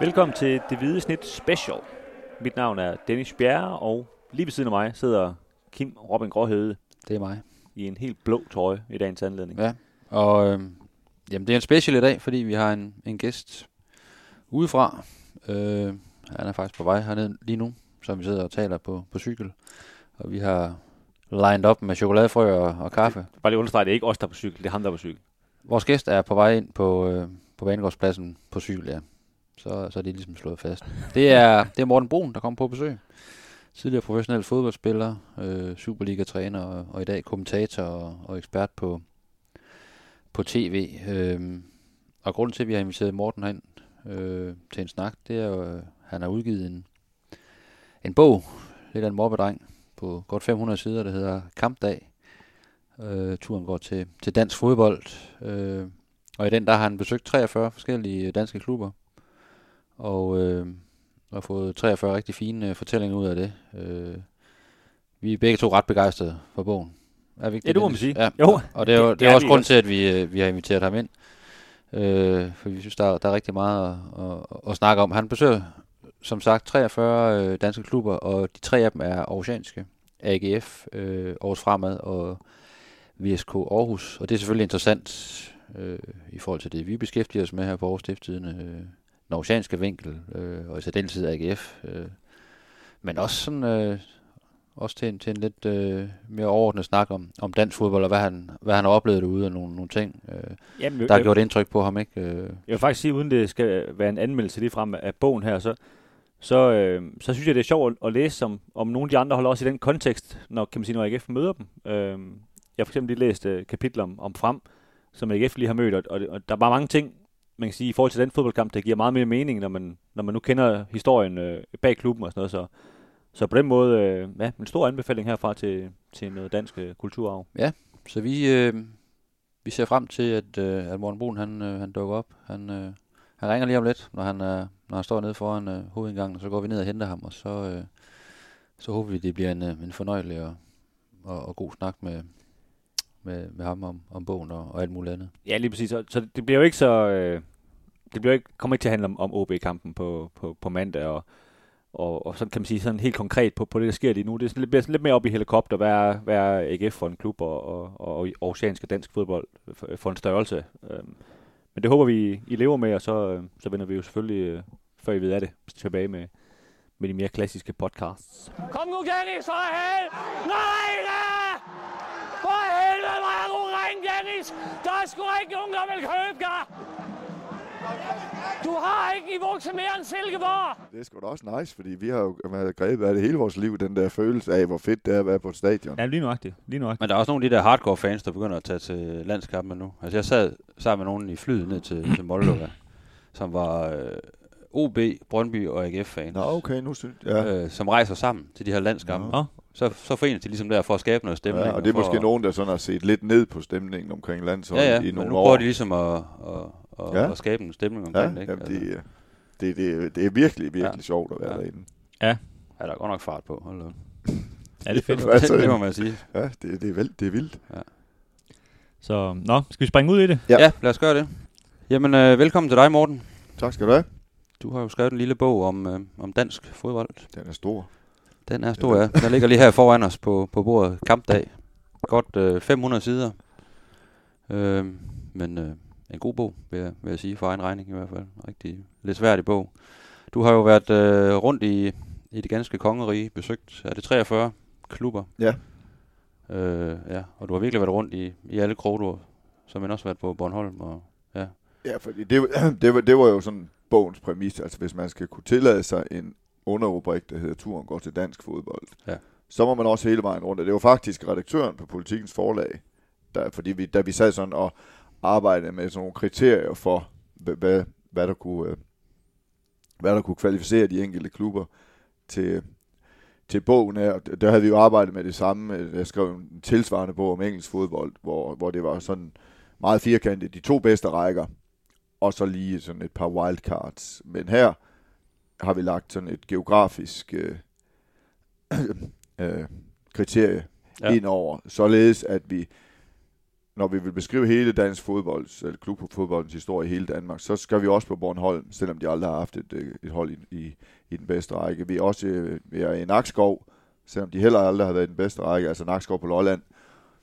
Velkommen til Det Hvide Snit Special. Mit navn er Dennis Bjerre, og lige ved siden af mig sidder Kim Robin Gråhede Det er mig. i en helt blå trøje i dagens anledning. Ja, og øh, jamen, det er en special i dag, fordi vi har en, en gæst udefra. Øh, han er faktisk på vej herned lige nu, som vi sidder og taler på, på cykel. Og vi har lined op med chokoladefrø og, og kaffe. Bare lige understrege, det er ikke os, der er på cykel, det er ham, der er på cykel. Vores gæst er på vej ind på, øh, på Banegårdspladsen på cykel, ja. Så, så er det ligesom slået fast. Det er, det er Morten Brun, der kommer på besøg. Tidligere professionel fodboldspiller, øh, Superliga-træner og, og i dag kommentator og, og ekspert på, på tv. Øh, og grunden til, at vi har inviteret Morten hen øh, til en snak, det er jo, øh, han har udgivet en, en bog, lidt af en mobbedreng, på godt 500 sider, der hedder Kampdag. Øh, turen går til, til dansk fodbold, øh, og i den der har han besøgt 43 forskellige øh, danske klubber, og, øh, og fået 43 rigtig fine øh, fortællinger ud af det. Øh, vi er begge to ret begejstrede for bogen. Er vi ikke Ja, det må man sige. Ja. Jo, Og det er, jo, det- det er det er også grund til, at vi, øh, vi har inviteret ham ind. Øh, for vi synes, der, er- der er rigtig meget at, at, at snakke om. Han besøger, som sagt, 43 øh, danske klubber, og de tre af dem er aarhusianske. AGF, øh, Aarhus Fremad og VSK Aarhus. Og det er selvfølgelig interessant øh, i forhold til det, vi beskæftiger os med her på Aarhus Stifttiden. Øh, den vinkel, øh, og i særdeleshed AGF. Øh, men også sådan... Øh, også til en, til en lidt øh, mere overordnet snak om, om dansk fodbold, og hvad han, hvad han har oplevet derude, og nogle, nogle ting, øh, Jamen, der har gjort indtryk på ham. ikke? Øh, jeg vil faktisk sige, uden det skal være en anmeldelse lige frem af bogen her, så, så, øh, så synes jeg, det er sjovt at, at læse om, om nogle af de andre holder også i den kontekst, når, kan man sige, når AGF møder dem. Øh, jeg har for eksempel lige læst øh, kapitler om, om Frem, som AGF lige har mødt, og, og, og der er bare mange ting, man kan sige, i forhold til den fodboldkamp, det giver meget mere mening, når man, når man nu kender historien øh, bag klubben og sådan noget. Så, så på den måde, øh, ja, en stor anbefaling herfra til, til noget dansk øh, kulturarv. så vi, øh, vi ser frem til, at, øh, at Morten Brun han, øh, han dukker op. Han, øh, han ringer lige om lidt, når han, øh, når han står nede foran øh, hovedindgangen, og så går vi ned og henter ham, og så, øh, så håber vi, det bliver en, øh, en fornøjelig og, og, og god snak med, med, med ham om, om bogen og, og alt muligt andet. Ja, lige præcis. Så, så det bliver jo ikke så... Øh, det bliver ikke, kommer ikke til at handle om, om OB-kampen på, på, på mandag, og, og, og sådan kan man sige sådan helt konkret på, på det, der sker lige nu. Det er sådan, lidt, bliver sådan lidt mere op i helikopter, hvad er, hvad er AGF for en klub, og, og, og, og oceansk og dansk fodbold for, for en størrelse. Øhm, men det håber vi, I lever med, og så, øh, så vender vi jo selvfølgelig, øh, før I ved af det, tilbage med, med de mere klassiske podcasts. Kom nu, Dennis, for helvede! Nej, da! For hvor er du ring, Dennis! Der er sgu ikke nogen, der vil købe dig! Du har ikke niveau til mere end Silkeborg! Det er sgu da også nice, fordi vi har jo været grebet af det hele vores liv, den der følelse af, hvor fedt det er at være på et stadion. Ja, lige nuagtigt. Lige nuagtigt. Men der er også nogle af de der hardcore fans, der begynder at tage til landskampen nu. Altså jeg sad sammen med nogen i flyet ned til, til Moldova, som var øh, OB, Brøndby og AGF-fans. Nå, okay, nu synes jeg. Ja. øh, som rejser sammen til de her landskampe. Nå. Så, så forenes de ligesom der for at skabe noget stemning. ja, og det er måske nogen, der sådan har set lidt ned på stemningen omkring landsholdet Ja, ja, i nogle nu år. prøver de ligesom at, at, at, Ja. at skabe en stemning ja, omkring det. Ikke? jamen, Altså, det, er- det, det, det er virkelig, virkelig Ja. sjovt at være Ja. derinde. ja, der er godt nok fart på. Hold da. op. Ja, det er fedt. Altså, det må man sige. Ja, det, det, er, vildt, det er vildt. Så, nå, skal vi springe ud i det? Ja. Ja, ja lad os gøre det. Jamen, øh, velkommen til dig, Morten. Tak skal du have. Du har jo skrevet en lille bog om, øh, om dansk fodbold. Den er stor. Den er stor, ja. Den ligger lige her foran os på, på bordet. Kampdag. Godt øh, 500 sider. Øh, men øh, en god bog, vil jeg, vil jeg sige, for egen regning i hvert fald. Rigtig lidt sværdig bog. Du har jo været øh, rundt i, i det ganske kongerige, besøgt, er det 43 klubber? Ja. Øh, ja, og du har virkelig været rundt i, i alle kroger, som man også har været på Bornholm. Og, ja. Ja, fordi det, det, var, det var jo sådan bogens præmis. Altså, hvis man skal kunne tillade sig en underrubrik, der hedder Turen går til dansk fodbold, Ja. så må man også hele vejen rundt. Og det var faktisk redaktøren på Politikens Forlag, der, fordi vi, da vi sad sådan og arbejdede med sådan nogle kriterier for, hvad, hvad, der kunne, øh, hvad der kunne kvalificere de enkelte klubber til, til bogen her. Der havde vi jo arbejdet med det samme. Jeg skrev en tilsvarende bog om engelsk fodbold, hvor, hvor det var sådan meget firkantet. De to bedste rækker, og så lige sådan et par wildcards. Men her har vi lagt sådan et geografisk øh, øh, kriterie Ja. ind over, således at vi når vi vil beskrive hele dansk fodbold, eller klubfodboldens historie i hele Danmark, så skal vi også på Bornholm, selvom de aldrig har haft et, øh, et hold i, i, i den bedste række. Vi er også øh, vi er i Nakskov, selvom de heller aldrig har været i den bedste række, altså Nakskov på Lolland.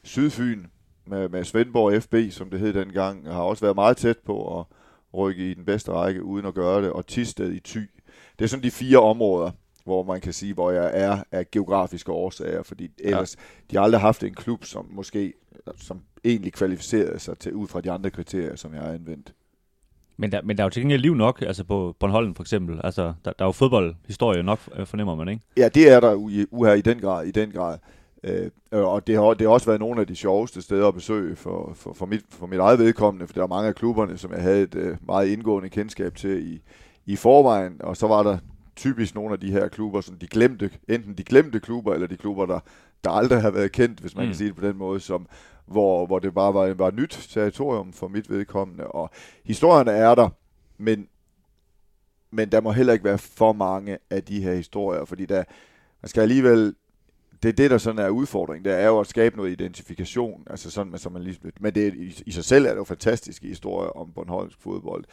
Sydfyn med, med Svendborg FB, som det hed dengang, har også været meget tæt på at rykke i den bedste række, uden at gøre det, og Tisted i Thy. Det er sådan de fire områder, hvor man kan sige, hvor jeg er af geografiske årsager, fordi ellers, ja. de har aldrig haft en klub, som måske, som egentlig kvalificerede sig til, ud fra de andre kriterier, som jeg har anvendt. Men der, men der er jo til gengæld liv nok, altså på Bornholm for eksempel. Altså, der, der er jo fodboldhistorie nok, øh, fornemmer man, ikke? Ja, det er der u her i den grad. I den grad. Øh, og det har, det har også været nogle af de sjoveste steder at besøge for, for, for, mit, for mit eget vedkommende, for der er mange af klubberne, som jeg havde et øh, meget indgående kendskab til i, i forvejen, og så var der typisk nogle af de her klubber, som de glemte, enten de glemte klubber, eller de klubber, der, der aldrig har været kendt, hvis man mm. kan sige det på den måde, som, hvor, hvor det bare var, var nyt territorium for mit vedkommende. Og historierne er der, men, men der må heller ikke være for mange af de her historier, fordi der, man skal alligevel det er det, der sådan er udfordringen. Det er jo at skabe noget identifikation. Altså sådan, som man lige, men det, i, i sig selv er det jo fantastiske historier om Bornholmsk fodbold.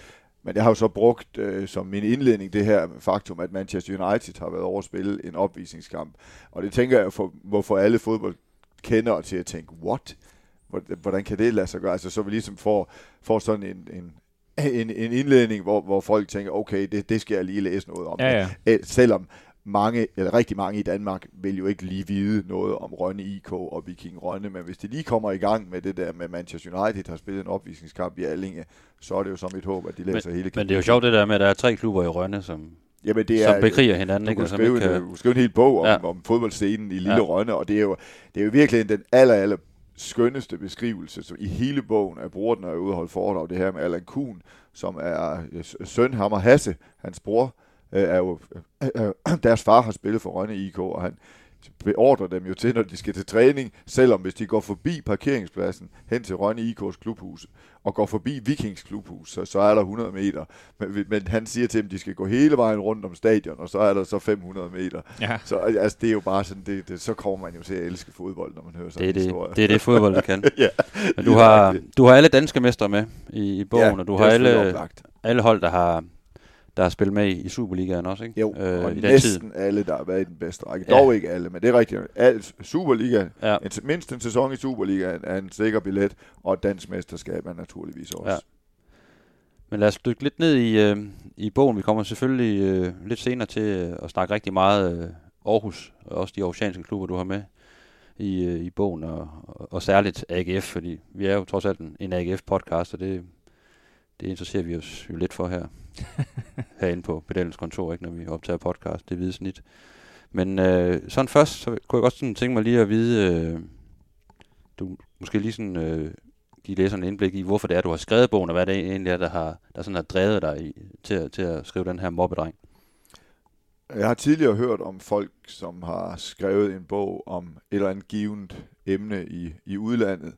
Men jeg har jo så brugt øh, som min indledning det her faktum, at Manchester United har været over at spille en opvisningskamp. Og det tænker jeg, for, hvorfor alle fodboldkendere til at tænke, what? Hvordan kan det lade sig gøre? Altså så vi ligesom får, får sådan en, en, en, en indledning, hvor, hvor folk tænker, okay, det, det skal jeg lige læse noget om. Ja, ja. Selvom mange, eller rigtig mange i Danmark, vil jo ikke lige vide noget om Rønne IK og Viking Rønne, men hvis de lige kommer i gang med det der med Manchester United har spillet en opvisningskamp i Allinge, så er det jo som et håb, at de læser men, hele Men det er jo sjovt det der med, at der er tre klubber i Rønne, som, Jamen, det er, som bekriger hinanden. Du ikke? kan skrive, kan... du skrive en hel bog om, ja. om fodboldscenen i Lille ja. Rønne, og det er, jo, det er jo virkelig den aller, aller skønneste beskrivelse så i hele bogen af bror, når jeg er ude og holde foredrag, det her med Allan Kuhn, som er søn Hammer Hasse, hans bror, øh, er jo, øh, øh, deres far har spillet for Rønne IK, og han beordrer dem jo til, når de skal til træning, selvom hvis de går forbi parkeringspladsen hen til Rønne IK's klubhus, og går forbi Vikings klubhus, så, så er der 100 meter. Men, men han siger til dem, at de skal gå hele vejen rundt om stadion, og så er der så 500 meter. Ja. Så altså, det er jo bare sådan, det, det, så kommer man jo til at elske fodbold, når man hører sådan det er en historie. Det, det er det fodbold, der kan. ja, men du har, du har alle danske mestre med i, i bogen, ja, og du har alle, alle hold, der har der har spillet med i Superligaen også, ikke? Jo, øh, og i næsten tid. alle, der har været i den bedste række. Ja. Dog ikke alle, men det er rigtigt. Al, Superliga, ja. en, mindst en sæson i Superligaen er en sikker billet, og dansk mesterskab er naturligvis også. Ja. Men lad os dykke lidt ned i, øh, i bogen. Vi kommer selvfølgelig øh, lidt senere til øh, at snakke rigtig meget øh, Aarhus, og også de aarhusianske klubber, du har med i, øh, i bogen, og, og, og særligt AGF, fordi vi er jo trods alt en, en AGF-podcast, og det, det interesserer vi os jo lidt for her. herinde på Pedalens kontor, ikke, når vi optager podcast, det hvide snit. Men øh, sådan først, så kunne jeg godt sådan tænke mig lige at vide, øh, du måske lige sådan øh, give læserne indblik i, hvorfor det er, du har skrevet bogen, og hvad det egentlig er, der, har, der sådan har drevet dig i, til, til at skrive den her mobbedreng. Jeg har tidligere hørt om folk, som har skrevet en bog om et eller andet givet emne i, i udlandet,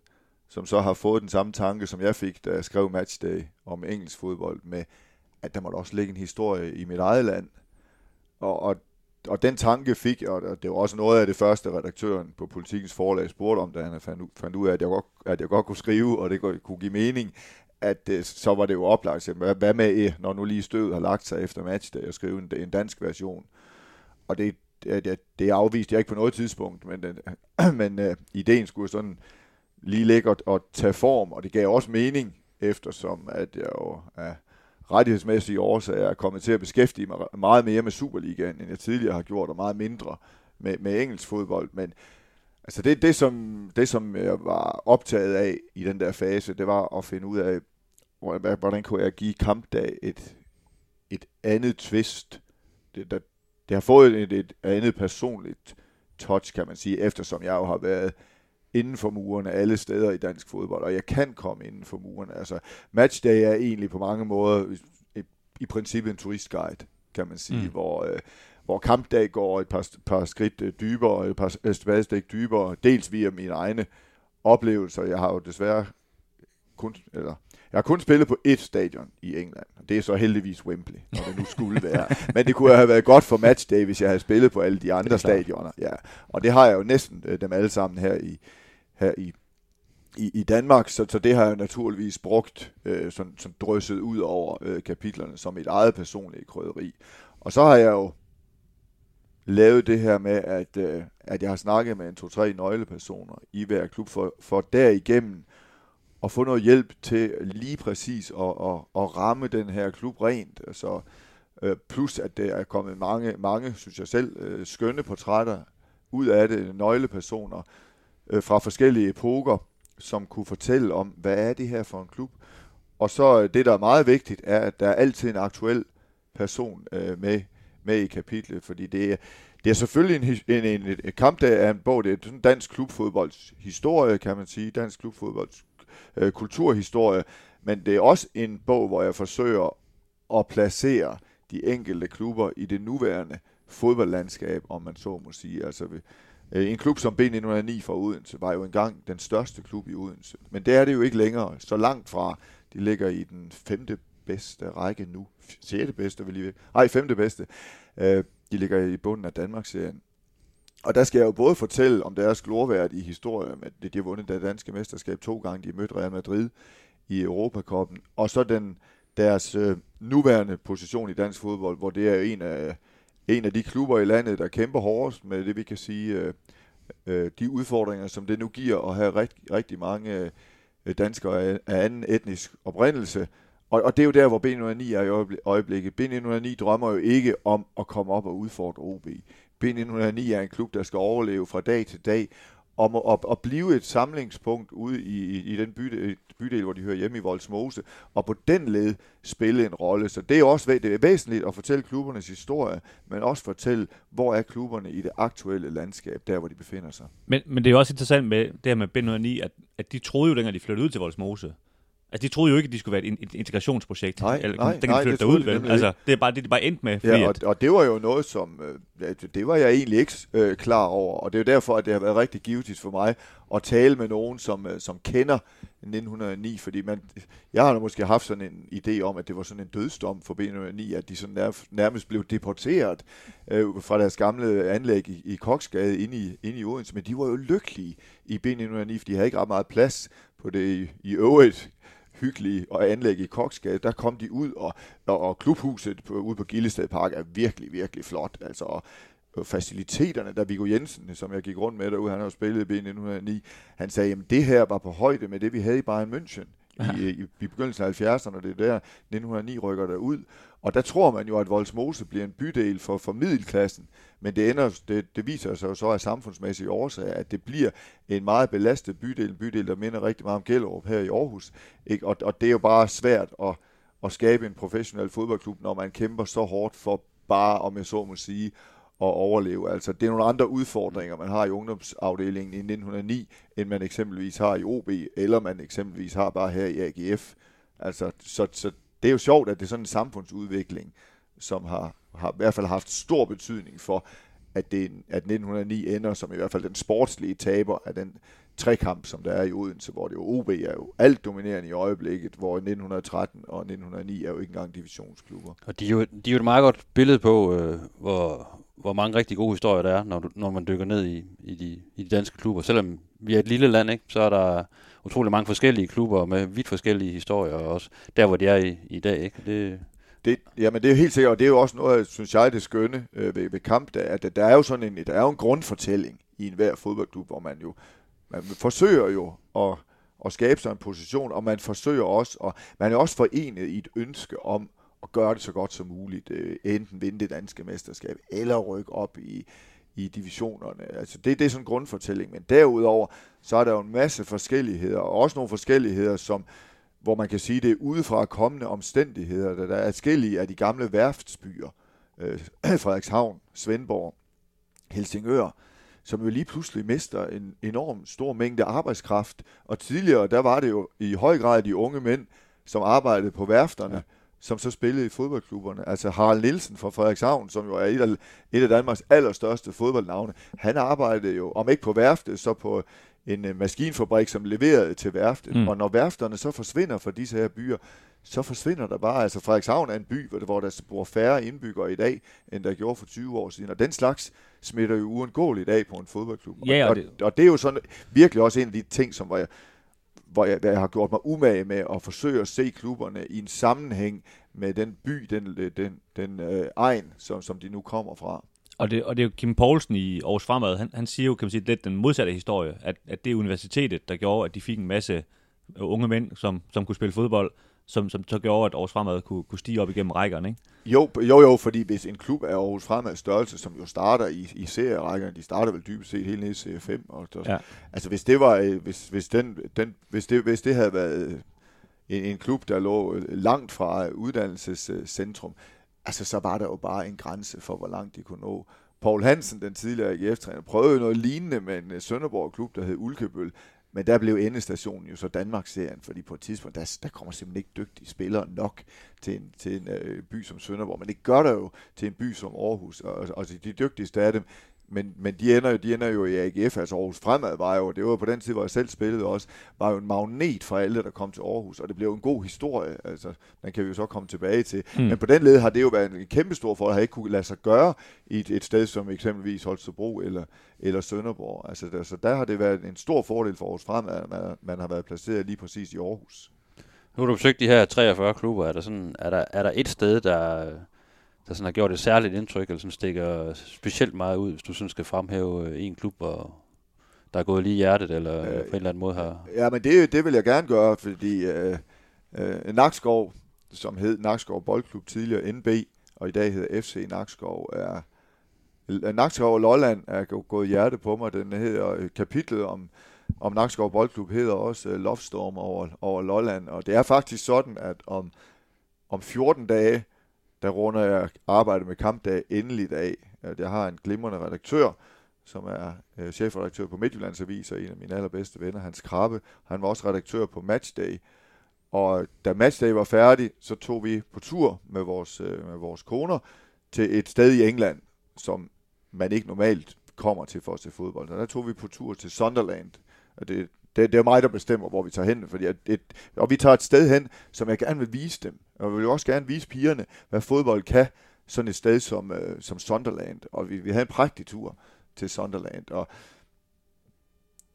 som så har fået den samme tanke, som jeg fik, da jeg skrev Matchday om engelsk fodbold, med at der måtte også ligge en historie i mit eget land. Og, og, og den tanke fik og det var også noget af det første, redaktøren på Politikens forlag spurgte om, da han fandt, fandt ud af, at jeg, godt, at jeg godt kunne skrive, og det kunne give mening, at øh, så var det jo oplagt. Hvad, hvad med, øh, når nu lige støvet har lagt sig efter Matchday, at jeg en, en dansk version. Og det, det, det afviste jeg ikke på noget tidspunkt, men, den, øh, men uh, ideen skulle sådan lige ligge og, og tage form, og det gav også mening, eftersom at jeg jo af rettighedsmæssige årsager er kommet til at beskæftige mig meget mere med Superligaen, end jeg tidligere har gjort, og meget mindre med, med engelsk fodbold. Men altså det, det, som, det, som jeg var optaget af i den der fase, det var at finde ud af, hvordan kunne jeg give kampdag et, et andet twist. Det, der, det har fået et, et andet personligt touch, kan man sige, eftersom jeg jo har været inden for murene alle steder i dansk fodbold, og jeg kan komme inden for murene. Altså, matchday er egentlig på mange måder i, i princippet en turistguide, kan man sige, mm. hvor, øh, hvor kampdag går et par, par skridt øh, dybere, et par spadestik dybere, dels via mine egne oplevelser. Jeg har jo desværre kun, eller, jeg har kun spillet på ét stadion i England, og det er så heldigvis Wembley, når det nu skulle være. Men det kunne have været godt for matchday, hvis jeg havde spillet på alle de andre stadioner. Ja. Og det har jeg jo næsten øh, dem alle sammen her i, her i, i, i Danmark, så, så det har jeg naturligvis brugt, øh, sådan, sådan drysset ud over øh, kapitlerne som et eget personligt krydderi. Og så har jeg jo lavet det her med, at, øh, at jeg har snakket med en to-tre nøglepersoner i hver klub, for, for derigennem at få noget hjælp til lige præcis at, at, at ramme den her klub rent. Altså, øh, plus at der er kommet mange, mange synes jeg selv, øh, skønne portrætter ud af det, nøglepersoner øh, fra forskellige epoker, som kunne fortælle om, hvad er det her for en klub. Og så øh, det, der er meget vigtigt, er, at der er altid en aktuel person øh, med, med i kapitlet, fordi det er, det er selvfølgelig en, en, en, en kamp, der er en bog, det er sådan dansk klubfodbolds historie, kan man sige, dansk klubfodbolds øh, kulturhistorie, men det er også en bog, hvor jeg forsøger at placere de enkelte klubber i det nuværende fodboldlandskab, om man så må sige. Altså, Øh, en klub som B1909 fra Odense var jo engang den største klub i Odense, men det er det jo ikke længere, så langt fra. De ligger i den femte bedste række nu. Sjette bedste, vil lige Nej, femte bedste. Øh, de ligger i bunden af Danmarksserien. Og der skal jeg jo både fortælle om deres glorværdige historie, at de har vundet det danske mesterskab to gange, de mødte Real Madrid i Europakoppen, og så den, deres øh, nuværende position i dansk fodbold, hvor det er en af, en af de klubber i landet, der kæmper hårdest med det, vi kan sige, øh, øh de udfordringer, som det nu giver at have rigt, rigtig mange øh, danskere af, af anden etnisk oprindelse, og, og det er jo der, hvor B909 er i øjeblikket. B909 drømmer jo ikke om at komme op og udfordre OB. B909 er en klub, der skal overleve fra dag til dag, om at, at, at blive et samlingspunkt ude i, i, i den bydel, bydel, hvor de hører hjemme i Voldsmose, og på den led spille en rolle. Så det er også det er væsentligt at fortælle klubbernes historie, men også fortælle, hvor er klubberne i det aktuelle landskab, der hvor de befinder sig. Men, men det er jo også interessant med det her med B109, at, at de troede jo, dengang de flyttede ud til Voldsmose, Altså, de troede jo ikke, at de skulle være et, et integrationsprojekt. Nej, eller, nej, den nej, det derud, vel? Altså, det er bare det, de bare endte med. ja, og, og det var jo noget, som... Øh, det var jeg egentlig ikke øh, klar over, og det er jo derfor, at det har været rigtig givetigt for mig at tale med nogen, som, øh, som kender 1909, fordi man, jeg har måske haft sådan en idé om, at det var sådan en dødsdom for B1909, at de sådan nær, nærmest blev deporteret øh, fra deres gamle anlæg i, i Koksgade ind i, ind i Odense, men de var jo lykkelige i B1909, for de havde ikke ret meget plads på det i, i øvrigt hyggelige og anlæg i Koksgade, der kom de ud, og, og, og klubhuset på, ude på Gillested Park er virkelig, virkelig flot. Altså, og, faciliteterne, der Viggo Jensen, som jeg gik rundt med derude, han har jo spillet i B1909, han sagde, at det her var på højde med det, vi havde i Bayern München i, i, i begyndelsen af 70'erne, og det er der 1909 rykker der ud. Og der tror man jo, at Voldsmose bliver en bydel for, for middelklassen, men det, ender, det, det viser sig jo så af samfundsmæssige årsager, at det bliver en meget belastet bydel, en bydel, der minder rigtig meget om Gellerup her i Aarhus. Ikke? Og, og det er jo bare svært at, at skabe en professionel fodboldklub, når man kæmper så hårdt for bare, om jeg så må sige, at overleve. Altså, det er nogle andre udfordringer, man har i ungdomsafdelingen i 1909, end man eksempelvis har i OB, eller man eksempelvis har bare her i AGF. Altså, så, så det er jo sjovt, at det er sådan en samfundsudvikling, som har, har i hvert fald haft stor betydning for, at, det, at 1909 ender som i hvert fald den sportslige taber af den trekamp, som der er i Odense, hvor det jo OB er jo alt dominerende i øjeblikket, hvor 1913 og 1909 er jo ikke engang divisionsklubber. Og de er jo, de er jo et meget godt billede på, øh, hvor, hvor mange rigtig gode historier der er, når, du, når man dykker ned i, i, de, i de danske klubber. Selvom vi er et lille land, ikke, så er der utrolig mange forskellige klubber med vidt forskellige historier, også der, hvor de er i, i dag. Ikke? Det, det, jamen det er jo helt sikkert, og det er jo også noget, synes jeg, det skønne øh, ved, ved kamp, der, at der er jo sådan en, der er jo en grundfortælling i enhver fodboldklub, hvor man jo man forsøger jo at, at skabe sig en position, og man forsøger også, og man er også forenet i et ønske om at gøre det så godt som muligt, øh, enten vinde det danske mesterskab, eller rykke op i, i divisionerne. Altså det, det er sådan en grundfortælling, men derudover, så er der jo en masse forskelligheder, og også nogle forskelligheder, som, hvor man kan sige, det er udefra kommende omstændigheder, der, der er forskellige af de gamle værftsbyer, øh, Frederikshavn, Svendborg, Helsingør, som jo lige pludselig mister en enorm stor mængde arbejdskraft. Og tidligere, der var det jo i høj grad de unge mænd, som arbejdede på værfterne, ja som så spillede i fodboldklubberne. Altså Harald Nielsen fra Frederikshavn, som jo er et af, et af Danmarks allerstørste fodboldnavne, han arbejdede jo, om ikke på værftet, så på en uh, maskinfabrik, som leverede til værftet. Mm. Og når værfterne så forsvinder fra disse her byer, så forsvinder der bare, altså Frederikshavn er en by, hvor der bor færre indbyggere i dag, end der gjorde for 20 år siden. Og den slags smitter jo uundgåeligt af på en fodboldklub. Ja, og, og, det... og det er jo sådan virkelig også en af de ting, som var hvor jeg, jeg har gjort mig umage med at forsøge at se klubberne i en sammenhæng med den by, den, øh, den, den øh, egen, som, som de nu kommer fra. Og det, og det er jo Kim Poulsen i Aarhus Fremad, han, han siger jo, kan man sige, lidt den modsatte historie, at, at det er universitetet, der gjorde, at de fik en masse unge mænd, som, som kunne spille fodbold, som, som så gjorde, at Aarhus Fremad kunne, kunne stige op igennem rækkerne, ikke? Jo, jo, jo, fordi hvis en klub er Aarhus Fremad størrelse, som jo starter i, i serierækkerne, de starter vel dybest set helt ned i C5. Og der, ja. Altså hvis det var, øh, hvis, hvis, den, den, hvis, det, hvis det havde været en, en klub, der lå langt fra uddannelsescentrum, altså så var der jo bare en grænse for, hvor langt de kunne nå. Paul Hansen, den tidligere AGF-træner, prøvede noget lignende med en Sønderborg-klub, der hed Ulkebøl, men der blev endestationen jo så Danmarks-serien, fordi på et tidspunkt, der, der kommer simpelthen ikke dygtige spillere nok til en, til en øh, by som Sønderborg. Men det gør der jo til en by som Aarhus, og, og de dygtigste af dem, men, men de, ender jo, de ender jo i AGF, altså Aarhus Fremad var jo, det var på den tid, hvor jeg selv spillede også, var jo en magnet for alle, der kom til Aarhus, og det blev en god historie, altså den kan vi jo så komme tilbage til. Mm. Men på den led har det jo været en kæmpe stor for, at ikke kunne lade sig gøre i et, et sted som eksempelvis Holstebro eller, eller Sønderborg. Altså der, så der har det været en stor fordel for Aarhus Fremad, at man, man har været placeret lige præcis i Aarhus. Nu har du besøgt de her 43 klubber. Er der, sådan, er der, er der et sted, der, der sådan har gjort et særligt indtryk, eller som stikker specielt meget ud, hvis du sådan skal fremhæve øh, en klub, og der er gået lige i hjertet, eller øh, på en eller anden måde har... Ja, men det, det vil jeg gerne gøre, fordi øh, øh, Nakskov, som hed Nakskov Boldklub tidligere NB, og i dag hedder FC Nakskov, er Nakskov og Lolland er gået hjerte på mig. Den hedder øh, kapitlet om, om Nakskov Boldklub hedder også uh, Love Storm over, over Lolland, og det er faktisk sådan, at om, om 14 dage, der runder jeg arbejdet med kampdag endeligt af. Jeg har en glimrende redaktør, som er øh, chefredaktør på Midtjyllands Avis, og en af mine allerbedste venner, Hans Krabbe. Han var også redaktør på Matchday. Og da Matchday var færdig, så tog vi på tur med vores, øh, med vores koner til et sted i England, som man ikke normalt kommer til for at se fodbold. Og der tog vi på tur til Sunderland. Og det, det, det er mig, der bestemmer, hvor vi tager hen. Fordi at et, og vi tager et sted hen, som jeg gerne vil vise dem. Og vi vil også gerne vise pigerne, hvad fodbold kan. Sådan et sted som, øh, som Sunderland. Og vi, vi havde en prægtig tur til Sunderland. Og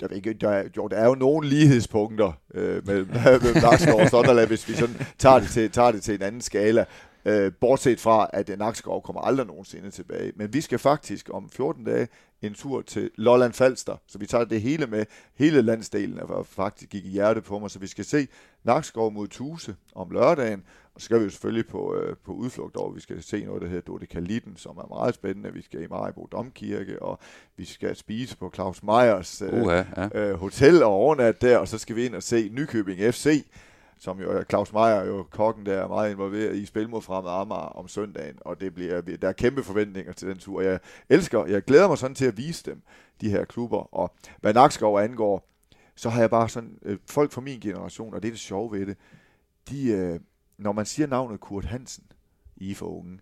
jeg ved ikke, der, jo, der er jo nogle lighedspunkter øh, mellem, mellem Nakskov og Sunderland, hvis vi sådan tager det til, tager det til en anden skala. Øh, bortset fra, at Nakskov kommer aldrig nogensinde tilbage. Men vi skal faktisk om 14 dage en tur til Lolland Falster, så vi tager det hele med. Hele landsdelen er faktisk gik i hjerte på mig, så vi skal se Nakskov mod Tuse om lørdagen, og så skal vi jo selvfølgelig på, øh, på udflugt over. Vi skal se noget, der hedder Dodekalitten, som er meget spændende. Vi skal i Maribo Domkirke, og vi skal spise på Claus Meyers øh, uh, ja. øh, hotel og overnat der, og så skal vi ind og se Nykøbing FC, som jo er Claus Meier, jo kokken, der er meget involveret i spil mod fremad Amager om søndagen, og det bliver, der er kæmpe forventninger til den tur. Jeg elsker, jeg glæder mig sådan til at vise dem, de her klubber, og hvad Nakskov angår, så har jeg bare sådan, øh, folk fra min generation, og det er det sjove ved det, de, øh, når man siger navnet Kurt Hansen, I for unge,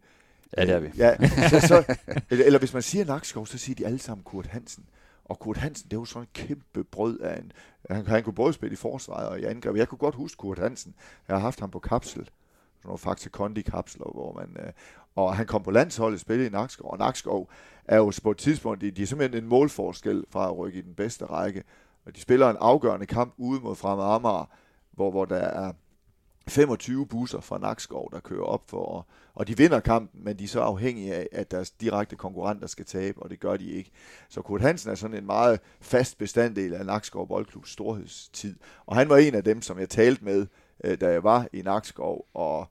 Ja, det er vi. Øh, ja, så, så, eller, eller hvis man siger Nakskov, så siger de alle sammen Kurt Hansen. Og Kurt Hansen, det var sådan en kæmpe brød af en... Han, han kunne både spille i forsvaret og i angreb. Jeg kunne godt huske Kurt Hansen. Jeg har haft ham på kapsel. Sådan nogle faktisk kondi kapsler, hvor man... Øh, og han kom på landsholdet, spille i Nakskov, og Nakskov er jo på et tidspunkt, de, de er simpelthen en målforskel fra at rykke i den bedste række. Og de spiller en afgørende kamp ude mod Fremad Amager, hvor, hvor der er 25 busser fra Nakskov, der kører op for, og og de vinder kampen, men de er så afhængige af, at deres direkte konkurrenter skal tabe, og det gør de ikke. Så Kurt Hansen er sådan en meget fast bestanddel af Nakskov Boldklubs storhedstid, og han var en af dem, som jeg talte med, øh, da jeg var i Nakskov, og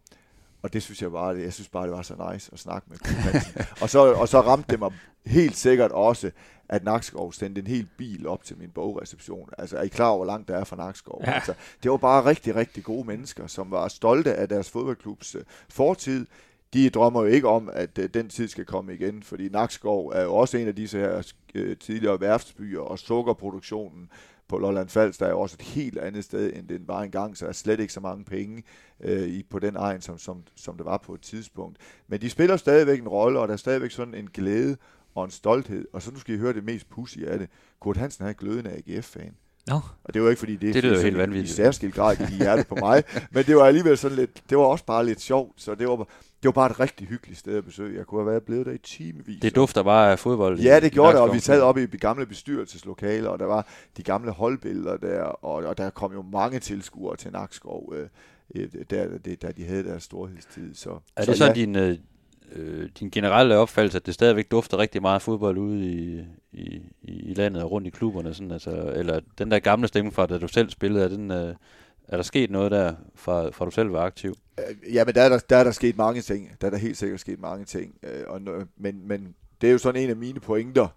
og det synes jeg bare, jeg synes bare, det var så nice at snakke med og, så, og så ramte det mig helt sikkert også, at Nakskov sendte en hel bil op til min bogreception. Altså, er I klar over, hvor langt der er fra Nakskov? Ja. Altså, det var bare rigtig, rigtig gode mennesker, som var stolte af deres fodboldklubs uh, fortid. De drømmer jo ikke om, at uh, den tid skal komme igen, fordi Nakskov er jo også en af disse her uh, tidligere værftsbyer, og sukkerproduktionen på Lolland Falster er jo også et helt andet sted, end den var engang, så er slet ikke så mange penge øh, i, på den egen, som, som, som det var på et tidspunkt. Men de spiller stadigvæk en rolle, og der er stadigvæk sådan en glæde og en stolthed. Og så nu skal I høre det mest pussy af det. Kurt Hansen er glødende AGF-fan. No. Og det var ikke fordi, det, det lyder helt vanvittigt. i særskilt grad i hjertet på mig, men det var alligevel sådan lidt, det var også bare lidt sjovt, så det var, det var bare et rigtig hyggeligt sted at besøge. Jeg kunne have været blevet der i timevis. Det dufter bare af fodbold. Ja, det gjorde det, og vi sad oppe i de gamle bestyrelseslokaler, og der var de gamle holdbilleder der, og, og der kom jo mange tilskuere til Nakskov, øh, øh, der, det, da de havde deres storhedstid. Så, Er det så ja. din, øh, øh, din generelle opfattelse, at det stadigvæk dufter rigtig meget fodbold ude i, i, i landet og rundt i klubberne? Sådan, altså, eller den der gamle stemme fra, da du selv spillede, er, den, øh, er der sket noget der, fra, fra du selv var aktiv? Øh, ja, men der er der, der er der sket mange ting. Der er der helt sikkert sket mange ting. Øh, og, men, men det er jo sådan en af mine pointer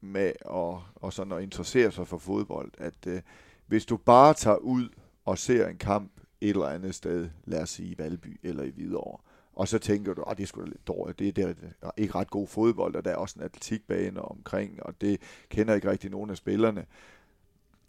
med at, og sådan at interessere sig for fodbold, at øh, hvis du bare tager ud og ser en kamp et eller andet sted, lad os sige i Valby eller i Hvidovre, og så tænker du, at det er sgu da lidt dårligt, det, det er ikke ret god fodbold, og der er også en atletikbane omkring, og det kender ikke rigtig nogen af spillerne,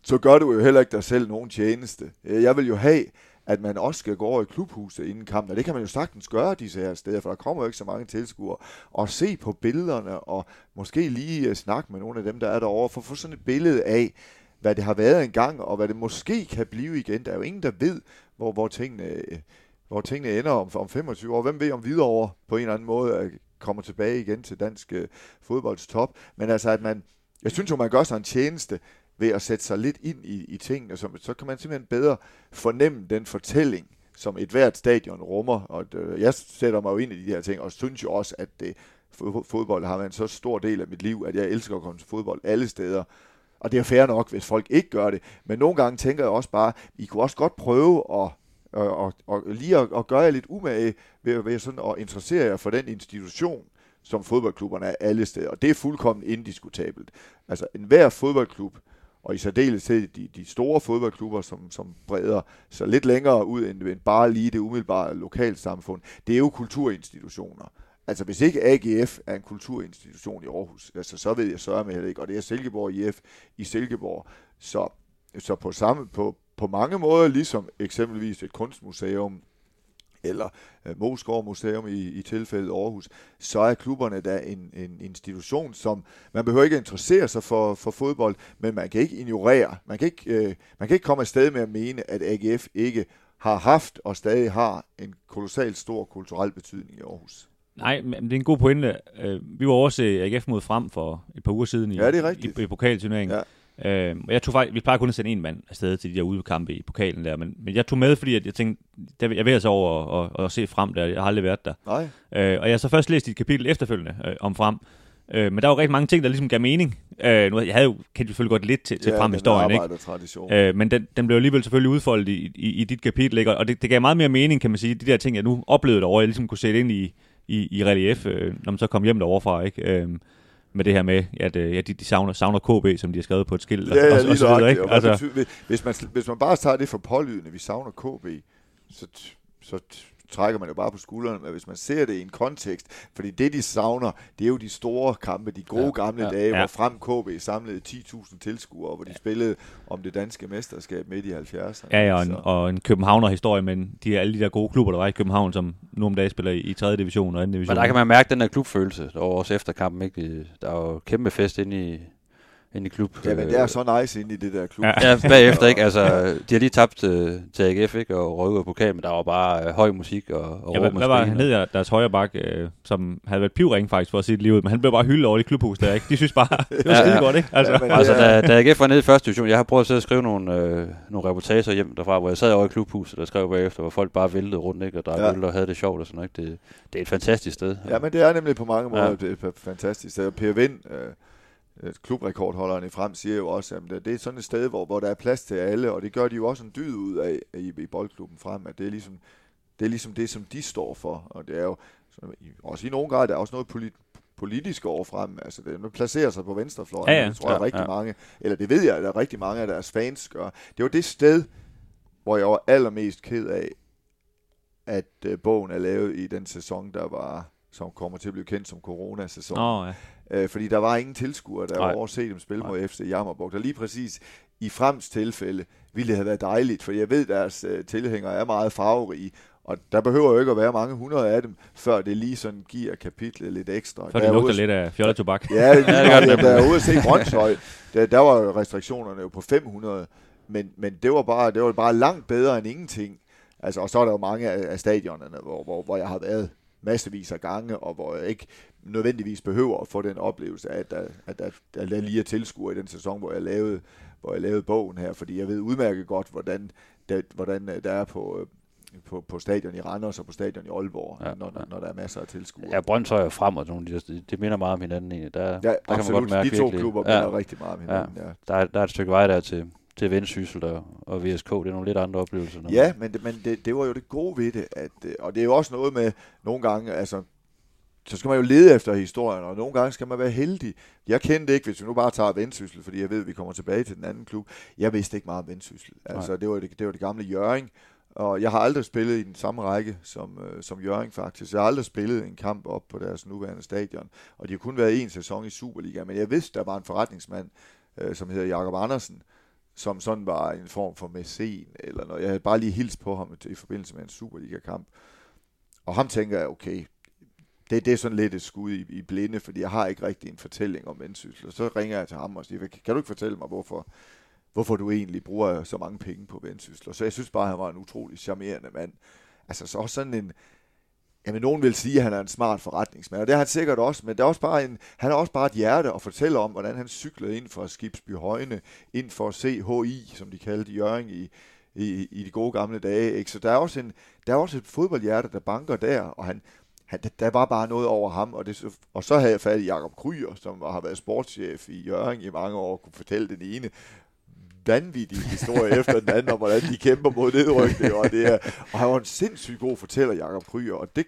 så gør du jo heller ikke dig selv nogen tjeneste. Øh, jeg vil jo have, at man også skal gå over i klubhuset inden kampen, og det kan man jo sagtens gøre disse her steder, for der kommer jo ikke så mange tilskuere, og se på billederne, og måske lige øh, snakke med nogle af dem, der er derovre, for at få sådan et billede af, hvad det har været engang, og hvad det måske kan blive igen. Der er jo ingen, der ved, hvor, hvor, tingene, øh, hvor tingene ender om, om 25 år. Hvem ved om videre på en eller anden måde øh, kommer tilbage igen til dansk øh, fodbolds top. Men altså, at man, jeg synes jo, man gør sig en tjeneste ved at sætte sig lidt ind i, i tingene, så, så kan man simpelthen bedre fornemme den fortælling, som et hvert stadion rummer. Og øh, jeg sætter mig jo ind i de her ting, og synes jo også, at det, fodbold har været en så stor del af mit liv, at jeg elsker at komme til fodbold alle steder. Og det er fair nok, hvis folk ikke gør det. Men nogle gange tænker jeg også bare, I kunne også godt prøve at og, og, og lige at, at gøre jer lidt umage ved, ved sådan at interessere jer for den institution, som fodboldklubberne er alle steder. Og det er fuldkommen indiskutabelt. Altså enhver fodboldklub, og i særdeleshed de, de store fodboldklubber, som, som breder sig lidt længere ud end, end bare lige det umiddelbare lokalsamfund, det er jo kulturinstitutioner. Altså hvis ikke AGF er en kulturinstitution i Aarhus, altså, så ved jeg sørge med heller ikke, og det er Silkeborg IF i Silkeborg. Så, så på, samme, på, på mange måder, ligesom eksempelvis et kunstmuseum, eller øh, Moskov Museum i, i tilfældet Aarhus, så er klubberne da en, en institution, som man behøver ikke interessere sig for, for fodbold, men man kan ikke ignorere. Man kan ikke, øh, man kan ikke komme afsted med at mene, at AGF ikke har haft og stadig har en kolossalt stor kulturel betydning i Aarhus. Nej, men det er en god pointe. Øh, Vi var også AGF mod frem for et par uger siden i, Ja, det er rigtigt. i, i pokalturneringen. Ja. Øh, og jeg tog faktisk, vi plejer kun at sende en mand afsted til de der udekampe i pokalen der, men, men jeg tog med, fordi at jeg tænkte, der, jeg vil altså over og, og, og se frem der, jeg har aldrig været der. Nej, Øh, og jeg har så først læst et kapitel efterfølgende øh, om frem, øh, men der var rigtig mange ting, der ligesom gav mening. Øh, nu, jeg havde jo kendt selvfølgelig godt lidt til, til frem historien, ikke? Tradition. Øh, men den, den blev alligevel selvfølgelig udfoldet i, i, i dit kapitel, ikke? og det, det gav meget mere mening, kan man sige, de der ting, jeg nu oplevede derovre, jeg ligesom kunne sætte ind i, i, i relief, øh, når man så kom hjem derovre fra, ikke? Øh, med det her med, at øh, ja, de, de savner, savner KB, som de har skrevet på et skilt, Ja, ja, og, og så videre, ikke? Altså, hvis, man, hvis man bare tager det for pålydende, vi savner KB, så, så trækker man jo bare på skuldrene, men hvis man ser det i en kontekst, fordi det, de savner, det er jo de store kampe, de gode Ja, ja, gamle ja, ja, dage, ja. hvor frem KB samlede 10.000 tilskuere, hvor de spillede om det danske mesterskab midt i 70'erne. ja, ja, og en, Så- og en Københavner-historie, men de er alle de der gode klubber, der var i København, som nu om dagen spiller i, i 3. division og 2. division. Men der kan man mærke den der klubfølelse, der var også efter kampen. Ikke? Der er jo kæmpe fest inde i, inde i klub. Ja, men det er så nice inde i det der klub. Ja. Ja, bagefter, ikke? Altså, de har lige tabt øh, til AGF, ikke? Og røget pokalen, men der var bare øh, høj musik og, og Ja, hvad, hvad var hed jeg, deres højre bak, øh, som havde været pivring faktisk for at sige det lige ud, men han blev bare hyldet over i det klubhus der, ikke? De synes bare, det var Ja, skide ja. godt, ikke? Altså, Ja, men- Altså, da, da AGF var nede i første division, jeg har prøvet at sidde og skrive nogle, øh, nogle reportager hjem derfra, hvor jeg sad over i klubhuset og skrev bagefter, hvor folk bare væltede rundt, ikke? Og drak Ja. og havde det sjovt og sådan noget. ikke? Det, det er et fantastisk sted. Ja, men det er nemlig på mange måder Ja. et fantastisk sted. Per Vind, øh, øh, klubrekordholderen i frem, siger jo også, at det, er sådan et sted, hvor, hvor der er plads til alle, og det gør de jo også en dyd ud af i, i boldklubben frem, at det er ligesom det, er ligesom det som de står for, og det er jo også i nogen grad, der er også noget polit, politisk over frem, altså det man placerer sig på venstrefløjen, Ja, ja. det tror jeg Ja, rigtig ja. mange, eller det ved jeg, at der er rigtig mange af deres fans gør. Det var det sted, hvor jeg var allermest ked af, at øh, bogen er lavet i den sæson, der var, som kommer til at blive kendt som coronasæson. Nå, ja. Øh, fordi der var ingen tilskuere, der var over at se dem spille Nej. mod FC Jammerburg. Der lige præcis i Frems tilfælde ville det have været dejligt, for jeg ved, deres øh, tilhængere er meget farverige, og der behøver jo ikke at være mange hundrede af dem, før det lige sådan giver kapitlet lidt ekstra. Der det er lugter ude- lidt af fjolletobak. Ja, det, Ja, ja, det gør det det nemlig. der er ude at se Brøndshøj, der, der var restriktionerne jo på 500, men, men det, var bare, det var bare langt bedre end ingenting. Altså, og så er der jo mange af, af stadionerne, hvor, hvor, hvor jeg har været massevis af gange, og hvor jeg ikke nødvendigvis behøver at få den oplevelse af, at der, at der, at der lige er tilskuer i den sæson, hvor jeg lavede, hvor jeg lavede bogen her, fordi jeg ved udmærket godt, hvordan, det, hvordan øh, der er på, øh, på, på stadion i Randers og på stadion i Aalborg, ja, når, ja. når der er masser af tilskuere. Ja, Brøndshøj er frem og nogle de der, det minder meget om hinanden egentlig. Der, ja, der absolut. kan man godt mærke de to virkelig. klubber minder ja. rigtig meget om hinanden. Ja. Ja. Der, er, der er et stykke vej der til, til Vendsyssel og, og VSK. Det er nogle lidt andre oplevelser. Ja, men, det, men det, det var jo det gode ved det. At, øh, og det er jo også noget med nogle gange, altså så skal man jo lede efter historien, og nogle gange skal man være heldig. Jeg kendte ikke, hvis vi nu bare tager Vendsyssel, fordi jeg ved, at vi kommer tilbage til den anden klub. Jeg vidste ikke meget om Vendsyssel. Altså, det var det, det var det gamle Jøring, og jeg har aldrig spillet i den samme række som, øh, som Jøring faktisk. Jeg har aldrig spillet en kamp op på deres nuværende stadion, og de har kun været en sæson i Superliga, men jeg vidste, der var en forretningsmand, øh, som hedder Jakob Andersen, som sådan var en form for mæcen, eller noget. Jeg havde bare lige hils på ham i forbindelse med en Superliga-kamp. Og ham tænker jeg, okay, det, det er sådan lidt et skud i, i blinde, fordi jeg har ikke rigtig en fortælling om Vendsyssel. Og så ringer jeg til ham og siger, kan du ikke fortælle mig, hvorfor, hvorfor du egentlig bruger så mange penge på Vendsyssel? Så jeg synes bare, at han var en utrolig charmerende mand. Altså så også sådan en, Jamen, nogen vil sige, at han er en smart forretningsmand, og det er han sikkert også, men det er også bare en, han har også bare et hjerte at fortælle om, hvordan han cyklede ind for Skibsby Højne, ind for CHI, som de kaldte Jørgen i, i, i de gode gamle dage. Ikke? Så der er, også en, der er også et fodboldhjerte, der banker der, og han, han, der var bare noget over ham, og, det, og så havde jeg fat i Jakob Kryer, som har været sportschef i Jørgen i mange år, og kunne fortælle den ene vanvittige historie efter den anden, om hvordan de kæmper mod nedrykning, og det er, og han var en sindssygt god fortæller, Jakob Kryer, og det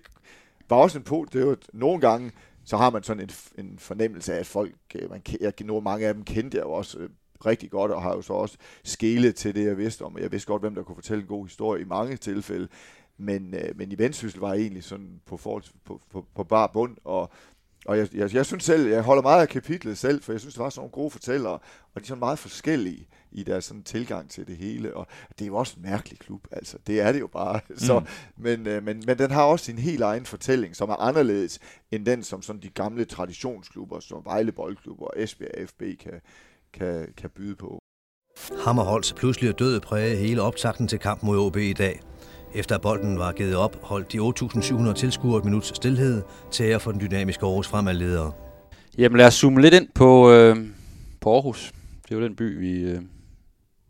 var også en på, det var nogle gange, så har man sådan en, en fornemmelse af, at folk, øh, man, jeg, nogle mange af dem kendte jeg jo også øh, rigtig godt, og har jo så også skælet til det, jeg vidste om. Jeg vidste godt, hvem der kunne fortælle en god historie i mange tilfælde. Men, øh, men i Vendsyssel var jeg egentlig sådan på, forhold, på, på, på bar bund, og, og jeg, jeg, jeg synes selv, jeg holder meget af kapitlet selv, for jeg synes, det var sådan nogle gode fortællere, og de er sådan meget forskellige i deres sådan tilgang til det hele, og det er jo også en mærkelig klub, altså, det er det jo bare, så, mm. men, øh, men, men den har også sin helt egen fortælling, som er anderledes end den, som sådan de gamle traditionsklubber, som Vejle Boldklub og Esbjerg FB kan, kan, kan byde på. Hammerholds pludselig er død præge hele optakten til kamp mod OB i dag. Efter at bolden var givet op, holdt de 8.700 tilskuere et minuts stillhed til at få den dynamiske Aarhus fremadledere. Jamen lad os zoome lidt ind på, øh, på Aarhus. Det er jo den by, vi, øh,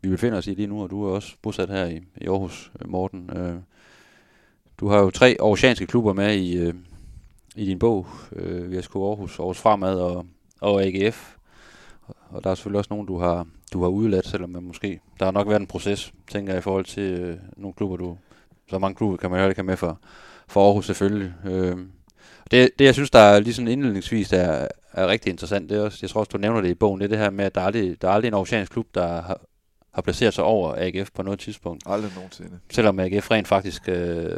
vi befinder os i lige nu, og du er også bosat her i, i Aarhus, øh, Morten. Øh, du har jo tre aarhusianske klubber med i, øh, i din bog, øh, VSK Aarhus, Aarhus Fremad og, og AGF. Og der er selvfølgelig også nogen, du har, du har udladt, selvom man måske... Der har nok været en proces, tænker jeg, i forhold til øh, nogle klubber, du... Så mange klubber kan man jo ikke have med for, for Aarhus selvfølgelig. Øh, det, det, jeg synes, der er lige sådan indledningsvis er, er rigtig interessant, det er også, jeg tror også, du nævner det i bogen, det er det her med, at der er aldrig, der er aldrig en aarhusiansk klub, der har, har placeret sig over AGF på noget tidspunkt. Aldrig nogensinde. Selvom AGF rent faktisk øh,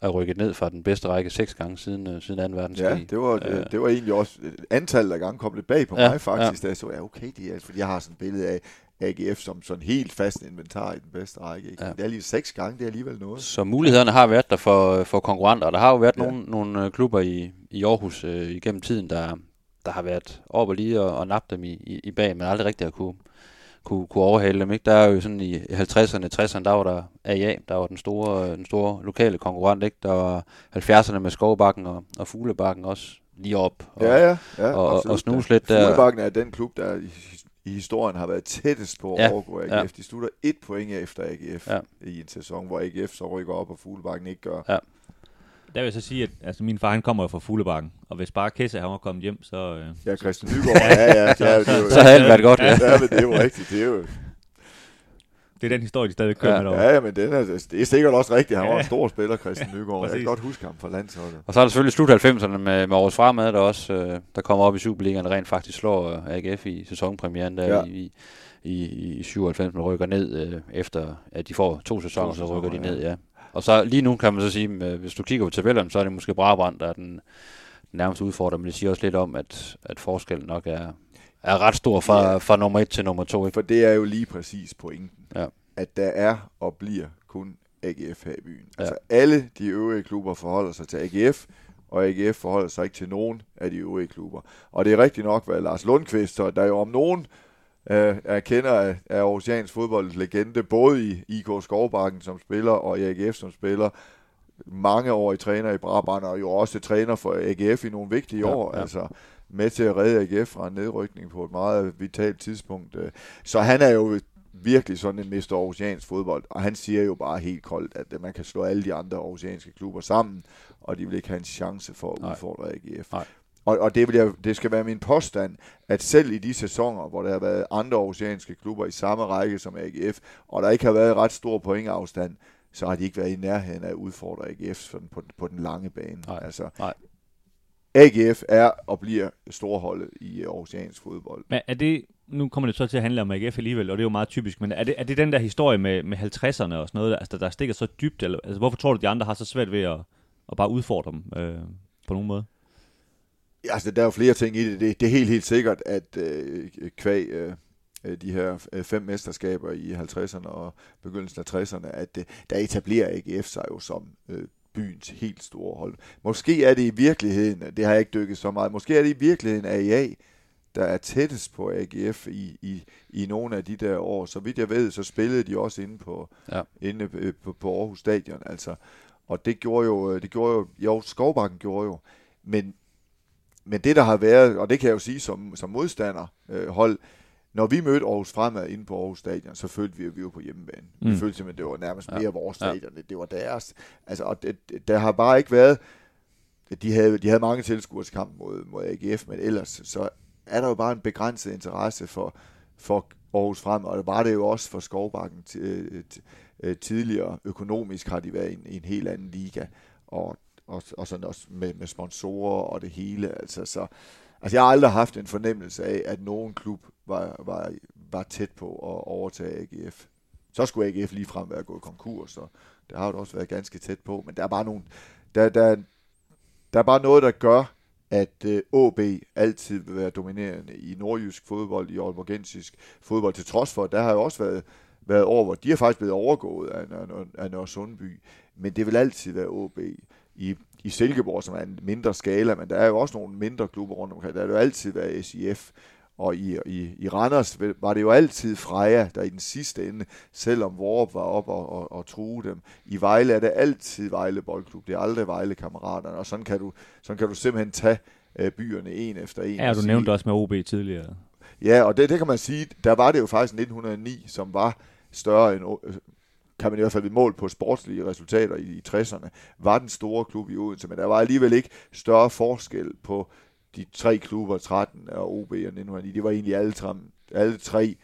er rykket ned fra den bedste række seks gange siden, øh, siden 2. verdenskrig. Ja, det var, det, det var egentlig også antallet af gange kom lidt bag på ja, mig faktisk, ja. da jeg så, ja okay, det er, fordi jeg har sådan et billede af AGF som sådan helt fast inventar i den bedste række. Ikke? Ja. Det er lige seks gange, det er alligevel noget. Så mulighederne har været der for, for konkurrenter. Der har jo været ja. nogle, nogle øh, klubber i, i Aarhus øh, igennem tiden, der, der har været op og lige og, og nappe dem i, i, i bag, men aldrig rigtig har kunne, kunne, kunne overhale dem. Ikke? Der er jo sådan i 50'erne, 60'erne, der var der AA, der var den store, den store lokale konkurrent. Ikke? Der var 70'erne med Skovbakken og, og Fuglebakken også lige op og, ja, ja, ja, og, og, og snuse lidt der. Fuglebakken er den klub, der i, historien har været tættest på at ja, overgå AGF. Ja. De slutter et point efter AGF ja. i en sæson, hvor AGF så rykker op, og Fuglebakken ikke gør. Ja. Der vil jeg så sige, at altså, min far han kommer jo fra Fuglebakken, og hvis bare Kesse han var kommet hjem, så... Øh, ja, Christian Nygaard, ja, ja. ja, så, ja så, så, så havde det været godt, ja. ja. men det er jo rigtigt, det er jo... Det er den historie, de stadig kører ja, med Ja, ja, men den er, det er sikkert også rigtigt. Han var en stor spiller, Christian Nygaard. jeg kan godt huske ham fra landsholdet. Og så er der selvfølgelig slut 90'erne med, med årets fremad, der også øh, der kommer op i Superligaen, der rent faktisk slår øh, AGF i sæsonpremieren der ja. i, i, i 97, man rykker ned øh, efter, at de får to sæsoner, to sæsoner så rykker de ned, ja. Og så lige nu kan man så sige, at hvis du kigger på tabellerne, så er det måske Brabrand, der er den nærmest udfordrer, men det siger også lidt om, at, at forskellen nok er, er ret stor fra, ja. fra nummer 1 til nummer 2. Ikke? For det er jo lige præcis pointen, ja. at der er og bliver kun AGF her i byen. Ja. Altså alle de øvrige klubber forholder sig til AGF, og AGF forholder sig ikke til nogen af de øvrige klubber. Og det er rigtigt nok, hvad Lars Lundqvist, der jo om nogen øh, er kender af, af Aarhusians fodboldlegende, både i IK Skovbakken som spiller og i AGF som spiller, mange år i træner i Brabrand, og jo også træner for AGF i nogle vigtige Ja, år, ja. altså med til at redde AGF fra en nedrykning på et meget vitalt tidspunkt. øh. Så han er jo virkelig sådan en Mr. Aarhusiansk fodbold, og han siger jo bare helt koldt, at øh, man kan slå alle de andre aarhusianske klubber sammen, og de vil ikke have en chance for at udfordre AGF. Nej. Og, og det, vil jeg, det skal være min påstand, at selv i de sæsoner, hvor der har været andre aarhusianske klubber i samme række som AGF, og der ikke har været ret stor pointafstand, så har de ikke været i nærheden af at udfordre AGF sådan på, på den lange bane. Nej, altså, nej. AGF er og bliver storholdet i aarhusiansk fodbold. Men er det, nu kommer det så til at handle om AGF alligevel, og det er jo meget typisk, men er det, er det den der historie med, med 50'erne og sådan noget, der, altså, der stikker så dybt? Eller, altså, hvorfor tror du, de andre har så svært ved at, at bare udfordre dem øh, på nogen måde? Ja, Altså, der er jo flere ting i det. Det, det er helt, helt sikkert, at øh, kvæg øh, øh, de her øh, fem mesterskaber i 50'erne og begyndelsen af 60'erne, at øh, der etablerer AGF sig jo som øh, byens helt store hold. Måske er det i virkeligheden, det har jeg ikke dykket så meget, måske er det i virkeligheden AIA, der er tættest på AGF i, i, i nogle af de der år. Så vidt jeg ved, så spillede de også inde på, Ja. inde øh, på, på Aarhus Stadion. Altså. Og det gjorde jo, øh, det gjorde jo, jo, Skovbakken gjorde jo, men, men det der har været, og det kan jeg jo sige som, som modstander øh, hold, når vi mødte Aarhus Fremad inde på Aarhus Stadion, så følte vi, at vi var på hjemmebane. Mm. Vi følte simpelthen, at det var nærmest Ja. mere vores stadion, det, det var deres. Altså, og det, det- der har bare ikke været, de havde, de havde mange tilskuere til kampen mod, mod AGF, men ellers så er der jo bare en begrænset interesse for, for Aarhus Frem, og det var det jo også for Skovbakken øh, øh, tidligere. Økonomisk har de været i en, i en helt anden liga, og, og, og sådan også med, med sponsorer og det hele. Altså, så, altså jeg har aldrig haft en fornemmelse af, at nogen klub var, var, var tæt på at overtage AGF. Så skulle AGF lige frem være gået konkurs, og det har jo også været ganske tæt på, men der er bare nogle, der, der, der er bare noget, der gør, at øh, AB altid vil være dominerende i nordjysk fodbold, i aalborgensisk fodbold, til trods for, at der har jo også været, været år, hvor de har faktisk blevet overgået af, af, af Nørre Sundby, men det vil altid være AB. I, i Silkeborg, som er en mindre skala, men der er jo også nogle mindre klubber rundt omkring, der vil jo altid være SIF, og i, i, i Randers var det jo altid Freja, der i den sidste ende, selvom Vorup var op og, og, og true dem. I Vejle er det altid Vejle Boldklub, det er aldrig Vejle Kammeraterne, og sådan kan du, sådan kan du simpelthen tage øh, byerne en efter en. Ja, og du sige- nævnte også med OB tidligere. Ja, og det, det kan man sige, der var det jo faktisk 1909, som var større end, kan man i hvert fald ved mål på sportslige resultater i, i 60'erne, var den store klub i Odense, men der var alligevel ikke større forskel på de tre klubber, 13 og OB og 1909. Det var egentlig alle, tre, alle tre,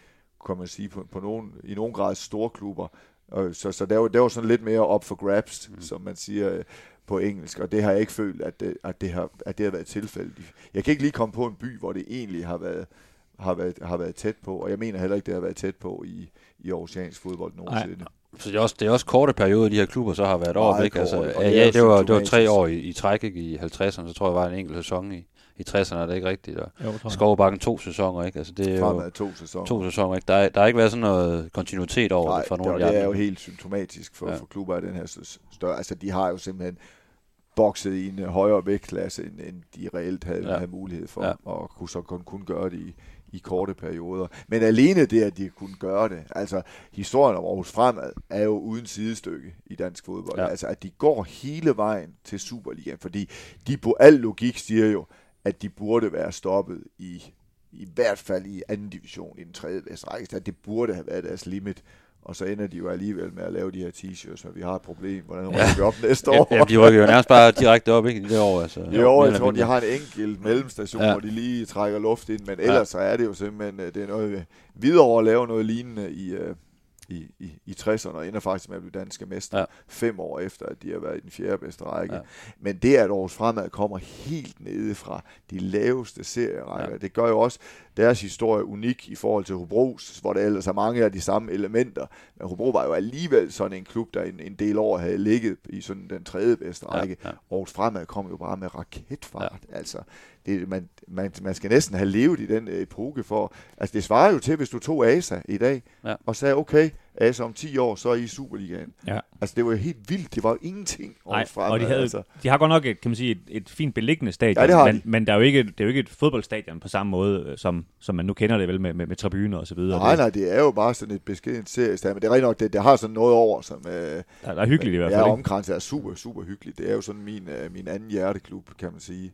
kan man sige, på, på nogen, i nogen grad store klubber. Og så, så der, var, der var sådan lidt mere up for grabs, mm. som man siger øh, på engelsk, og det har jeg ikke følt, at det, at det, har, at det har været tilfældet. Jeg kan ikke lige komme på en by, hvor det egentlig har været, har været, har været tæt på, og jeg mener heller ikke, det har været tæt på i, i Aarhusiansk fodbold nogensinde. Så det er, også, det er også korte perioder, de her klubber så har været over, ikke? Altså, ja, det ja, jo det, var, det var tre år i, i træk ikke? i 50'erne, så tror jeg, var en enkelt sæson i, i 60'erne, er det ikke rigtigt? Og Jo. Skovbakken to sæsoner, ikke? Altså, det er jo Fremad to sæsoner. to sæsoner, ikke? Der, er, der har ikke været sådan noget kontinuitet over Nej, det fra det, nogle og af de det er andre. jo helt symptomatisk for, Ja. for klubber af den her større. Altså, de har jo simpelthen bokset i en højere vægtklasse, end, end de reelt havde, Ja. havde mulighed for, ja. og kunne så kun, kun gøre det i, i korte perioder. Men alene det, at de kunne gøre det, altså historien om Aarhus Fremad, er jo uden sidestykke i dansk fodbold. Ja. Altså, at de går hele vejen til Superligaen, fordi de på al logik siger jo, at de burde være stoppet i i hvert fald i anden division i den tredje bedste række. Så det burde have været deres limit. Og så ender de jo alligevel med at lave de her t-shirts, så vi har et problem. Hvordan rykker vi op næste år? Ja, de rykker jo nærmest bare direkte op, ikke? I det år, altså. Jo, Mere jeg tror, de har en enkelt mellemstation, Ja. ja. hvor de lige trækker luft ind, men ellers så er det jo simpelthen, øh, det er noget videre at lave noget lignende i, øh, i, i, i 60'erne, og ender faktisk med at blive danske mester Ja. ja. fem år efter, at de har været i den fjerde bedste række. Ja. Ja. Men det, at Aarhus Fremad kommer helt nede fra de laveste serierækker, Ja. ja. det gør jo også deres historie unik i forhold til Hobros, hvor der ellers er mange af de samme elementer. Men Hobro var jo alligevel sådan en klub, der en, en del år havde ligget i sådan den tredje bedste Ja, række. ja. Aarhus Fremad kom jo bare med raketfart. Ja. Altså, det, man, man, man skal næsten have levet i den øh, epoke for... Altså, det svarer jo til, hvis du tog ASA i dag, Ja. og sagde, okay, altså om 10 år, så er I i Superligaen. Ja. Altså, det var jo helt vildt. Det var jo ingenting. Nej, Fremad, og de, havde, altså. de har godt nok et, kan man sige, et, et fint beliggende stadion, Ja, det har men, de. men der er jo ikke, det er jo ikke et fodboldstadion på samme måde, øh, som, som man nu kender det vel med, med, med tribuner og så videre. Nej, nej, det er jo bare sådan et beskedent seriestad, men det er rigtig nok, det, det har sådan noget over, som øh, Der, der er hyggeligt i hvert ja, fald. ikke? omkranset er super, super hyggeligt. Det er jo sådan min, øh, min anden hjerteklub, kan man sige.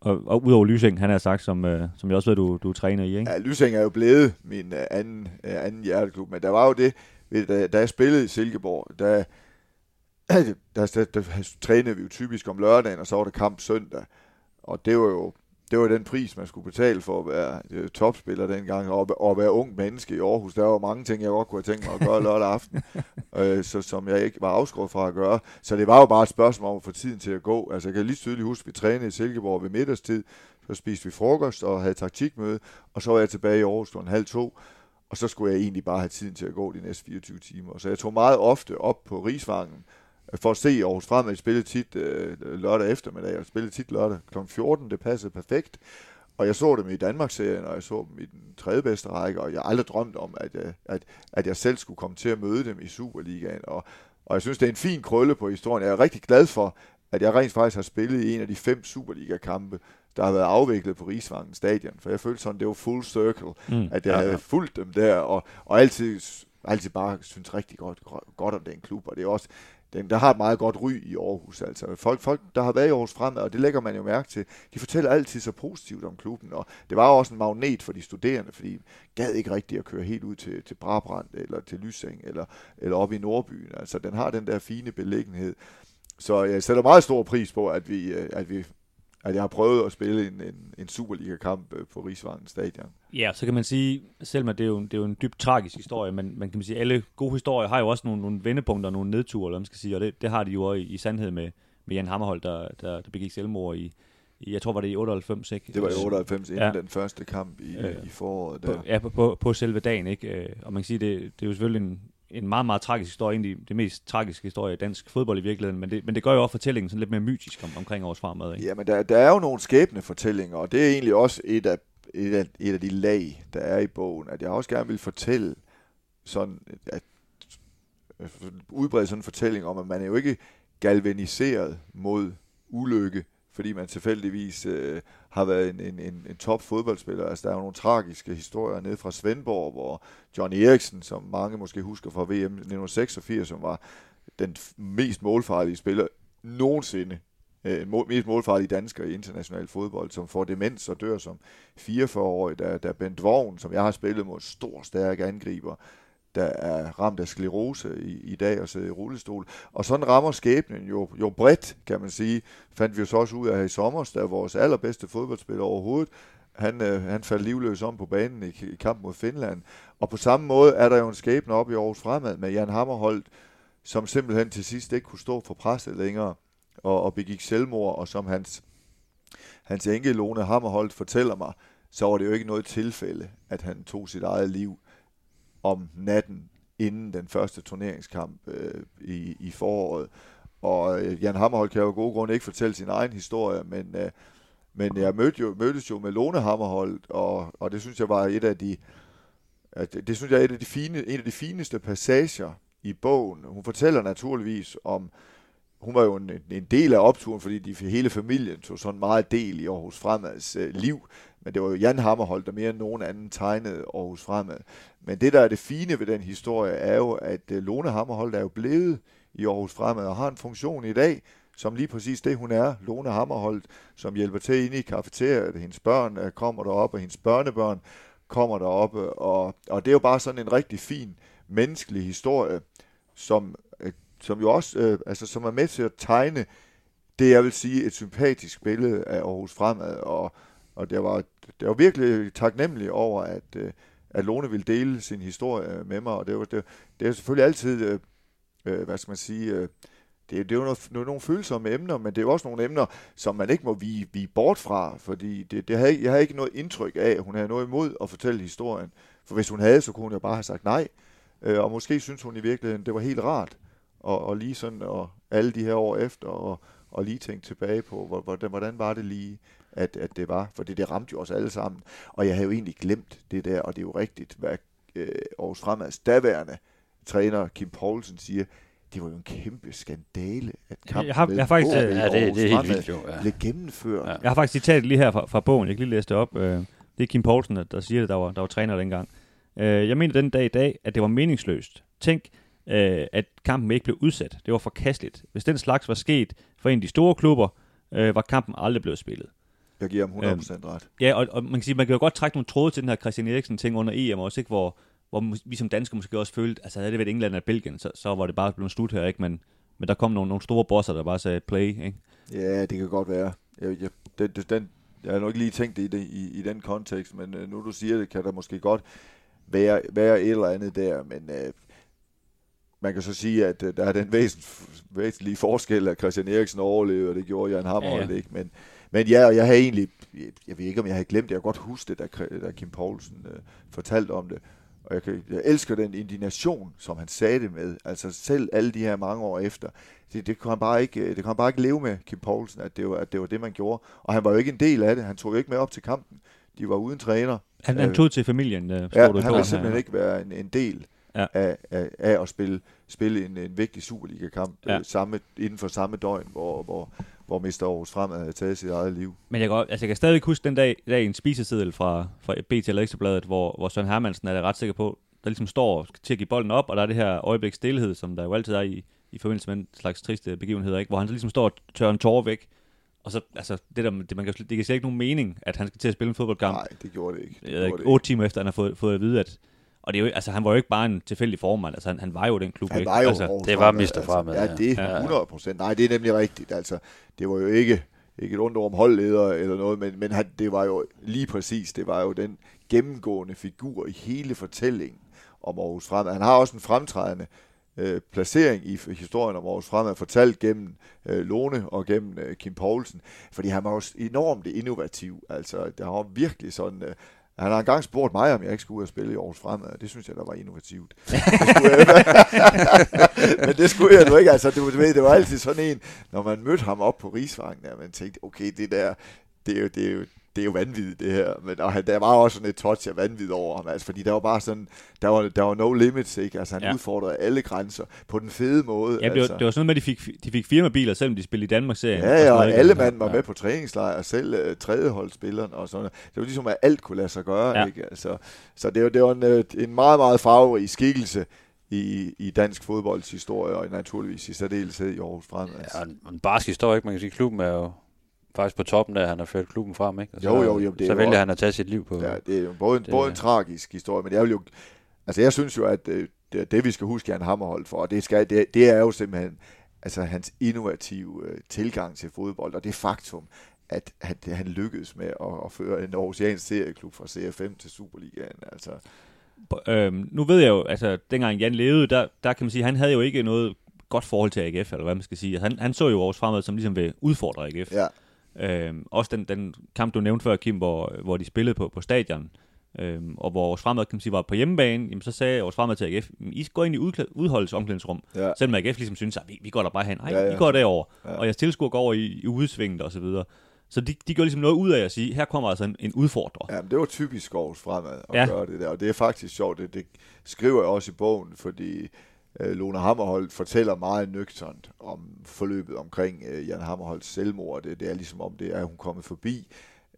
Og, og udover Lysing, han har sagt, som, øh, som jeg også ved, du, du træner i, ikke? Ja, Lysing er jo blevet min øh, anden, øh, anden hjerteklub, men der var jo det, ved, da, da jeg spillede i Silkeborg, der, der, der, der, der trænede vi jo typisk om lørdagen, og så var der kamp søndag. Og det var jo det var den pris, man skulle betale for at være øh, topspiller dengang, og, og være ung menneske i Aarhus. Der var mange ting, jeg godt kunne have tænkt mig at gøre lørdag aften, øh, så, som jeg ikke var afskåret fra at gøre. Så det var jo bare et spørgsmål om at få tiden til at gå. Altså, jeg kan lige tydeligt huske, at vi trænede i Silkeborg ved middagstid, så spiste vi frokost og havde taktikmøde, og så var jeg tilbage i Aarhus kl. halv to, og så skulle jeg egentlig bare have tiden til at gå de næste 24 timer. Så jeg tog meget ofte op på Rigsvangen, for at se Aarhus Fremad spille tit øh, lørdag eftermiddag, og spille tit lørdag kl. 14, det passede perfekt. Og jeg så dem i Danmarksserien, og jeg så dem i den tredje bedste række, og jeg har aldrig drømt om, at, at, at jeg selv skulle komme til at møde dem i Superligaen. Og, og jeg synes, det er en fin krølle på historien. Jeg er rigtig glad for, at jeg rent faktisk har spillet i en af de fem Superliga-kampe, der har været afviklet på Rigsvangen stadion. For jeg følte sådan, det var full circle, Mm. at jeg Ja, havde ja. fulgt dem der, og, og altid, altid bare synes rigtig godt, godt om den klub, og det er også, den, der har et meget godt ry i Aarhus. Altså. Folk, folk, der har været i Aarhus fremad, og det lægger man jo mærke til, de fortæller altid så positivt om klubben, og det var jo også en magnet for de studerende, fordi de gad ikke rigtigt at køre helt ud til, til Brabrand, eller til Lysing, eller, eller op i Nordbyen. Altså, den har den der fine beliggenhed. Så jeg sætter meget stor pris på, at vi, øh, at vi at jeg har prøvet at spille en, en, en Superliga-kamp øh, på Rigsvangen stadion. Ja, så kan man sige, selvom det er jo, det er jo en dybt tragisk historie, men man kan man sige, alle gode historier har jo også nogle, nogle vendepunkter, nogle nedture, eller man skal sige, og det, det har de jo også i, i sandhed med, med Jan Hammerhold, der, der, der begik selvmord i, i, jeg tror var det i 98, ikke? Det var i 98 inden Ja. den første kamp i, Øh, i foråret. På, Der. ja, på, på, på selve dagen, ikke? Øh, Og man kan sige, det, det er jo selvfølgelig en, en meget, meget tragisk historie, egentlig det mest tragiske historie i dansk fodbold i virkeligheden, men det, men det gør jo også fortællingen sådan lidt mere mytisk om, omkring års fremad, ikke? Ja, men der, der er jo nogle skæbne fortællinger, og det er egentlig også et af, et af, et af de lag, der er i bogen, at jeg også gerne vil fortælle sådan, at øh, udbrede sådan en fortælling om, at man er jo ikke galvaniseret mod ulykke, fordi man tilfældigvis øh, har været en, en, en, en top fodboldspiller. Altså, der er jo nogle tragiske historier nede fra Svendborg, hvor John Eriksen, som mange måske husker fra VM 1986, som var den f- mest målfarlige spiller nogensinde, øh, mål, mest målfarlige dansker i international fodbold, som får demens og dør som 44-årig. Der, der er Bent Vogn, som jeg har spillet mod, stor, stærk angriber, der er ramt af sklerose i, i dag og sidder i rullestol. Og sådan rammer skæbnen jo, jo bredt, kan man sige. Fandt vi jo så også ud af i sommer, da vores allerbedste fodboldspiller overhovedet, han, øh, han faldt livløs om på banen i, i kamp mod Finland. Og på samme måde er der jo en skæbne op i Aarhus Fremad med Jan Hammerholdt, som simpelthen til sidst ikke kunne stå for presset længere og, og begik selvmord, og som hans, hans enke Lone Hammerholdt fortæller mig, så var det jo ikke noget tilfælde, at han tog sit eget liv om natten inden den første turneringskamp øh, i, i foråret. Og øh, Jan Hammerhold kan jo af gode grunde ikke fortælle sin egen historie, men, øh, men jeg mødte jo, mødtes jo med Lone Hammerhold, og, og det synes jeg var et af de, at det, det synes jeg er et af de fine, en af de fineste passager i bogen. Hun fortæller naturligvis om, hun var jo en, en del af opturen, fordi de hele familien tog sådan meget del i Aarhus Fremads øh, liv. Men det var jo Jan Hammerhold, der mere end nogen anden tegnede Aarhus Fremad. Men det, der er det fine ved den historie, er jo, at øh, Lone Hammerhold er jo blevet i Aarhus Fremad og har en funktion i dag, som lige præcis det, hun er. Lone Hammerholdt, som hjælper til inde i kafeteriet. Hendes børn øh, kommer derop, og hendes børnebørn kommer derop. Øh, og, og det er jo bare sådan en rigtig fin menneskelig historie, som, som jo også øh, altså, som er med til at tegne det, jeg vil sige, et sympatisk billede af Aarhus Fremad. Og, og det var, det var virkelig taknemmelig over, at, øh, at Lone ville dele sin historie med mig. Og det, var, det, det er selvfølgelig altid, øh, øh, hvad skal man sige, øh, det, det er jo noget, noget, nogle følsomme emner, men det er jo også nogle emner, som man ikke må vige, vige bort fra, fordi det, det havde, jeg havde ikke noget indtryk af, at hun havde noget imod at fortælle historien. For hvis hun havde, så kunne hun jo bare have sagt nej. Øh, og måske synes hun i virkeligheden, det var helt rart, og, og lige sådan, og alle de her år efter, og, og lige tænke tilbage på, hvor- hvordan, hvordan var det lige, at, at det var, for det, det ramte jo os alle sammen. Og jeg havde jo egentlig glemt det der, og det er jo rigtigt, hvad øh, Aarhus Fremads daværende træner Kim Poulsen siger, det var jo en kæmpe skandale, at kampen Jeg har- jeg har faktisk, øh, Ja, det, det er Aarhus helt vildt jo. Ja. blev gennemført. Ja. Jeg har faktisk citatet lige her fra, fra bogen, jeg kan lige læse det op. Øh, det er Kim Poulsen, der, der siger det, der var, der var træner dengang. Øh, jeg mener den dag i dag, at det var meningsløst. Tænk, øh, at kampen ikke blev udsat. Det var forkasteligt. Hvis den slags var sket for en af de store klubber, øh, var kampen aldrig blevet spillet. Jeg giver ham 100% ret. Ja, og, og man kan sige, man kan jo godt trække nogle tråde til den her Christian Eriksen-ting under EM også, ikke? Hvor, hvor vi som danskere måske også følte, altså havde det været England eller Belgien, så, så var det bare blevet slut her, ikke? Men, men der kom nogle, nogle store bosser, der bare sagde play, ikke? Ja, det kan godt være. Jeg, jeg, det, den, jeg har nok ikke lige tænkt det i, det, i, i den kontekst, men øh, nu du siger det, kan der måske godt være, være et eller andet der, men øh, man kan så sige, at øh, der er den væsent, væsentlige forskel, at Christian Eriksen overlevede, og det gjorde Jan Hammerhold Ja, ja. ikke, men, men ja, og jeg har egentlig, jeg, ved ikke, om jeg havde glemt det, jeg kan godt huske det, da, Kim Poulsen øh, fortalte om det, og jeg, kan, jeg elsker den indignation, som han sagde det med, altså selv alle de her mange år efter, det, det, kunne han bare ikke, øh, det kunne han bare ikke leve med, Kim Poulsen, at det, var, at det var det, man gjorde. Og han var jo ikke en del af det. Han tog jo ikke med op til kampen. De var uden træner. Han, han Øh, tog til familien, øh, Ja, han bogen vil simpelthen her. ikke være en, en del Ja. af, af, af at spille, spille en, en vigtig Superliga-kamp Ja. øh, samme, inden for samme døgn, hvor, hvor, hvor Mr. Aarhus Fremad havde taget sit eget liv. Men jeg kan, altså jeg kan stadig huske den dag, dag en spiseseddel fra, fra BT eller Ekstrabladet, hvor, hvor Søren Hermansen er jeg ret sikker på, der ligesom står til at give bolden op, og der er det her øjeblik stillhed, som der jo altid er i, i forbindelse med en slags triste begivenheder, ikke? hvor han så ligesom står og tørrer en tårer væk, og så, altså, det der, det, man kan, det kan slet ikke nogen mening, at han skal til at spille en fodboldkamp, Nej, det gjorde det ikke. Det jeg gjorde ikke, det otte timer efter, han har fået, fået at vide, at og det er jo, altså, han var jo ikke bare en tilfældig formand, altså, han, han var jo den klub, Han ikke? var jo altså, Aarhus det var Mr. Fremad, Altså, ja, det er ja. 100 procent. Nej, det er nemlig rigtigt. Altså, det var jo ikke, ikke et ondt om holdleder eller noget, men, men han, det var jo lige præcis, det var jo den gennemgående figur i hele fortællingen om Aarhus Fremad. Han har også en fremtrædende øh, placering i historien om Aarhus Fremad, fortalt gennem øh, Lone og gennem øh, Kim Poulsen, fordi han var jo enormt innovativ. Altså, der var virkelig sådan... Øh, han har engang spurgt mig, om jeg ikke skulle ud og spille i Aarhus Fremad. Det synes jeg, der var innovativt. Det jeg- Men det skulle jeg nu ikke. Altså, du ved, det var altid sådan en, når man mødte ham op på Rigsvangen, der man tænkte, okay, det der, det er jo, det er jo, det er jo vanvittigt, det her. Men og han, der var også sådan et touch af vanvid over ham, altså, fordi der var bare sådan, der var, der var no limits, ikke? Altså, han Ja. udfordrede alle grænser på den fede måde. ja, det, var, altså. det var sådan noget med, at de fik, de fik firmabiler, selvom de spillede i Danmark-serien. Ja, ja, og ikke? alle Altså, mand var ja. med på træningslejr, selv uh, tredjeholdsspilleren og sådan noget. Det var ligesom, at alt kunne lade sig gøre, Ja. ikke? Altså, så det var, det var en, øh, en meget, meget farverig skikkelse i, i dansk fodbolds historie, og naturligvis i særdeleshed i Aarhus Fremad. Ja, og en, og en barsk historie, ikke? Man kan sige, klubben er jo faktisk på toppen der, han har ført klubben frem, ikke? Og Jo, jo, jo, det så jo vælger også- han at tage sit liv på. Ja, det er jo både en, Det- både en tragisk historie, men jeg vil jo... Altså, jeg synes jo, at øh, det, det vi skal huske Jan Hammerhold for, og det, skal, det, det er jo simpelthen altså, hans innovative øh, tilgang til fodbold, og det faktum, at, at han lykkedes med at, at føre en Aarhusiansk serieklub fra CFM til Superligaen. Altså, Øhm, nu ved jeg jo, altså dengang Jan levede, der, der kan man sige, han havde jo ikke noget godt forhold til AGF, eller hvad man skal sige. Han, han så jo vores fremad som ligesom vil udfordre AGF. ja, Øhm, også den, den kamp, du nævnte før, Kim, hvor, hvor de spillede på, på stadion, øhm, og hvor vores fremad, kan man sige, var på hjemmebane, jamen, så sagde vores fremad til AGF, "Men I går ind i udklæ- udholdelsesomklædningsrum, ja, selvom AGF ligesom synes, at vi, vi går der bare hen. Nej, Ja, ja. I går derover, Ja. og jeres tilskuer går over i, i udsvinget og så videre. Så de, de gør ligesom noget ud af at sige, her kommer altså en, en udfordrer. ja det var typisk Aarhus Fremad at Ja. gøre det der, og det er faktisk sjovt, det, det skriver jeg også i bogen, fordi øh, Øh, Lone Hammerholt fortæller meget nøgternt om forløbet omkring øh, Jan Hammerholds selvmord. Det, det er ligesom om, det er hun kommet forbi.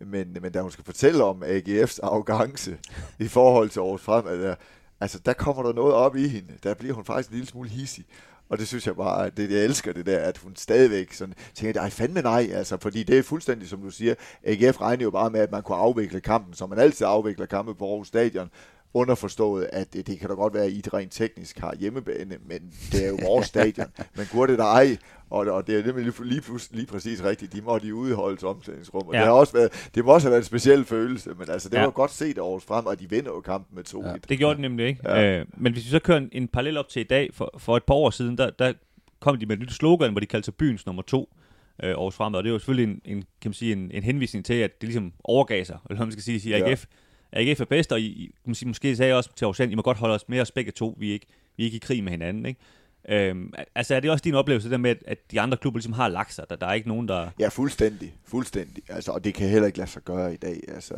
Men, men da hun skal fortælle om AGF's arrogance i forhold til året Fremad, at, altså der kommer der noget op i hende. Der bliver hun faktisk en lille smule hissig. Og det synes jeg bare, det, jeg elsker det der, at hun stadigvæk sådan, tænker, ej fandme nej, altså, fordi det er fuldstændig, som du siger, AGF regner jo bare med, at man kunne afvikle kampen, som man altid afvikler kampe på Aarhus Stadion, underforstået, at det, det kan da godt være, at I rent teknisk har hjemmebane, men det er jo vores stadion. Men kunne det da ej, og, og det er nemlig lige, lige, præcis rigtigt, de måtte i udholdes omklædningsrum, og Ja. det, har også været, det må også have været en speciel følelse, men altså, det Ja. var godt set Aarhus frem, og de vinder jo kampen med 2-1. Ja. Det gjorde det nemlig ikke. Ja. Øh, men hvis vi så kører en, en parallel op til i dag, for, for et par år siden, der, der kom de med et nyt slogan, hvor de kaldte sig byens nummer to øh, Aarhus Fremad. Og det er jo selvfølgelig en, en, kan man sige, en, en henvisning til, at det ligesom overgav sig, eller hvad man skal sige, sige Ja. AGF, AGF er bedst, og I, kan sige, måske sagde jeg også til Aarhus, I må godt holde os med os begge to, vi er ikke, vi er ikke i krig med hinanden. Ikke? Øhm, altså er det også din oplevelse, der med, at, at de andre klubber ligesom har lagt sig, der, der er ikke nogen, der... Ja, fuldstændig. Fuldstændig. Altså, og det kan heller ikke lade sig gøre i dag. Altså,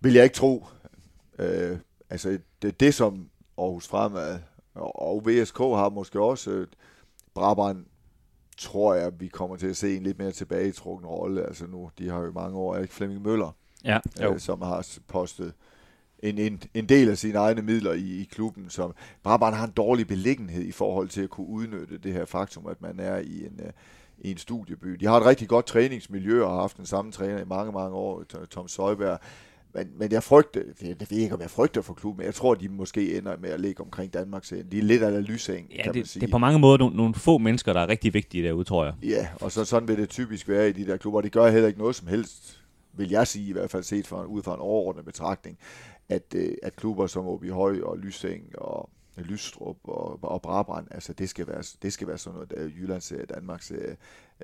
vil jeg ikke tro. Øh, altså, det, det som Aarhus Fremad Og, og VSK har måske også... Øh, Brabrand tror jeg, vi kommer til at se en lidt mere tilbagetrukken rolle. Altså nu, de har jo mange år, ikke Flemming Møller, Ja, øh, som har postet en, en, en del af sine egne midler i, i klubben, som Brabrand har en dårlig beliggenhed i forhold til at kunne udnytte det her faktum, at man er i en, uh, i en studieby. De har et rigtig godt træningsmiljø og har haft den samme træner i mange, mange år, Tom Søjberg. Men, men jeg frygter, det, det ved ikke, om jeg frygter for klubben, men jeg tror, de måske ender med at ligge omkring Danmarks De er lidt af lyseng, ja kan det, man sige. det er på mange måder nogle, nogle få mennesker, der er rigtig vigtige derude, tror jeg. Ja, og så sådan vil det typisk være i de der klubber. Det gør heller ikke noget som helst, vil jeg sige, i hvert fald set fra, ud fra en overordnet betragtning, at, øh, at klubber som OB Høj og Lysing og Lystrup og, og Brabrand, altså det skal være, det skal være sådan noget, der Jyllands Danmarks, øh,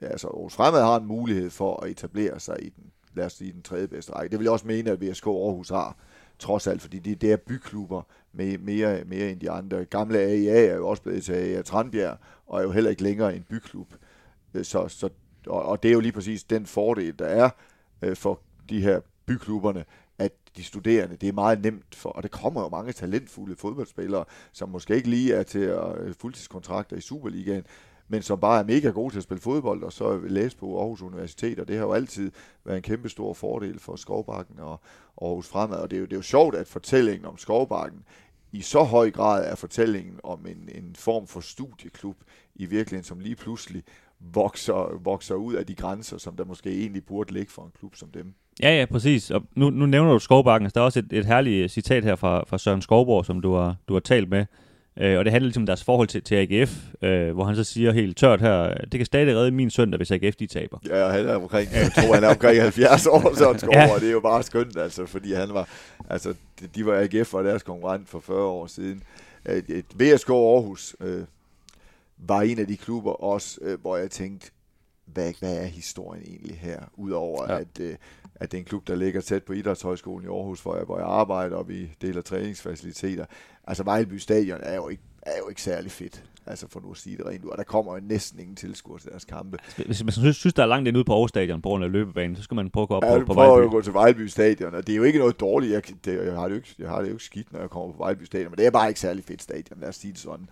Altså Aarhus Fremad har en mulighed for at etablere sig i den, lad os sige, den tredje bedste række. Det vil jeg også mene, at VSK Aarhus har, trods alt, fordi det, det er byklubber med, mere, mere end de andre. Gamle AIA er jo også blevet til AIA Tranbjerg, og er jo heller ikke længere en byklub. Øh, så, så, og, og det er jo lige præcis den fordel, der er øh, for de her byklubberne, at de studerende, det er meget nemt for, og det kommer jo mange talentfulde fodboldspillere, som måske ikke lige er til at øh, fuldtidskontrakter i Superligaen, men som bare er mega gode til at spille fodbold, og så læse på Aarhus Universitet, og det har jo altid været en kæmpe stor fordel for Skovbakken og Aarhus Fremad, og det er jo, det er jo sjovt, at fortællingen om Skovbakken i så høj grad er fortællingen om en, en form for studieklub i virkeligheden, som lige pludselig vokser, vokser ud af de grænser, som der måske egentlig burde ligge for en klub som dem. Ja, ja, præcis. Og nu, nu nævner du Skovbakken, så der er også et, et herligt citat her fra, fra Søren Skovborg, som du har, du har talt med. Øh, og det handler ligesom om deres forhold til, til AGF, øh, hvor han så siger helt tørt her, det kan stadig redde min søndag, hvis AGF de taber. Ja, og han er omkring, jeg tror, han er omkring 70 år, Søren Skovborg, ja. og det er jo bare skønt, altså, fordi han var, altså, de var AGF var deres konkurrent for 40 år siden. Øh, VSK Aarhus øh, var en af de klubber også, øh, hvor jeg tænkte, hvad, hvad er historien egentlig her? Udover ja. at, øh, at det er en klub, der ligger tæt på Idrætshøjskolen i Aarhus, hvor jeg, hvor jeg arbejder, og vi deler træningsfaciliteter. Altså Vejleby Stadion er jo ikke, er jo ikke særlig fedt. Altså for nu at sige det rent ud. Og der kommer jo næsten ingen tilskuere til deres kampe. Hvis man synes, synes der er langt ind ude på Aarhus Stadion på grund af løbebanen, så skal man prøve at gå op ja, på, på Vejleby. Vejleby. at gå til Vejleby Stadion, og det er jo ikke noget dårligt. Jeg, det, jeg, har det jo ikke, jeg har det jo ikke skidt, når jeg kommer på Vejleby Stadion, men det er bare ikke særlig fedt stadion, lad os sige det sådan.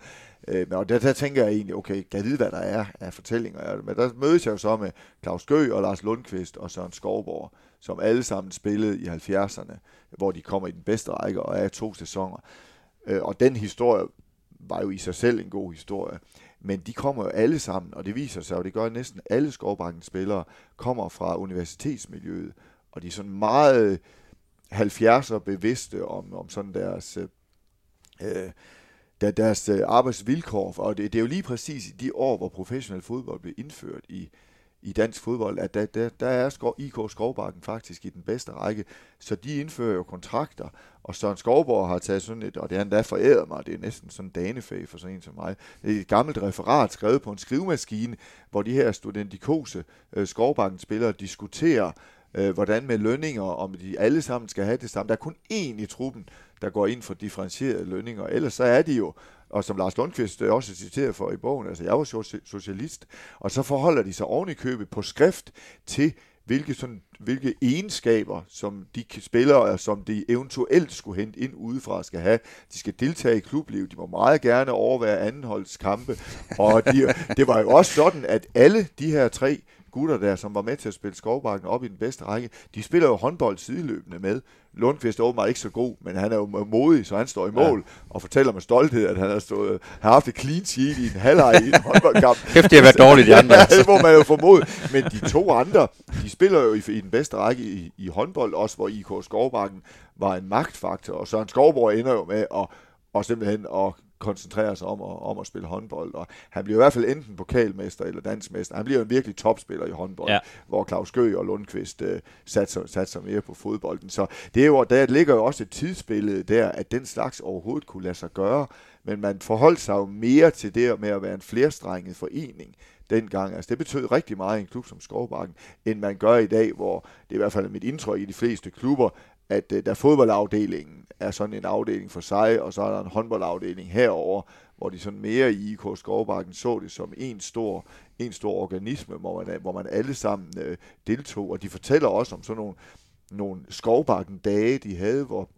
Øh, men og der, der tænker jeg egentlig, okay, kan jeg vide, hvad der er af fortællinger? Men der mødes jeg jo så med Claus Gø og Lars Lundqvist og Søren Skovborg, som alle sammen spillede i 70'erne, hvor de kommer i den bedste række og er to sæsoner. Øh, og den historie var jo i sig selv en god historie. Men de kommer jo alle sammen, og det viser sig, og det gør næsten alle Skovbankens spillere, kommer fra universitetsmiljøet, og de er sådan meget 70'er bevidste om, om sådan deres, øh, øh deres øh, arbejdsvilkår, og det, det er jo lige præcis i de år, hvor professionel fodbold blev indført i, i dansk fodbold, at der, der, der er Skov, IK Skovbakken faktisk i den bedste række, så de indfører jo kontrakter, og Søren Skovborg har taget sådan et, og det han da foræret mig, det er næsten sådan en danefag for sådan en som mig, et gammelt referat skrevet på en skrivemaskine, hvor de her studentikose øh, Skovbakken spillere diskuterer, øh, hvordan med lønninger, om de alle sammen skal have det samme. Der er kun én i truppen, der går ind for differentierede lønninger, ellers så er de jo og som Lars Lundqvist også citeret for i bogen, altså jeg var socialist, og så forholder de sig oven i købet på skrift til, hvilke, sådan, hvilke egenskaber, som de spillere, som de eventuelt skulle hente ind udefra, skal have. De skal deltage i klublivet, de må meget gerne overvære andenholdskampe, og de, det var jo også sådan, at alle de her tre gutter der, som var med til at spille Skovbakken op i den bedste række, de spiller jo håndbold sideløbende med. Lundqvist er åbenbart ikke så god, men han er jo modig, så han står i mål ja. og fortæller med stolthed, at han har, stået, har haft et clean sheet i en halvleg i en håndboldkamp. Kæft, det har været dårligt, de andre. ja, det må man jo formode. Men de to andre, de spiller jo i, i den bedste række i, i håndbold, også hvor IK Skovbakken var en magtfaktor, og Søren Skovborg ender jo med at og simpelthen at koncentrere sig om at, om at spille håndbold. Og han bliver i hvert fald enten pokalmester eller dansmester. Han bliver en virkelig topspiller i håndbold, ja. hvor Claus Gø og Lundqvist uh, satser, satser mere på fodbolden. Så det er jo, der ligger jo også et tidsbillede der, at den slags overhovedet kunne lade sig gøre. Men man forholdt sig jo mere til det med at være en flerstrenget forening dengang. Altså det betød rigtig meget i en klub som Skovbakken, end man gør i dag, hvor det er i hvert fald mit indtryk i de fleste klubber, at øh, uh, der fodboldafdelingen er sådan en afdeling for sig, og så er der en håndboldafdeling herover, hvor de sådan mere i IK Skovbakken så det som en stor, en stor organisme, hvor man, hvor man alle sammen uh, deltog, og de fortæller også om sådan nogle, nogle Skovbakken dage, de havde, hvor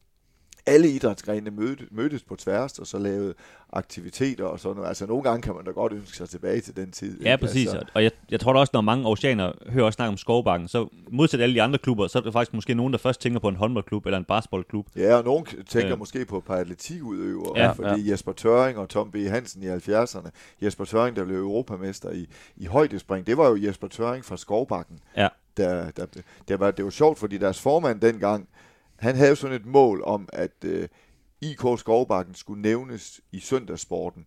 alle idrætsgrenene mødtes, mødtes på tværs, og så lavede aktiviteter og sådan noget. Altså nogle gange kan man da godt ønske sig tilbage til den tid. Ja, ikke? præcis. Altså, Og jeg, jeg tror da også, når mange oceaner hører også snakke om Skovbakken, så modsat alle de andre klubber, så er der faktisk måske nogen, der først tænker på en håndboldklub eller en basketballklub. Ja, og nogen tænker Ja. måske på et par atletikudøvere, ja, fordi ja. Jesper Tøring og Tom B. Hansen i 70'erne, Jesper Tøring, der blev europamester i, i højdespring, det var jo Jesper Tøring fra Skovbakken. Ja. Der, der, der var, det var sjovt, fordi deres formand dengang, han havde jo sådan et mål om, at øh, IK Skovbakken skulle nævnes i søndagssporten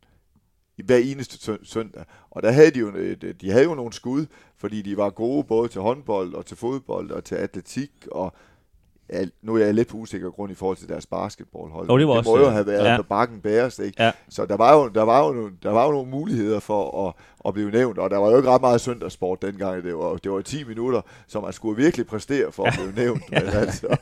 i hver eneste søndag. Og der havde de jo, et, de havde jo nogle skud, fordi de var gode både til håndbold og til fodbold og til atletik og Ja, nu er jeg lidt på usikker grund i forhold til deres basketballhold. Jo, det var det også, må jo øh, have været ja. ja. på bakken bæres, ikke? Ja. Så der var, jo, der, var jo nogle, der var jo nogle muligheder for at, at blive nævnt, og der var jo ikke ret meget søndagssport dengang. Det var, det var 10 minutter, som man skulle virkelig præstere for at blive nævnt. Men altså,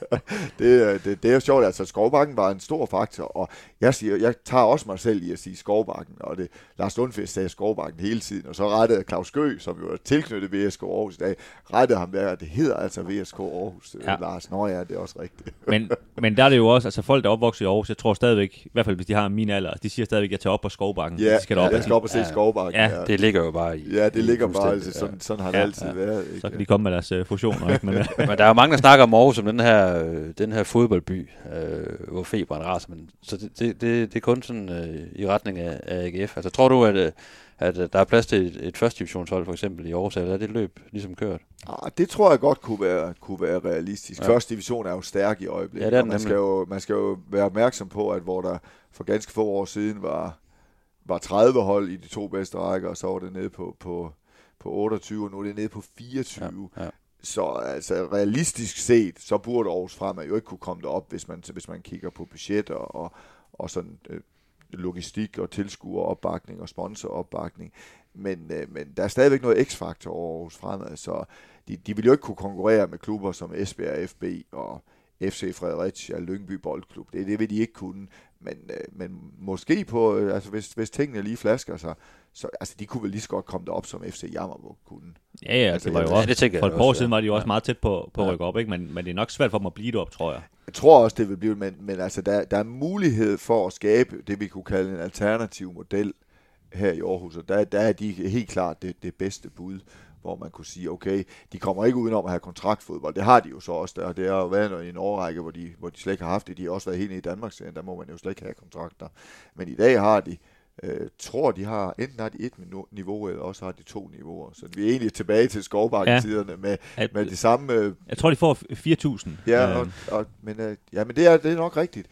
det, det, det er jo sjovt, altså Skovbakken var en stor faktor, og jeg, siger, jeg tager også mig selv i at sige Skovbakken, og det, Lars Lundqvist sagde Skovbakken hele tiden, og så rettede Claus Gø, som jo er tilknyttet VSK Aarhus i dag, rettede ham der, at det hedder altså VSK Aarhus, Ja. ja. Lars. Nå ja, det er også rigtigt. Men, men der er det jo også, altså folk, der er opvokset i Aarhus, jeg tror stadigvæk, i hvert fald hvis de har min alder, de siger stadigvæk, at jeg tager op på Skovbakken. Ja, de skal derop, jeg skal op og se Ja. Skovbakken. Ja, Det ligger jo bare i... Ja, det ligger bare, altså, sådan, sådan har Ja, det altid ja. været. Ikke? så kan de komme med deres uh, fusioner. Ikke? Men, uh, Men der er jo mange, der snakker om Aarhus som den her, øh, den her fodboldby, øh, hvor feberen raser. Men, så det, det, det, det er kun sådan øh, i retning af, af AGF. Altså tror du, at, øh, at øh, der er plads til et, et første divisionshold for eksempel i Aarhus, eller er det løb ligesom kørt? Ah, det tror jeg godt kunne være, kunne være realistisk. Ja. Første division er jo stærk i øjeblikket. Ja, og man, skal jo, man skal jo være opmærksom på, at hvor der for ganske få år siden var, var 30 hold i de to bedste rækker, og så var det nede på, på, på 28, og nu er det nede på 24. Ja, ja. Så altså, realistisk set, så burde Aarhus Fremad jo ikke kunne komme derop, hvis man, hvis man kigger på budgetter og, og sådan øh, logistik og tilskueropbakning og sponsoropbakning. Men, øh, men der er stadigvæk noget x-faktor over Aarhus Fremad, så de, de vil jo ikke kunne konkurrere med klubber som Esbjerg FB og FC Fredericia, Lyngby Boldklub. Det, det vil de ikke kunne. Men, øh, men måske på, øh, altså hvis, hvis tingene lige flasker sig, så altså de kunne vel lige så godt komme derop, som FC Jammerburg kunne. ja, ja, Altså, det var jo ja, også, det tænker jeg for et par også, år siden ja. var de jo også Ja. meget tæt på, på at Ja. rykke op, ikke? Men, men det er nok svært for dem at blive det op, tror jeg. Jeg tror også, det vil blive, men, men altså, der, der er mulighed for at skabe det, vi kunne kalde en alternativ model her i Aarhus, og der, der er de helt klart det, det bedste bud, hvor man kunne sige, okay, de kommer ikke udenom at have kontraktfodbold. Det har de jo så også der, det har jo været i en årrække, hvor de, hvor de slet ikke har haft det. De har også været helt i Danmark, der må man jo slet ikke have kontrakter. Men i dag har de, øh, tror de har, enten har de et niveau, eller også har de to niveauer. Så vi er egentlig tilbage til skovbakketiderne ja. med, At, med det samme øh, jeg tror, de får 4.000. Ja, Øh, og, og, men, øh, ja, men det er, det er nok rigtigt.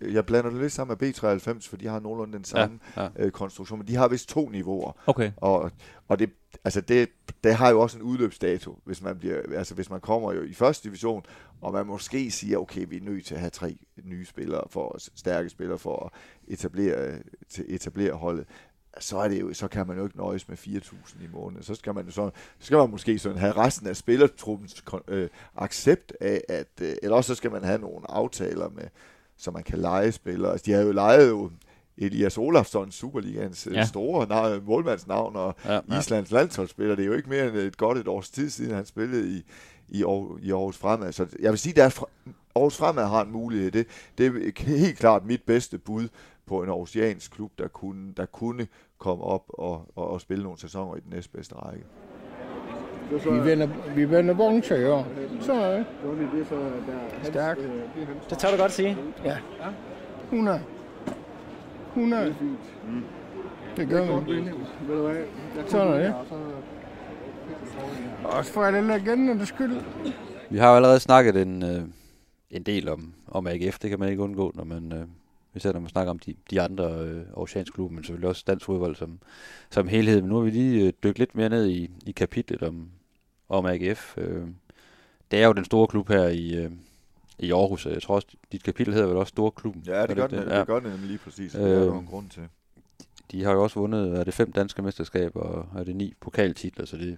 Jeg blander det lidt sammen med B93, for de har nogenlunde den samme Ja, ja. Øh, konstruktion, men de har vist to niveauer. Okay. Og, og det, altså det, det har jo også en udløbsdato, hvis man, bliver, altså hvis man kommer jo i første division, og man måske siger, okay, vi er nødt til at have tre nye spillere, for stærke spillere, for at etablere, til etablere holdet så, er det jo, så kan man jo ikke nøjes med 4.000 i måneden. Så skal man jo så, så skal man måske sådan have resten af spillertruppens øh, accept af, at, øh, eller også så skal man have nogle aftaler med, så man kan lege spillere. Altså, de har jo lejet jo Elias Olafsson, Superligans Ja. ja. store navn, målmandsnavn og Ja, ja. Islands landsholdsspiller. Det er jo ikke mere end et godt et års tid siden, han spillede i, i, Aar, i Aarhus Fremad. Så jeg vil sige, at Aarhus Fremad har en mulighed. Det, det er helt klart mit bedste bud på en aarhusiansk klub, der kunne, der kunne komme op og, og, og spille nogle sæsoner i den næstbedste række. Vi vender, vi vender år. Så er det. Stærkt. Det tør du godt sige. Ja. 100. 100. Det gør vi. Sådan er det. Også for alle legendernes skyld. Vi har jo allerede snakket en, øh, en del om, om AGF, det kan man ikke undgå, når man, øh, især når man snakker om de, de andre øh, oceanske klubber, men selvfølgelig også dansk fodbold som, som helhed. Men nu har vi lige øh, dykket lidt mere ned i, i kapitlet om, om AGF. Øh, det er jo den store klub her i, øh, i Aarhus, jeg tror også, dit kapitel hedder vel også Storklubben. Ja, det gør, det, det, Ja. det gør det nemlig lige præcis. Det er der Øh, en grund til. De har jo også vundet, er det fem danske mesterskaber, og er det ni pokaltitler, så det,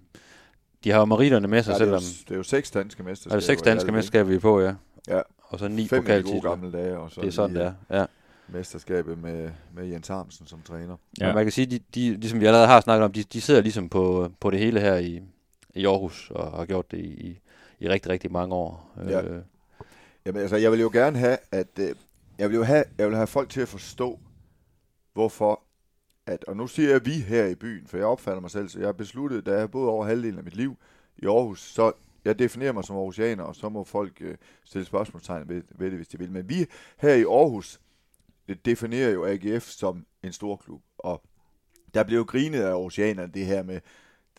de har jo maritterne med sig, Ja, det, er jo, selvom... det er jo seks danske mesterskaber. Er det seks danske alt, mesterskaber, vi er på, ja. Ja. Og så ni Fem pokaltitler. gamle dage, og så Det er sådan, det er. Ja. mesterskabet med, med Jens Harmsen som træner. Ja. Og man kan sige, de, de, ligesom vi allerede har snakket om, de, de sidder ligesom på, på det hele her i, i Aarhus, og har gjort det i, i rigtig, rigtig mange år. Øh, ja. Øh, Jamen altså, jeg vil jo gerne have, at, øh, jeg vil jo have, jeg vil have folk til at forstå, hvorfor at, og nu siger jeg vi her i byen, for jeg opfatter mig selv, så jeg har besluttet, da jeg har boet over halvdelen af mit liv i Aarhus, så jeg definerer mig som aarhusianer, og så må folk øh, stille spørgsmålstegn ved, ved det, hvis de vil. Men vi her i Aarhus definerer jo AGF som en stor klub, og der blev jo grinet af aarhusianerne det her med,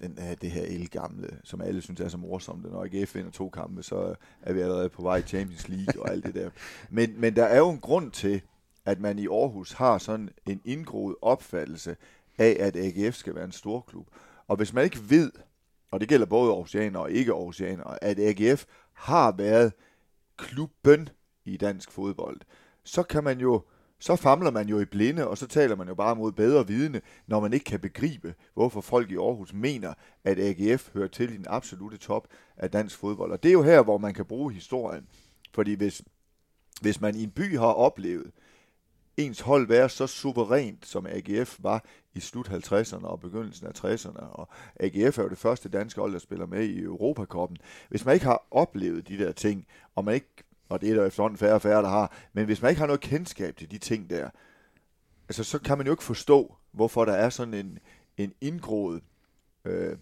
den, uh, det her elgamle, som alle synes er så morsomt. Når AGF vinder to kampe, så er vi allerede på vej i Champions League og alt det der. Men, men der er jo en grund til, at man i Aarhus har sådan en indgroet opfattelse af, at AGF skal være en stor klub. Og hvis man ikke ved, og det gælder både Aarhusianer og ikke Aarhusianer, at AGF har været klubben i dansk fodbold, så kan man jo så famler man jo i blinde, og så taler man jo bare mod bedre vidne, når man ikke kan begribe, hvorfor folk i Aarhus mener, at AGF hører til i den absolute top af dansk fodbold. Og det er jo her, hvor man kan bruge historien. Fordi hvis, hvis man i en by har oplevet ens hold være så suverænt, som AGF var i slut 50'erne og begyndelsen af 60'erne, og AGF er jo det første danske hold, der spiller med i Europakoppen. Hvis man ikke har oplevet de der ting, og man ikke og det er der efterhånden færre og færre, der har. Men hvis man ikke har noget kendskab til de ting der, altså, så kan man jo ikke forstå, hvorfor der er sådan en, en indgroet øh,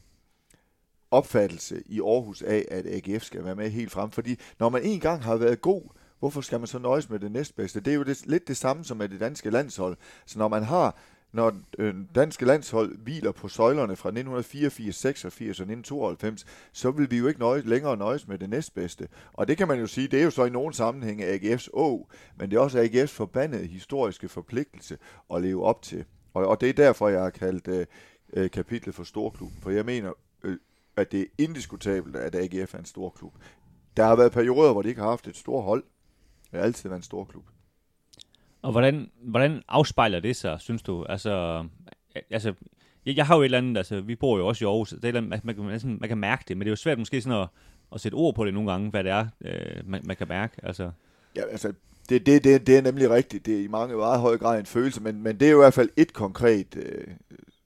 opfattelse i Aarhus af, at AGF skal være med helt frem. Fordi når man en gang har været god, hvorfor skal man så nøjes med det næstbedste? Det er jo det, lidt det samme som med det danske landshold. Så når man har når øh, danske landshold hviler på søjlerne fra 1984, 86 og 1992, så vil vi jo ikke nøje, længere nøjes med det næstbedste. Og det kan man jo sige, det er jo så i nogle sammenhænge AGF's å, men det er også AGF's forbandede historiske forpligtelse at leve op til. Og, og det er derfor, jeg har kaldt øh, øh kapitlet for storklub, for jeg mener, øh, at det er indiskutabelt, at AGF er en stor klub. Der har været perioder, hvor de ikke har haft et stort hold. Det har altid været en stor klub. Og hvordan, hvordan afspejler det sig, synes du? Altså, altså jeg, jeg har jo et eller andet, altså vi bor jo også i Aarhus, det er andet, man, man, man, man kan mærke det, men det er jo svært måske sådan at, at sætte ord på det nogle gange, hvad det er, øh, man, man kan mærke. Altså. Ja, altså det, det, det, det er nemlig rigtigt. Det er i mange meget høj grad en følelse, men, men det er jo i hvert fald et konkret øh,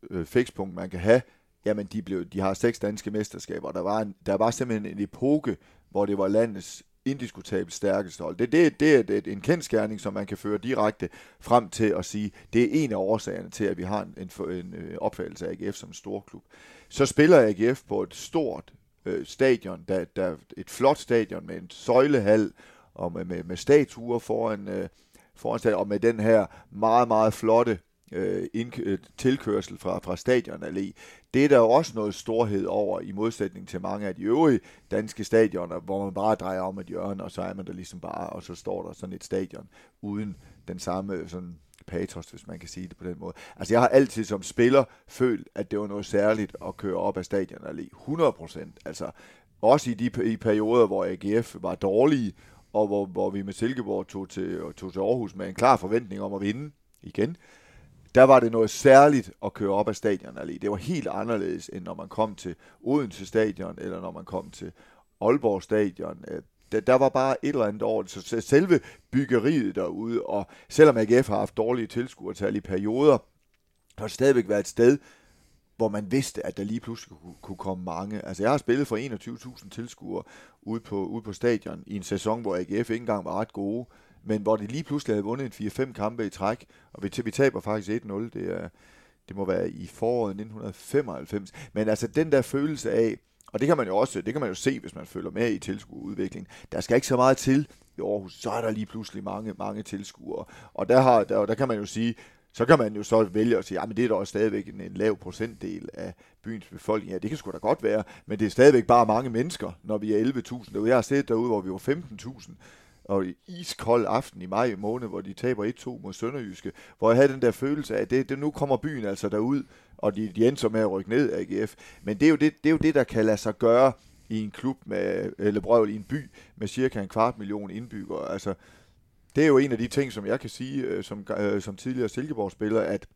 øh, fikspunkt, man kan have. Jamen, de, blev, de har seks danske mesterskaber, der var, en, der var simpelthen en epoke, hvor det var landets indiskutabelt stærkeste hold. Det, det, det er det, en kendskærning, som man kan føre direkte frem til at sige, det er en af årsagerne til, at vi har en, en, en øh, opfattelse af AGF som en stor klub. Så spiller AGF på et stort øh, stadion, der, der, et flot stadion med en søjlehal og med, med, med statuer foran, øh, foran stadion, og med den her meget, meget flotte øh, øh, tilkørsel fra, fra Stadion Allé. Det er der jo også noget storhed over, i modsætning til mange af de øvrige danske stadioner, hvor man bare drejer om et hjørne, og så er man der ligesom bare, og så står der sådan et stadion uden den samme øh, sådan patos, hvis man kan sige det på den måde. Altså jeg har altid som spiller følt, at det var noget særligt at køre op af Stadion Allé. 100 procent. Altså også i de i perioder, hvor AGF var dårlige, og hvor, hvor vi med Silkeborg tog til, tog til Aarhus med en klar forventning om at vinde igen der var det noget særligt at køre op ad stadion allé. Det var helt anderledes, end når man kom til Odense stadion, eller når man kom til Aalborg stadion. Øh, der, der var bare et eller andet over det. Så selve byggeriet derude, og selvom AGF har haft dårlige tilskuertal i perioder, har stadigvæk været et sted, hvor man vidste, at der lige pludselig kunne, kunne komme mange. Altså, jeg har spillet for 21.000 tilskuere ude på, ude på stadion i en sæson, hvor AGF ikke engang var ret gode men hvor de lige pludselig havde vundet en 4-5 kampe i træk, og vi, vi taber faktisk 1-0, det, er, det må være i foråret 1995. Men altså den der følelse af, og det kan man jo også, det kan man jo se, hvis man følger med i tilskuerudviklingen. Der skal ikke så meget til i Aarhus, så er der lige pludselig mange, mange tilskuere. Og der, har, der, der kan man jo sige, så kan man jo så vælge at sige, ah, at det er da også stadigvæk en, en lav procentdel af byens befolkning. Ja, det kan sgu da godt være, men det er stadigvæk bare mange mennesker, når vi er 11.000 derude. Jeg har set derude, hvor vi var 15.000 og iskold aften i maj måned, hvor de taber 1-2 mod Sønderjyske, hvor jeg havde den der følelse af, at det, det nu kommer byen altså derud, og de, de endte med at rykke ned af AGF. Men det er, jo det, det er jo det, der kan lade sig gøre i en klub med, eller brøvl i en by med cirka en kvart million indbyggere. Altså, det er jo en af de ting, som jeg kan sige øh, som, øh, som tidligere Silkeborg-spiller, at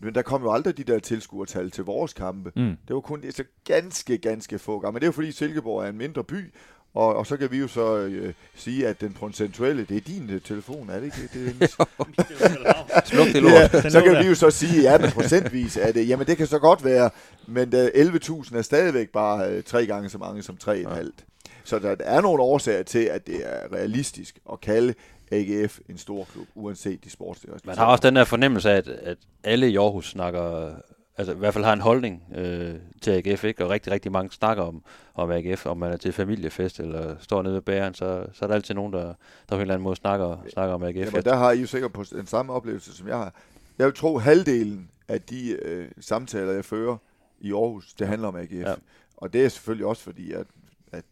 men der kom jo aldrig de der tilskuertal til vores kampe. Mm. Det var kun så ganske, ganske få gange. Men det er jo fordi Silkeborg er en mindre by, og, og så kan vi jo så øh, sige, at den procentuelle, det er din øh, telefon, er det ikke? Det er Sluk det lort. Ja, så kan vi jo så sige, ja, men procentvis er det, jamen det kan så godt være, men øh, 11.000 er stadigvæk bare øh, tre gange så mange som 3,5. Ja. Så der er nogle årsager til, at det er realistisk at kalde AGF en stor klub, uanset de sportslige Man har også den der fornemmelse af, at, at alle i Aarhus snakker, altså i hvert fald har en holdning øh, til AGF, ikke? og rigtig, rigtig mange snakker om, om AGF, om man er til familiefest eller står nede ved bæren, så, så er der altid nogen, der, der på en eller anden måde snakker, snakker om AGF. Jamen, der har I jo sikkert på den samme oplevelse, som jeg har. Jeg vil tro, halvdelen af de øh, samtaler, jeg fører i Aarhus, det handler om AGF. Ja. Ja. Og det er selvfølgelig også fordi, at, at,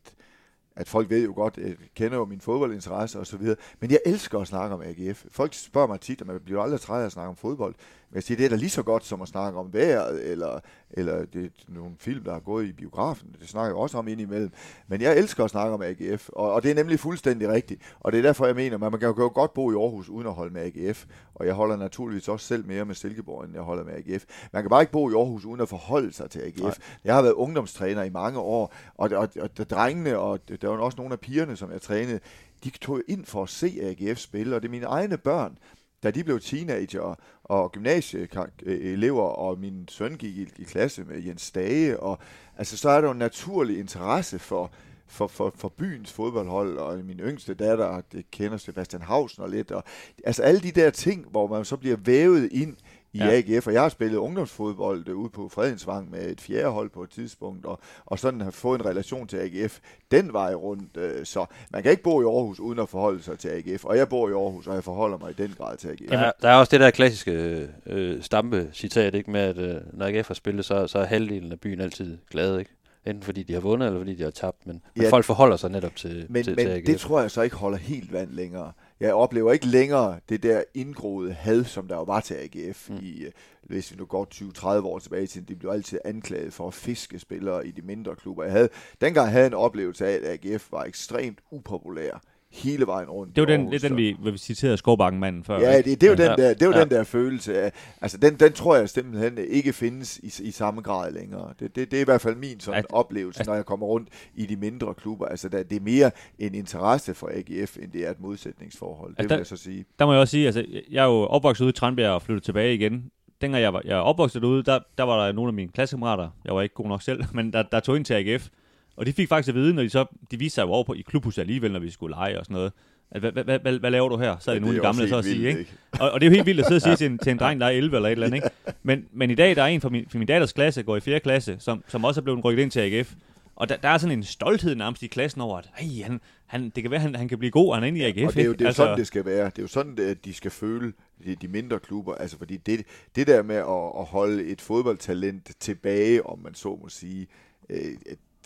at folk ved jo godt, jeg kender jo min fodboldinteresse og så videre. Men jeg elsker at snakke om AGF. Folk spørger mig tit, og man bliver aldrig træt af at snakke om fodbold. Men jeg siger, det er da lige så godt som at snakke om vejret, eller, eller det er nogle film, der har gået i biografen. Det snakker jeg også om indimellem. Men jeg elsker at snakke om AGF, og, og det er nemlig fuldstændig rigtigt. Og det er derfor, jeg mener, at man kan jo godt bo i Aarhus uden at holde med AGF. Og jeg holder naturligvis også selv mere med Silkeborg, end jeg holder med AGF. Man kan bare ikke bo i Aarhus uden at forholde sig til AGF. Nej. Jeg har været ungdomstræner i mange år, og, og, og, og drengene, og der var også nogle af pigerne, som jeg trænede, de tog ind for at se AGF spille, og det er mine egne børn, da de blev teenager og gymnasieelever, og min søn gik i, i klasse med Jens Stage, og altså så er der jo en naturlig interesse for, for, for, for byens fodboldhold, og min yngste datter det kender Sebastian Hausen og lidt, og altså alle de der ting, hvor man så bliver vævet ind i Ja. AGF, og jeg har spillet ungdomsfodbold ude på Fredensvang med et fjerde hold på et tidspunkt, og, og sådan har fået en relation til AGF den vej rundt, øh, så man kan ikke bo i Aarhus uden at forholde sig til AGF, og jeg bor i Aarhus, og jeg forholder mig i den grad til AGF. Der, er- der er også det der klassiske øh, stampe-citat, ikke, med at øh, når AGF har spillet, så, så er halvdelen af byen altid glade, ikke? Enten fordi de har vundet, eller fordi de har tabt, men, men Ja. folk forholder sig netop til, Men, til, men til AGF. det tror jeg så ikke holder helt vand længere. Jeg oplever ikke længere det der indgroede had, som der jo var til AGF mm. i, øh, hvis vi nu går 20-30 år tilbage til, de blev altid anklaget for at fiske spillere i de mindre klubber. Jeg havde, dengang havde jeg en oplevelse af, at AGF var ekstremt upopulær hele vejen rundt. Det var den, det er den vi, vi citerede Skovbakken-manden før. Ja, det, det er jo, Ja. den, der, det er jo Ja. den der følelse af, altså den, den tror jeg simpelthen ikke findes i, i samme grad længere. Det, det, det er i hvert fald min sådan At- oplevelse, at- når jeg kommer rundt i de mindre klubber. Altså der, det er mere en interesse for AGF, end det er et modsætningsforhold. Det Altså, vil der- jeg så sige. der må jeg også sige, altså, jeg er jo opvokset ude i Tranbjerg og flyttet tilbage igen. Dengang jeg var jeg opvokset derude, der, der var der nogle af mine klassekammerater, jeg var ikke god nok selv, men der, der tog ind til AGF. Og de fik faktisk at vide, når de så, de viste sig jo over på, i klubhuset alligevel, når vi skulle lege og sådan noget. At, hvad, hvad, hvad, laver du her? Så er det Ja, nogle af de gamle så at sige, ikke? Og, og det er jo helt vildt at sidde og sige til en, til en dreng, der er 11 eller et eller andet, ikke? Men, men i dag, der er en fra min, fra min datters klasse, går i 4. klasse, som, som også er blevet rykket ind til AGF. Og der, der er sådan en stolthed nærmest i klassen over, at Ej, han, han, det kan være, han, han kan blive god, og han er inde i AGF. Og det er jo, det er altså, sådan, det skal være. Det er jo sådan, at de skal føle de, de mindre klubber. Altså, fordi det, det der med at, at holde et fodboldtalent tilbage, om man så må sige, øh,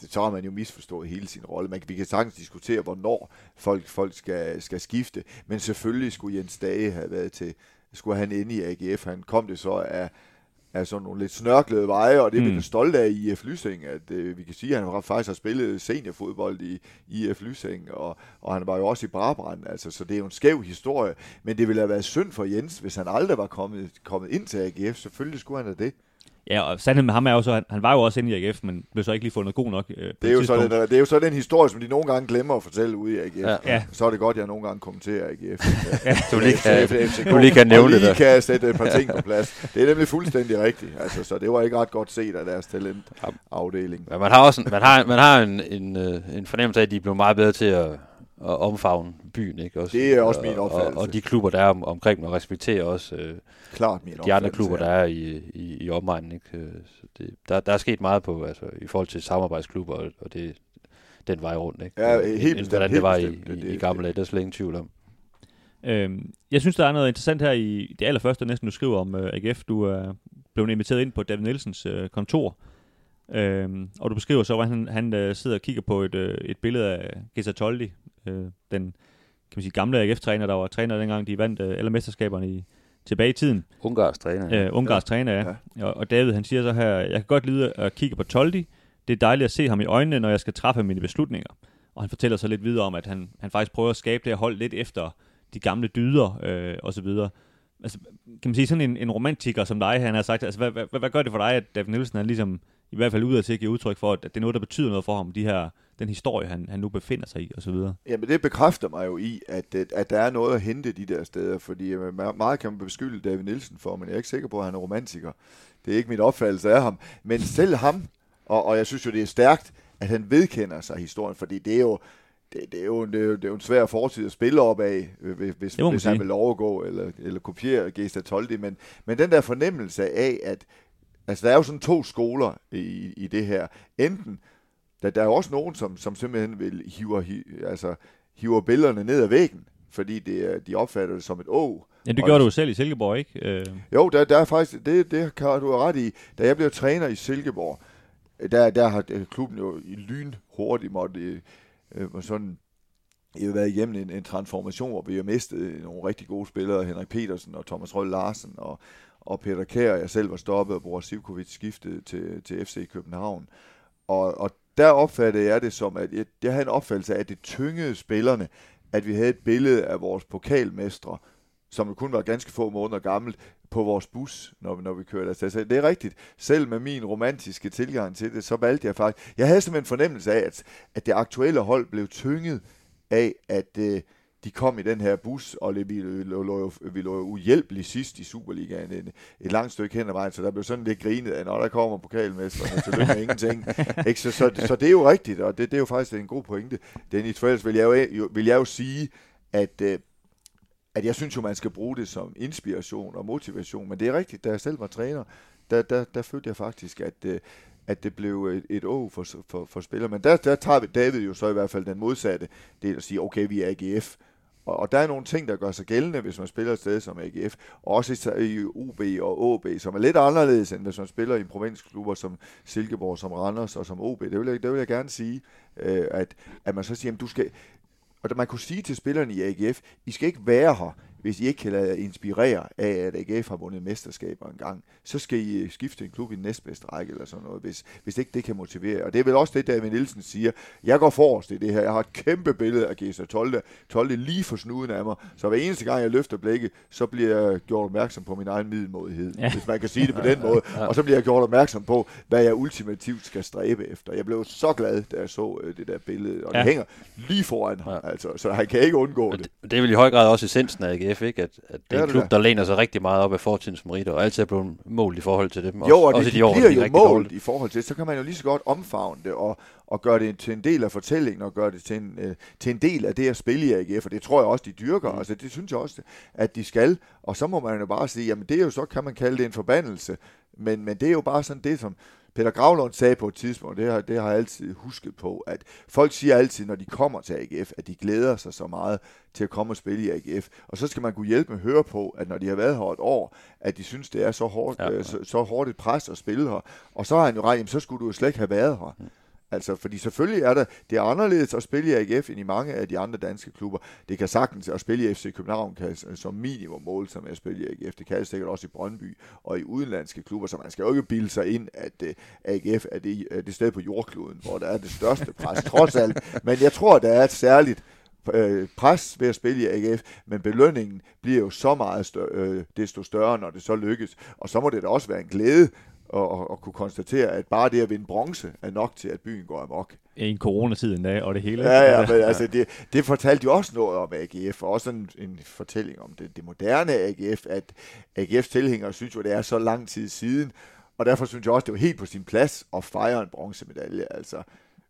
så har man jo misforstået hele sin rolle. Man, vi kan sagtens diskutere, hvornår folk, folk skal, skal skifte. Men selvfølgelig skulle Jens Dage have været til, skulle han ind i AGF. Han kom det så af, af sådan nogle lidt snørklede veje, og det er vi Mm. mm. stolte af i IF Lysing, at øh, vi kan sige, at han faktisk har spillet seniorfodbold i, i IF Lysing, og, og han var jo også i Brabrand, altså, så det er jo en skæv historie, men det ville have været synd for Jens, hvis han aldrig var kommet, kommet ind til AGF, selvfølgelig skulle han da det. Ja, og sandheden med ham er jo så, han, han var jo også inde i AGF, men blev så ikke lige fundet god nok. Øh, Det er, jo så den, det er jo så den historie, som de nogle gange glemmer at fortælle ude i AGF. Ja. Ja. Så er det godt, at jeg nogle gange kommenterer AGF. Du lige kan, FCK, du lige kan nævne og det lige der. kan sætte et par ting på plads. Det er nemlig fuldstændig rigtigt. Altså, så det var ikke ret godt set af deres talentafdeling. Men man har også en, man har, man har en, en, øh, en fornemmelse af, at de er blevet meget bedre til at, at omfavne byen. Ikke? Også, Det er også og, min og, opfattelse. og de klubber, der er om, omkring og respekterer også øh, Klart min de andre klubber, der er i, i, i omegnen. Ikke? Øh, Så det, der, der er sket meget på, altså, i forhold til samarbejdsklubber, og, og det den vej rundt. Ikke? Ja, helt end bestemt, Hvordan det var i, i, i det- gamle dage, der er slet ingen tvivl om. Øhm, jeg synes, der er noget interessant her i det allerførste, næsten du skriver om øh, AGF. Du er blevet inviteret ind på David Nielsens øh, kontor, øhm, og du beskriver så, hvordan han, han øh, sidder og kigger på et, øh, et billede af Gesa Toldi, øh, den kan man sige, gamle AGF-træner, der var træner dengang, de vandt øh, alle mesterskaberne i, tilbage i tiden. Ungarsk træner. Øh, Ungars ja. træner, ja. ja. Og, og David, han siger så her, jeg kan godt lide at kigge på Toldi. Det er dejligt at se ham i øjnene, når jeg skal træffe mine beslutninger. Og han fortæller så lidt videre om, at han, han faktisk prøver at skabe det her hold lidt efter de gamle dyder øh, og så videre. Altså, kan man sige, sådan en, en romantiker som dig, han har sagt, altså, hvad, hvad, hvad gør det for dig, at David Nielsen han ligesom, i hvert fald udad til at give udtryk for, at det er noget, der betyder noget for ham, de her, den historie, han, han nu befinder sig i, og så videre. Jamen det bekræfter mig jo i, at, at, der er noget at hente de der steder, fordi øh, me- meget kan man beskylde David Nielsen for, men jeg er ikke sikker på, at han er romantiker. Det er ikke min opfattelse af ham. Men selv ham, og, og jeg synes jo, det er stærkt, at han vedkender sig historien, fordi det er jo, det, det, er jo, det, er jo, det er jo en svær fortid at spille op af, øh, hvis, hvis, han vil overgå eller, eller kopiere Gesta Toldi. Men, men den der fornemmelse af, at altså, der er jo sådan to skoler i, i det her. Enten, der, der er også nogen, som, som simpelthen vil hive, hi, altså, hiver billederne ned ad væggen, fordi det, de opfatter det som et å. Ja, det gjorde du jo selv i Silkeborg, ikke? Øh, Jo, der, der er faktisk, det, det kan du ret i. Da jeg blev træner i Silkeborg, der, der har øh, klubben jo i lyn hurtigt måtte øh, øh, sådan jeg har været igennem en, en transformation, hvor vi har mistet nogle rigtig gode spillere, Henrik Petersen og Thomas Røll Larsen og, og Peter Kær, jeg selv var stoppet, og Boris Sivkovic skiftede til, til FC København. Og, og der opfattede jeg det som, at jeg, jeg havde en opfattelse af, at det tyngede spillerne, at vi havde et billede af vores pokalmestre, som kun var ganske få måneder gammelt, på vores bus, når vi, når vi kørte afsted. Så det er rigtigt. Selv med min romantiske tilgang til det, så valgte jeg faktisk... Jeg havde simpelthen en fornemmelse af, at, at det aktuelle hold blev tynget af, at øh, de kom i den her bus, og det- vi lå, vi lå uhjælpeligt sidst i Superligaen et, et langt stykke hen ad vejen, så der blev sådan lidt grinet af, når der kommer pokalmesterne, så lykker ingenting. Ikke? Så, så, så, det er jo rigtigt, og det, det er jo faktisk en god pointe. Dennis, for ellers vil jeg jo, vil jeg jo sige, at, øh, at jeg synes jo, man skal bruge det som inspiration og motivation, men det er rigtigt, da jeg selv var træner, der, der, der følte jeg faktisk, at, øh, at det blev et, et å for, for, for spillere. Men der, der tager vi David jo så i hvert fald den modsatte del at sige, okay, vi er AGF. Og, og der er nogle ting, der gør sig gældende, hvis man spiller et sted som AGF. Og også i, i UB og AB, som er lidt anderledes, end hvis man spiller i provinsklubber som Silkeborg, som Randers og som OB. Det vil jeg, det vil jeg gerne sige, øh, at, at man så siger, at du skal, og man kunne sige til spillerne i AGF, I skal ikke være her, hvis I ikke kan lade inspirere af, at AGF har vundet mesterskaber en gang. Så skal I øh, skifte en klub i den næstbedste række eller sådan noget, hvis, hvis ikke det kan motivere. Og det er vel også det, David Nielsen siger. Jeg går forrest i det her. Jeg har et kæmpe billede af Gesa Tolde. Tolde lige for snuden af mig. Så hver eneste gang, jeg løfter blikket, så bliver jeg gjort opmærksom på min egen middelmodighed. Ja. Hvis man kan sige det på den måde. Og så bliver jeg gjort opmærksom på, hvad jeg ultimativt skal stræbe efter. Jeg blev så glad, da jeg så øh, det der billede. Og ja. Det hænger lige foran ham. Ja. Altså, så han kan ikke undgå Og det. det, det er vel i høj grad også essensen af AGF, ikke? At, at det Det er en det klub, der læner sig rigtig meget op af fortidens meritter, og altid er blevet målt i forhold til dem. Jo, og også det, i de de år, bliver de jo målt dårligt. i forhold til, så kan man jo lige så godt omfavne det og, og gøre det til en del af fortællingen og gøre det til en, øh, til en del af det at spille i AGF, og det tror jeg også, de dyrker. Mm. Altså, det synes jeg også, at de skal. Og så må man jo bare sige, jamen det er jo så, kan man kalde det en forbandelse, men, men det er jo bare sådan det, som Peter Gravlund sagde på et tidspunkt, det har, det har jeg altid husket på, at folk siger altid, når de kommer til AGF, at de glæder sig så meget til at komme og spille i AGF. Og så skal man kunne hjælpe med at høre på, at når de har været her et år, at de synes, det er så hårdt, Ja. ja. så, så hårdt et pres at spille her. Og så har han jo ret, jamen, så skulle du jo slet ikke have været her. Altså, fordi selvfølgelig er det, det er anderledes at spille i AGF end i mange af de andre danske klubber. Det kan sagtens, at spille i FC København kan som minimum mål som at spille i AGF. Det kan det sikkert også i Brøndby og i udenlandske klubber, så man skal jo ikke bilde sig ind, at uh, AGF er det, er det sted på jordkloden, hvor der er det største pres, trods alt. Men jeg tror, der er et særligt øh, pres ved at spille i AGF, men belønningen bliver jo så meget større, øh, desto større, når det så lykkes. Og så må det da også være en glæde at, at, at kunne konstatere, at bare det at vinde bronze er nok til, at byen går amok. I en coronatid endda, og det hele. Ja, ja, men altså, det, det fortalte jo også noget om AGF, og også en, en fortælling om det, det moderne AGF, at AGF's tilhængere synes jo, det er så lang tid siden, og derfor synes jeg også, det var helt på sin plads at fejre en bronzemedalje. Altså,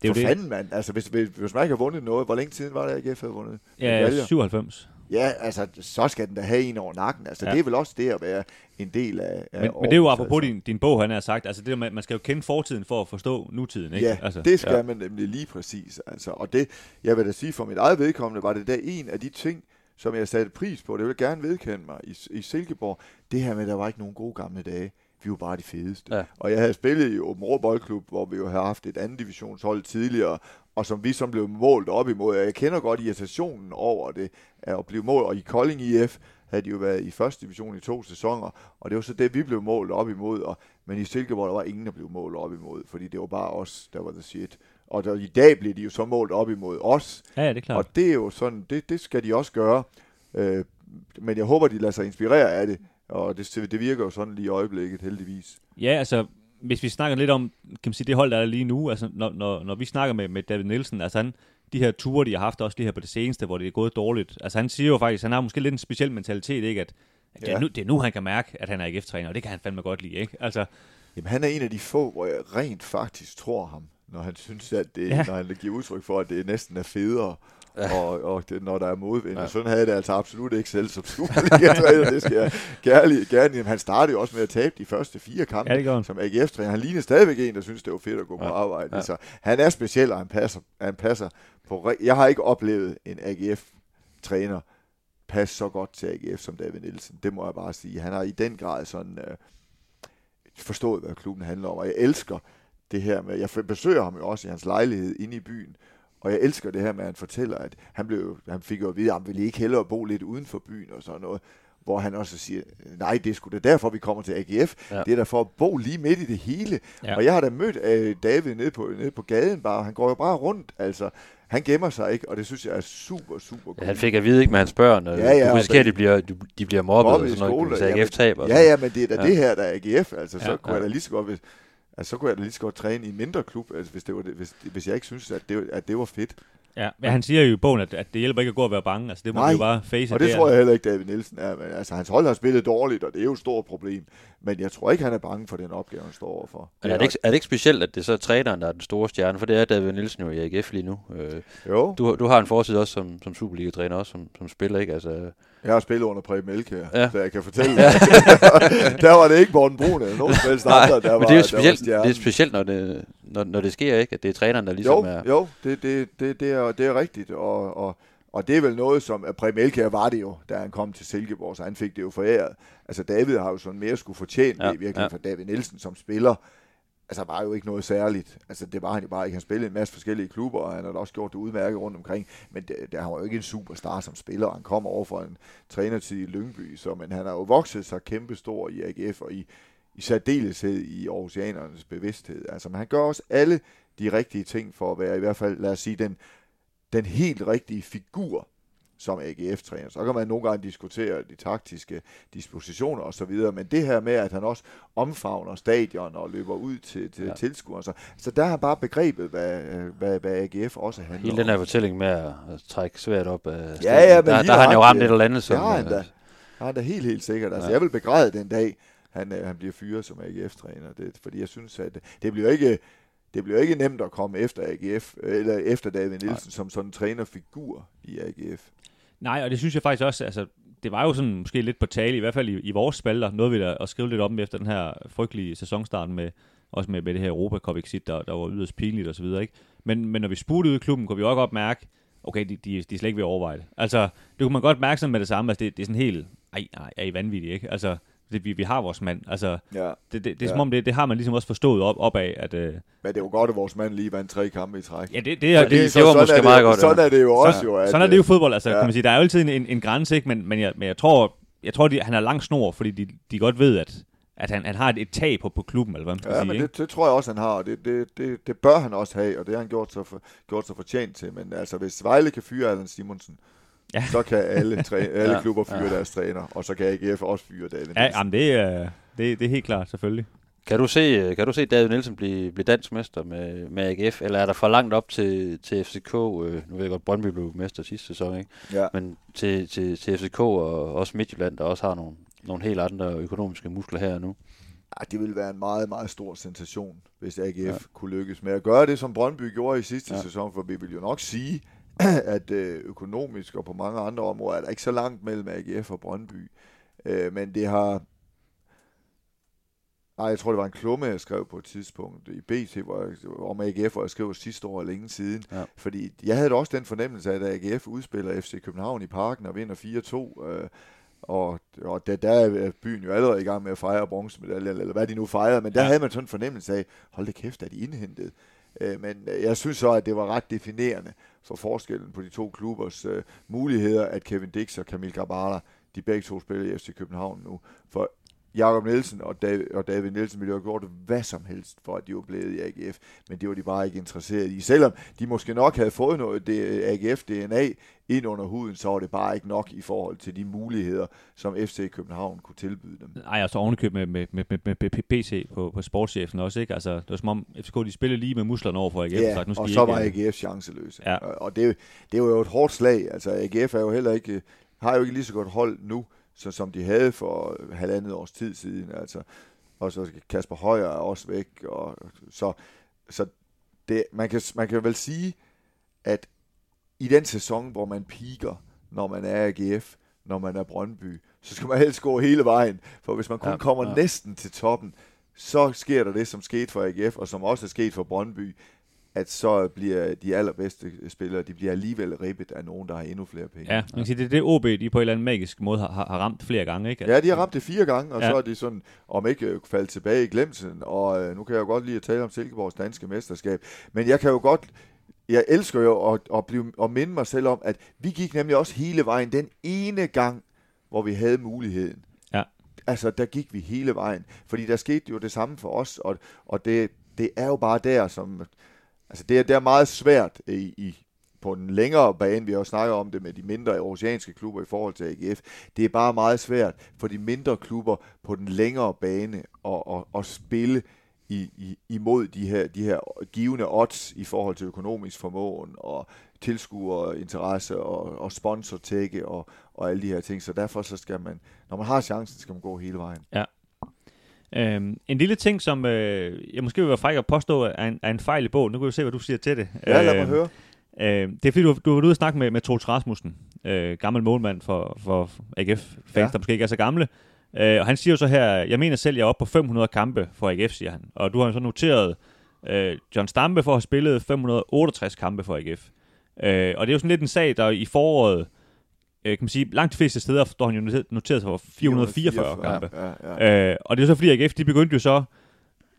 Det er for fanden, mand. Altså, hvis, hvis, hvis man ikke har vundet noget, hvor længe siden var det, AGF havde vundet Ja, medaljer? 97. Ja, altså, så skal den da have en over nakken. Altså, Ja. det er vel også det at være en del af, af Men, men det er jo apropos altså. din, din bog, han har sagt, altså det man skal jo kende fortiden for at forstå nutiden, ikke? Ja, altså, det skal ja. man nemlig lige præcis. Altså, og det, jeg vil da sige for mit eget vedkommende, var det da en af de ting, som jeg satte pris på. Det vil jeg gerne vedkende mig i, i Silkeborg. Det her med, at der var ikke nogen gode gamle dage. Vi var bare de fedeste. Ja. Og jeg havde spillet i Åben Rå Boldklub, hvor vi jo havde haft et andet divisionshold tidligere, og som vi som blev målt op imod. Jeg kender godt irritationen over det, at blive målt. Og i Kolding IF havde de jo været i første division i to sæsoner, og det var så det, vi blev målt op imod. Og, men i Silkeborg, der var ingen, der blev målt op imod, fordi det var bare os, der var the shit. Og der, i dag bliver de jo så målt op imod os, Ja, ja, det er klart. og det er jo sådan, det, det skal de også gøre. Øh, men jeg håber, de lader sig inspirere af det, og det, det virker jo sådan lige i øjeblikket, heldigvis. Ja, altså, hvis vi snakker lidt om, kan man sige, det hold, der er lige nu, altså, når, når, når vi snakker med, med David Nielsen, altså han, de her ture, de har haft også lige her på det seneste, hvor det er gået dårligt, altså han siger jo faktisk, han har måske lidt en speciel mentalitet, ikke, at, at det, er Ja. nu, det er nu, han kan mærke, at han er AGF-træner, og det kan han fandme godt lide, ikke? Altså, Jamen, han er en af de få, hvor jeg rent faktisk tror ham. når han synes, at det, Ja. ja. når han giver udtryk for, at det næsten er federe, Ja. og, og det, når der er modvind. Ja. Sådan havde det altså absolut ikke selv som Superliga-træner. det skal jeg gerne, gerne. Han startede jo også med at tabe de første fire kampe Ja, det som AGF-træner. Han ligner stadigvæk en, der synes, det var fedt at gå på Ja. arbejde. Ja. Så han er speciel, og han passer, han passer på... Jeg har ikke oplevet en AGF-træner passe så godt til AGF som David Nielsen. Det må jeg bare sige. Han har i den grad sådan øh, forstået, hvad klubben handler om. Og jeg elsker det her med... Jeg besøger ham jo også i hans lejlighed inde i byen. Og jeg elsker det her med, at han fortæller, at han, blev, han fik jo at vide, at han ville ikke hellere bo lidt uden for byen og sådan noget. Hvor han også siger, nej, det er sgu da derfor, vi kommer til AGF. Ja. Det er da for at bo lige midt i det hele. Ja. Og jeg har da mødt øh, David nede på, nede på gaden bare. Han går jo bare rundt, altså. Han gemmer sig ikke, og det synes jeg er super, super godt. Ja, han fik at vide ikke med hans børn, og Ja, ja, du risikerer, at de bliver, de, de bliver mobbet, Mobbet og sådan noget, skole, hvis AGF taber. Ja, ja, men det er da Ja. det her, der er AGF. Altså, så ja, kunne ja. jeg da lige så godt, hvis, altså, så kunne jeg da lige så godt træne i en mindre klub, altså, hvis, det var det, hvis, hvis jeg ikke synes, at det, at det var fedt. Ja, men han siger jo i bogen, at, at det hjælper ikke at gå og være bange. Altså, det må Nej, jo bare face. Og det er- tror jeg heller ikke, David Nielsen er. Men, altså, hans hold har spillet dårligt, og det er jo et stort problem. Men jeg tror ikke, han er bange for den opgave, han står overfor. Men er det, ikke, er det ikke specielt, at det så er træneren, der er den store stjerne? For det er David Nielsen jo i AGF lige nu. Øh, Jo, du, du har en fortid også som, som Superliga-træner, også som, som spiller, ikke? Altså, jeg har spillet under Preben Elkjær, Ja. så jeg kan fortælle ja. Der var det ikke Morten Brun eller nogen som helst andre, der men var, det er jo der var specielt, stjernen. det er specielt når, det, når, når det sker, ikke? At det er træneren, der ligesom jo, er... Jo, det, det, det, det, er, det er rigtigt, og, og, og det er vel noget, som Preben Elkjær var det jo, da han kom til Silkeborg, så han fik det jo foræret. Altså David har jo sådan mere skulle fortjene Ja, det virkelig, ja. for David Nielsen som spiller, altså var jo ikke noget særligt. Altså det var han jo bare ikke. Han spillede en masse forskellige klubber, og han har også gjort det udmærket rundt omkring, men det, han var jo ikke en superstar som spiller. Han kom over fra en trænertid i Lyngby, så, men han har jo vokset sig kæmpestor i AGF og i, i særdeleshed i Aarhusianernes bevidsthed. Altså, men han gør også alle de rigtige ting for at være i hvert fald, lad os sige, den, den helt rigtige figur som AGF-træner. Så kan man nogle gange diskutere de taktiske dispositioner og så videre, men det her med, at han også omfavner stadion og løber ud til, til Ja. tilskuere, så, så der har bare begrebet, hvad, hvad, hvad AGF også handler Hele den her om. fortælling med at, trække svært op af Ja, ja, men der, der har han jo ramt et eller andet, Det som... har han øh, da. Det har han da helt, helt sikkert. Altså, ja. jeg vil begræde den dag, han, øh, han bliver fyret som AGF-træner. Det, fordi jeg synes, at det bliver ikke... Det bliver ikke nemt at komme efter AGF, eller efter David Nielsen Nej. som sådan en trænerfigur i AGF. Nej, og det synes jeg faktisk også, altså, det var jo sådan måske lidt på tale, i hvert fald i, i vores spalter, noget vi da at skrive lidt om efter den her frygtelige sæsonstart med, også med, med det her Europa Cup exit, der, der var yderst pinligt og så videre, ikke? Men, men når vi spurgte ud i klubben, kunne vi også godt mærke, okay, de, de, de er slet ikke ved at overveje det. Altså, det kunne man godt mærke sådan med det samme, altså det, det er sådan helt, ej, ej, er I vanvittige, ikke? Altså, det, vi, vi har vores mand, altså, Ja. det, det, det er Ja. som om, det, det har man ligesom også forstået op, op af, at, øh, Men det er jo godt, at vores mand lige vandt tre kampe i træk. ja, det, det, er, Fordi det, det var sådan måske det, meget godt, Sådan ja. er det jo også så, jo. At, sådan er det jo øh, fodbold, altså, ja. kan man sige. Der er jo altid en, en, en grænse, ikke? Men, men, jeg, men jeg tror, jeg tror de, han er lang snor, fordi de, de godt ved, at, at han, han har et, et tag på, på klubben, eller hvad man skal Ja, sige. men ikke? det, det tror jeg også, han har, og det, det, det, det bør han også have, og det har han gjort sig, for, gjort sig fortjent til. Men altså, hvis Vejle kan fyre Allan Simonsen, Ja. Ja. så kan alle, træ, alle Ja, ja. klubber fyre ja. ja. deres træner, og så kan AGF også fyre David Ja, Nielsen. jamen det, er, det, det er helt klart, selvfølgelig. Kan du se, kan du se David Nielsen blive, blive dansk mester med, med AGF, eller er der for langt op til, til FCK? Øh, nu ved jeg godt, Brøndby blev mester sidste sæson, ikke? Ja. Men til, til, til FCK og også Midtjylland, der også har nogle, nogle helt andre økonomiske muskler her nu. Ej, det ville være en meget, meget stor sensation, hvis AGF Ja. ja. kunne lykkes med at gøre det, som Brøndby gjorde i sidste Ja. ja. sæson, for vi vil jo nok sige, at øh, økonomisk og på mange andre områder er der ikke så langt mellem AGF og Brøndby. Øh, men det har... Ej, jeg tror, det var en klumme, jeg skrev på et tidspunkt i BT, hvor jeg, om AGF, hvor jeg skrev sidste år længe siden. Ja. Fordi jeg havde også den fornemmelse af, at AGF udspiller FC København i parken og vinder 4-2. Øh, og, og der, der er byen jo allerede i gang med at fejre bronzemedalje, eller hvad de nu fejrer, men der ja. havde man sådan en fornemmelse af, hold da kæft, er de indhentet. Øh, men øh, jeg synes så, at det var ret definerende for forskellen på de to klubbers øh, muligheder, at Kevin Dix og Camille Grabara, de begge to spiller i FC København nu. For Jakob Nielsen og David, og David Nielsen ville jo have gjort hvad som helst for, at de var blevet i AGF, men det var de bare ikke interesseret i. Selvom de måske nok havde fået noget det, AGF-DNA ind under huden, så var det bare ikke nok i forhold til de muligheder, som FC København kunne tilbyde dem. Ej, og så ovenikøb med, med, med, med, med, PC på, på sportschefen også, ikke? Altså, det var som om FCK, de spillede lige med musklerne over for AGF. Ja, sagt, nu skal og så var øh, AGF chanceløse. Ja. Og, og det, det var jo et hårdt slag. Altså AGF er jo heller ikke, har jo ikke lige så godt hold nu, så, som de havde for halvandet års tid siden. Altså. Og så Kasper Højer er også væk. Og, så, så det, man, kan, man kan vel sige, at i den sæson, hvor man piker, når man er AGF, når man er Brøndby, så skal man helst gå hele vejen. For hvis man kun Ja, kommer ja. næsten til toppen, så sker der det, som skete for AGF, og som også er sket for Brøndby, at så bliver de allerbedste spillere, de bliver alligevel ribbet af nogen, der har endnu flere penge. Ja, man kan sige, det er det OB, de på en eller anden magisk måde har, har ramt flere gange, ikke? Ja, de har ramt det fire gange, og Ja. så er de sådan, om ikke øh, faldet tilbage i glemsen. Og øh, nu kan jeg jo godt lide at tale om Silkeborgs danske mesterskab. Men jeg kan jo godt, jeg elsker jo at, at, blive, at minde mig selv om, at vi gik nemlig også hele vejen den ene gang, hvor vi havde muligheden. Ja. Altså, der gik vi hele vejen. Fordi der skete jo det samme for os, og, og det, det er jo bare der, som... Altså, det er, det er meget svært i, i, på den længere bane, vi har jo snakket om det med de mindre oceanske klubber i forhold til AGF, det er bare meget svært for de mindre klubber på den længere bane at, at, at spille i, i, imod de her, de her givende odds i forhold til økonomisk formåen og tilskuerinteresse og, og sponsortække og, og alle de her ting. Så derfor så skal man, når man har chancen, skal man gå hele vejen. Ja, Øhm, en lille ting, som øh, jeg måske vil være fræk at påstå, er en, er en fejl i bogen. Nu kan vi se, hvad du siger til det. Ja, lad mig Øhm, høre. Øh, det er fordi, du, du har været ude og snakke med, med Troels Rasmussen, øh, gammel målmand for, for AGF-fans, ja. Der måske ikke er så gamle. Øh, og han siger jo så her, jeg mener selv, jeg er oppe på 500 kampe for AGF, siger han. Og du har så noteret øh, John Stampe for at have spillet 568 kampe for AGF. Øh, og det er jo sådan lidt en sag, der i foråret, øh, kan man sige, langt de fleste steder står han jo noteret, noteret sig for 444 kampe. Ja, ja, ja. Øh, og det er så fordi AGF, de begyndte jo så,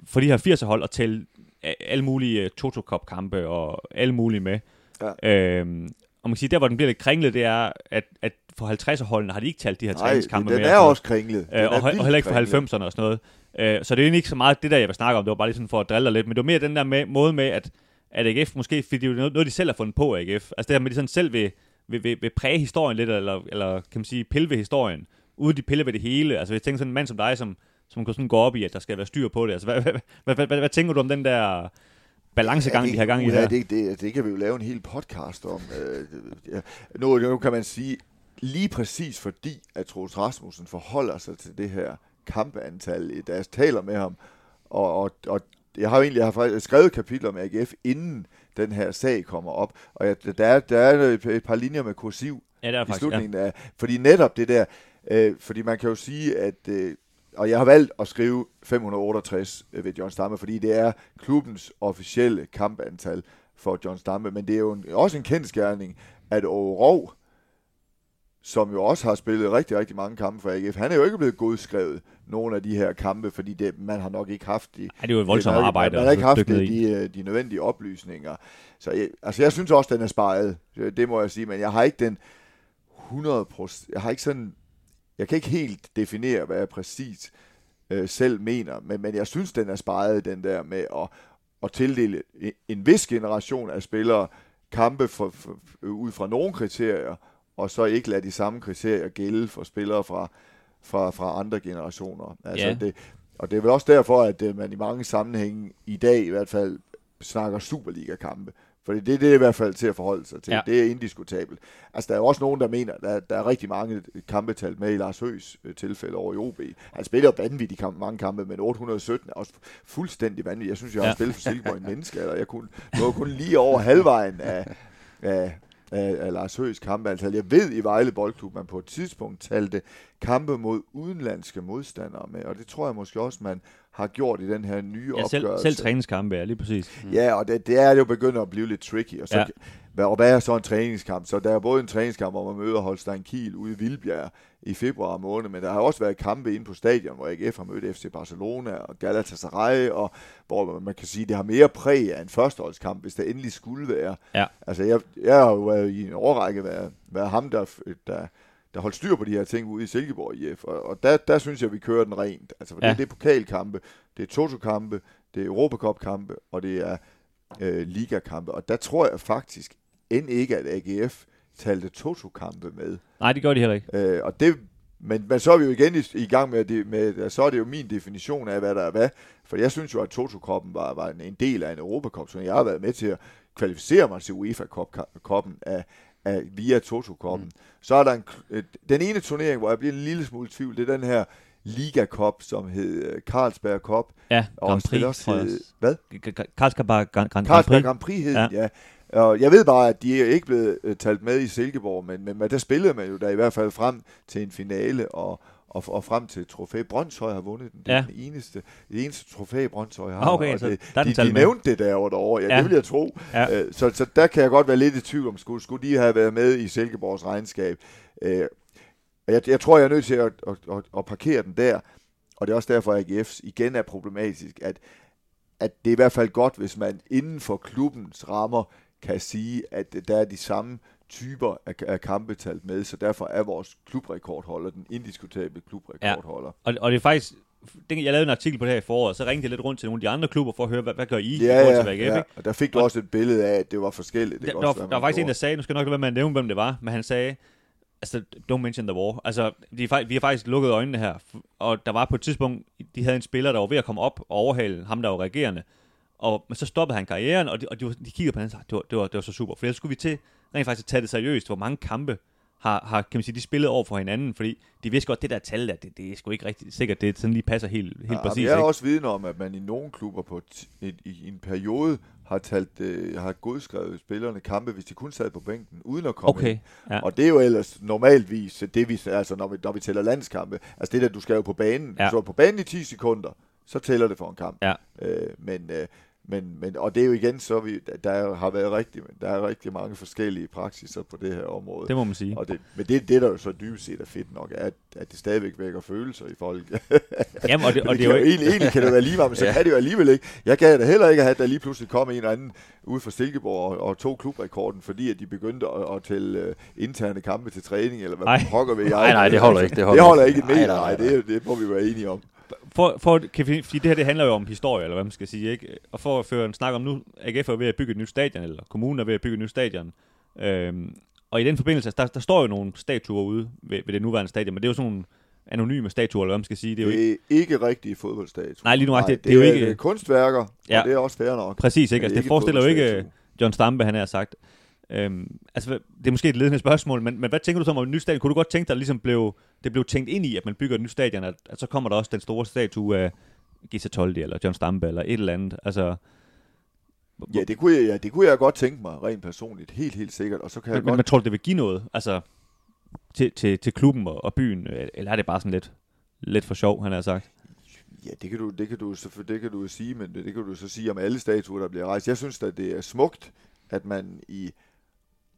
for de her 80'er hold, at tælle a- alle mulige uh, Toto Cup kampe og alle mulige med. Ja. Øhm, og man kan sige, der hvor den bliver lidt kringlet, det er, at, at for 50'er holdene har de ikke talt de her Nej, træningskampe den med. er og sådan også kringlet. Den Øh, er og, og heller ikke for kringlet. 90'erne og sådan noget. Øh, så det er egentlig ikke så meget det der, jeg vil snakke om. Det var bare lige sådan for at drille lidt. Men det var mere den der med, måde med, at, at AGF måske, fordi det er noget, noget, de selv har fundet på, AGF. Altså det her med, at de sådan selv vil, vil, vil, vil præge historien lidt, eller, eller kan man sige, pille ved historien, uden de piller ved det hele. Altså hvis jeg tænker sådan en mand som dig, som, som kan sådan gå op i, at der skal være styr på det. Altså hvad, hvad, hvad, hvad, hvad, hvad tænker du om den der balancegang, Ja, de har gang i der? Det, det, det kan vi jo lave en hel podcast om. Øh, ja. nu, nu kan man sige, lige præcis fordi, at Troels Rasmussen forholder sig til det her kampeantal, da jeg taler med ham, og, og, og jeg har jo egentlig jeg har faktisk skrevet kapitler med AGF, inden den her sag kommer op, og jeg, der, er, der er et, et par linjer med kursiv Ja, det er i faktisk, ja. slutningen af, fordi netop det der, øh, fordi man kan jo sige, at, øh, og jeg har valgt at skrive 568 ved John Stamme, fordi det er klubbens officielle kampantal for John Stamme, men det er jo en, også en kendskærning, at Årov, som jo også har spillet rigtig, rigtig mange kampe for AGF, han er jo ikke blevet godskrevet nogle af de her kampe, fordi det, man har nok ikke haft de, Ej, det er jo et voldsomt man, arbejde. Man, man har ikke haft ned de, de, nødvendige oplysninger. Så jeg, altså jeg synes også, den er sparet. Det må jeg sige, men jeg har ikke den 100 Jeg har ikke sådan... Jeg kan ikke helt definere, hvad jeg præcis øh, selv mener, men, men jeg synes, den er sparet, den der med at, at tildele en, en vis generation af spillere kampe for, for, ud fra nogle kriterier, og så ikke lade de samme kriterier gælde for spillere fra, fra, fra andre generationer. Altså Ja. det, og det er vel også derfor, at øh, man i mange sammenhænge i dag i hvert fald snakker Superliga-kampe. Fordi det, det er i hvert fald til at forholde sig til. Ja. Det er indiskutabelt. Altså, der er jo også nogen, der mener, at der, der er rigtig mange kampetal med i Lars Høgs øh, tilfælde over i OB. Han spiller vanvittigt kamp, mange kampe, men 817 er også fuldstændig vanvittigt. Jeg synes, jeg har Ja. spillet for Silkeborg en menneske, eller jeg kunne, nåede kun lige over halvvejen af, af, af, af Lars Høgs kampeantal. Jeg ved i Vejle Boldklub, man på et tidspunkt talte kampe mod udenlandske modstandere med, og det tror jeg måske også, man har gjort i den her nye Ja, selv, opgørelse. selv træningskampe, ja, lige præcis. Ja, og det, det er jo begyndt at blive lidt tricky. Og, så, Ja. Og hvad er så en træningskamp? Så der er både en træningskamp, hvor man møder Holstein Kiel ude i Vildbjerg i februar måned, men der har også været kampe inde på stadion, hvor AGF har mødt FC Barcelona og Galatasaray, og hvor man kan sige, det har mere præg af en førsteholdskamp, hvis det endelig skulle være. Ja. Altså, jeg, jeg har jo været i en overrække været, været ham, der, der, der holdt styr på de her ting ude i Silkeborg IF, og, og der, der synes jeg, vi kører den rent. Altså, for Ja. ja. det, det er pokalkampe, det er Toto-kampe, det er Europacup-kampe, og det er øh, ligakampe. Og der tror jeg faktisk end ikke, at AGF talte Toto-kampe med. Nej, det gør de heller ikke. Øh, og det, men, men så er vi jo igen i, i gang med, det, med, så er det jo min definition af, hvad der er hvad. For jeg synes jo, at Toto-koppen var, var en, en del af en Europacup, så jeg har været med til at kvalificere mig til UEFA-koppen af, af, via Toto-koppen. Mm. Så er der en, den ene turnering, hvor jeg bliver en lille smule i tvivl, det er den her Liga Cup, som hed øh, Carlsberg Cup. Ja, Og Grand Prix, tror jeg hed- hvad? Carlsberg Grand, Grand, Grand Carlsberg Prix. Grand Prix hed Ja. ja. Og jeg ved bare, at de er ikke blevet øh, talt med i Silkeborg, men, men, men der spillede man jo da i hvert fald frem til en finale, og, og, og frem til et trofæ. Brøndshøj har vundet den. Det er Ja. den eneste, det eneste trofæ, Brøndshøj har. Ah, okay, og så det, der den de, de nævnte det derovre derovre. Ja, Ja. ja. det vil jeg tro. Ja. Øh, Så, så der kan jeg godt være lidt i tvivl om, skulle, skulle de have været med i Silkeborgs regnskab. Øh, og jeg, jeg tror, jeg er nødt til at, at, at, at parkere den der. Og det er også derfor, at AGF igen er problematisk, at, at det er i hvert fald godt, hvis man inden for klubbens rammer kan sige, at der er de samme typer af, af kampe talt med, så derfor er vores klubrekordholder den indiskutable klubrekordholder. Og, og det er faktisk, jeg lavede en artikel på det her i foråret, så ringte jeg lidt rundt til nogle af de andre klubber for at høre, hvad, hvad gør I i Ja, forhold ja, til AGF, ja, og der fik du Og- også et billede af, at det var forskelligt. Det Der, kan der, også var, der var faktisk en, gjorde. der sagde, nu skal jeg nok lade være med at nævne, hvem det var, men han sagde, altså, don't mention the war. Altså, de, er vi har faktisk lukket øjnene her, og der var på et tidspunkt, de havde en spiller, der var ved at komme op og overhale ham, der var regerende, og, men så stoppede han karrieren, og de, og de, de kiggede på hinanden og sagde, det var, det, var, det var så super, for ellers skulle vi til rent faktisk at tage det seriøst, hvor mange kampe har, har kan man sige, de spillet over for hinanden, fordi de vidste godt, det der tal der, det, det er sgu ikke rigtig sikkert, det sådan lige passer helt, helt Ja, præcis. jeg er ikke? også vidne om, at man i nogle klubber på t- i, en periode har talt, øh, har godskrevet spillerne kampe, hvis de kun sad på bænken, uden at komme Okay, ind. ja. Og det er jo ellers normalvis det, vi, altså når vi, når vi tæller landskampe. Altså det der, du skal jo på banen. Ja. Du er på banen i 10 sekunder, så tæller det for en kamp. Ja. Øh, men, øh, men, men, og det er jo igen så, vi, der er- har været rigtig, der er rigtig mange forskellige praksiser på det her område. Det må man sige. Og det, men det, det, der jo så dybest set er fedt nok, er, at, at det stadigvæk vækker følelser i folk. Jamen, og det, Og det, det er kan jo jo ikke, egentlig, egentlig kan det være lige meget, men så Ja. kan det jo alligevel ikke. Jeg gad da heller ikke have, at der lige pludselig kom en eller anden ude fra Silkeborg og, og tog klubrekorden, fordi at de begyndte at, at tælle uh, interne kampe til træning, eller hvad Ej. pokker ved jeg. Nej, nej, det holder ikke, det Det holder holder, ikke. ikke Nej, nej, nej, nej. det, det må vi være enige om. For, for, kan vi, fordi det her det handler jo om historie, eller hvad man skal sige, ikke? Og for at føre en snak om nu, AGF er ved at bygge et nyt stadion, eller kommunen er ved at bygge et nyt stadion. Øhm, og i den forbindelse, der, der står jo nogle statuer ude ved, ved det nuværende stadion, men det er jo sådan nogle anonyme statuer, eller hvad man skal sige. Det er jo ikke, Det er ikke rigtige fodboldstatuer. Nej, lige nu, det- det, det er jo er ikke- øh, kunstværker, Ja. og det er også fair nok. præcis, ikke? Altså, det er det forestiller jo ikke. John Stampe, han har sagt. Øhm, altså, det er måske et ledende spørgsmål, men, men hvad tænker du så om et nyt stadion? Kunne du godt tænke dig, at ligesom blev, det blev tænkt ind i, at man bygger et nyt stadion, at, at så kommer der også den store statue af Gisa Toldi, eller John Stampe, eller et eller andet. Altså, Ja, det kunne, jeg, ja, det kunne jeg godt tænke mig, rent personligt. Helt, helt sikkert. Og så kan jeg Men, men, godt men tror du, det vil give noget altså, til, til, til klubben og, og byen? øh, Eller er det bare sådan lidt, lidt for sjov, han har sagt? Ja, det kan du, det kan du, det kan du sige, men det, det kan du så sige om alle statuer, der bliver rejst. Jeg synes at det er smukt, at man i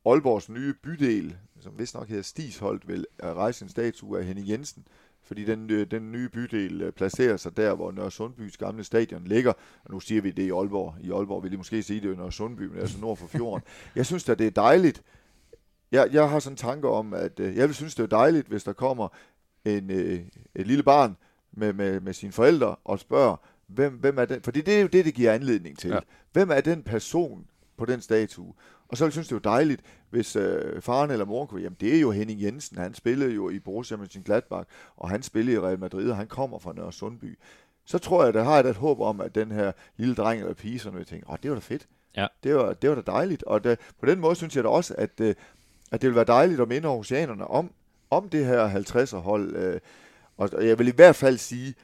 Aalborgs nye bydel, som vist nok hedder Stisholdt, vil rejse en statue af Henning Jensen, fordi den, øh, den nye bydel øh, placerer sig der, hvor Nørre Sundbys gamle stadion ligger. Og nu siger vi det i Aalborg. I Aalborg vil de måske sige, det er Nørre Sundby, men altså nord for fjorden. Jeg synes at det er dejligt. Jeg, jeg har sådan en tanke om, at øh, jeg vil synes, det er dejligt, hvis der kommer en, et lille barn med, med, med sine forældre og spørger, hvem, hvem er den? Fordi det er jo det, det giver anledning til. Ja. Hvem er den person på den statue? Og så vil jeg synes, det jo dejligt, hvis øh, faren eller moren kunne, jamen det er jo Henning Jensen, han spillede jo i Borussia Mönchengladbach, og han spillede i Real Madrid, og han kommer fra Nørre Sundby. Så tror jeg, der har jeg da et håb om, at den her lille dreng eller pige, sådan vil tænke, åh, det var da fedt. Ja. Det var, det var da dejligt. Og da, på den måde synes jeg da også, at, øh, at det vil være dejligt at minde Aarhusianerne om, om det her 50'er hold. Øh, og og jeg vil i hvert fald sige,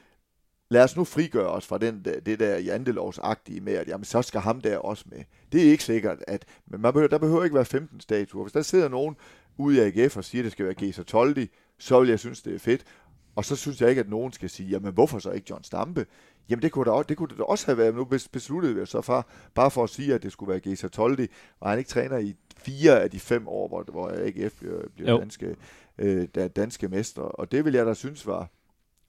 lad os nu frigøre os fra den der, det der jantelovsagtige med, at jamen, så skal ham der også med. Det er ikke sikkert, at men man behøver, der behøver ikke være 15 statuer. Hvis der sidder nogen ude i AGF og siger, at det skal være Gesa Toldi, så vil jeg synes, det er fedt. Og så synes jeg ikke, at nogen skal sige, jamen hvorfor så ikke John Stampe? Jamen det kunne, da, også- det kunne det da også have været, nu bes- besluttede vi så for, bare for at sige, at det skulle være Gesa Toldi, og han ikke træner i fire af de fem år, hvor, hvor AGF bliver, bliver Jo. danske, øh, da- danske mestre. Og det vil jeg da synes var,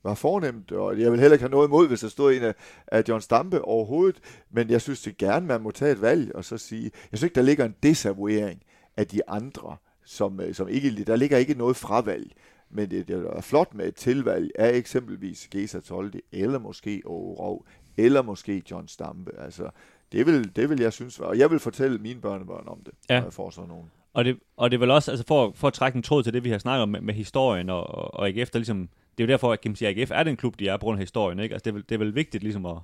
var fornemt, og jeg vil heller ikke have noget imod, hvis der stod en af, af John Stampe overhovedet, men jeg synes det gerne, man må tage et valg, og så sige, jeg synes ikke, der ligger en desavouering af de andre, som, øh, som ikke, der ligger ikke noget fravalg, men det, det er flot med et tilvalg af eksempelvis Gesa Tolde, eller måske Åge Rov, eller måske John Stampe, altså, det vil, det vil jeg synes og jeg vil fortælle mine børnebørn om det, Ja. når jeg får sådan nogen. Og det, og det er vel også, altså for, for at trække en tråd til det, vi har snakket om med, med historien og, og, og AGF, der ligesom, det er jo derfor, at kan man sige, AGF er den klub, de er på grund af historien, ikke? Altså det er vel, det er vel vigtigt ligesom at,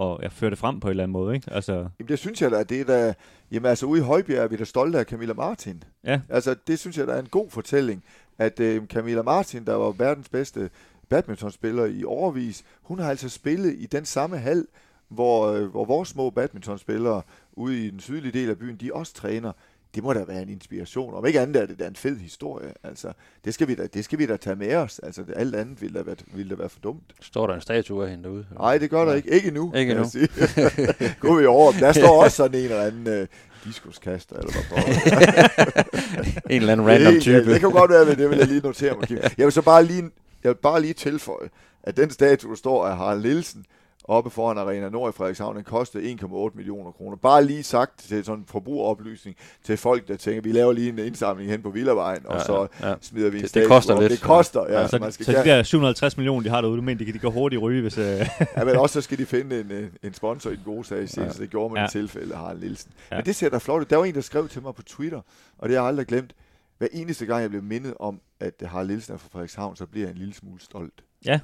at ja, føre det frem på en eller anden måde, ikke? Altså, Jamen det synes jeg da, det er da, jamen altså ude i Højbjerg er vi da stolte af Camilla Martin. Ja. Altså det synes jeg da er en god fortælling, at øh, Camilla Martin, der var verdens bedste badmintonspiller i overvis. Hun har altså spillet i den samme hal, hvor, øh, hvor vores små badmintonspillere ude i den sydlige del af byen, de også træner. Det må da være en inspiration. Om ikke andet er det da en fed historie. Altså, det skal vi da, det skal vi da tage med os. Altså, det, alt andet ville da, være, ville da være for dumt. Står der en statue af hende derude? Nej, det gør der ikke. Ikke endnu. Ikke endnu. Gå vi over. Der står også sådan en eller anden øh, diskuskaster, eller hvad en eller anden Det random type. Det kan godt være, men det vil jeg lige notere mig. Jeg vil så bare lige, jeg vil bare lige tilføje, at den statue, der står af Harald Nielsen, oppe foran Arena Nord i Frederikshavn, den kostede 1,8 millioner kroner. Bare lige sagt til sådan en forbrugeroplysning til folk, der tænker, vi laver lige en indsamling hen på Villavejen, og så ja, ja. smider vi en Det- det koster op. lidt. Det koster, ja. Ja, så, man skal så de der 750 millioner, de har derude, du mener, de, kan- de kan hurtigt ryge, hvis... Øh, Ja, men også så skal de finde en, en, sponsor i den gode sag, ja. Så det gjorde man ja. I tilfælde Harald Nielsen. Ja. Men det ser da flot ud. Der var en, der skrev til mig på Twitter, og det har jeg aldrig glemt. Hver eneste gang, jeg blev mindet om, at Harald Nielsen er fra Frederikshavn, så bliver jeg en lille smule stolt. Ja.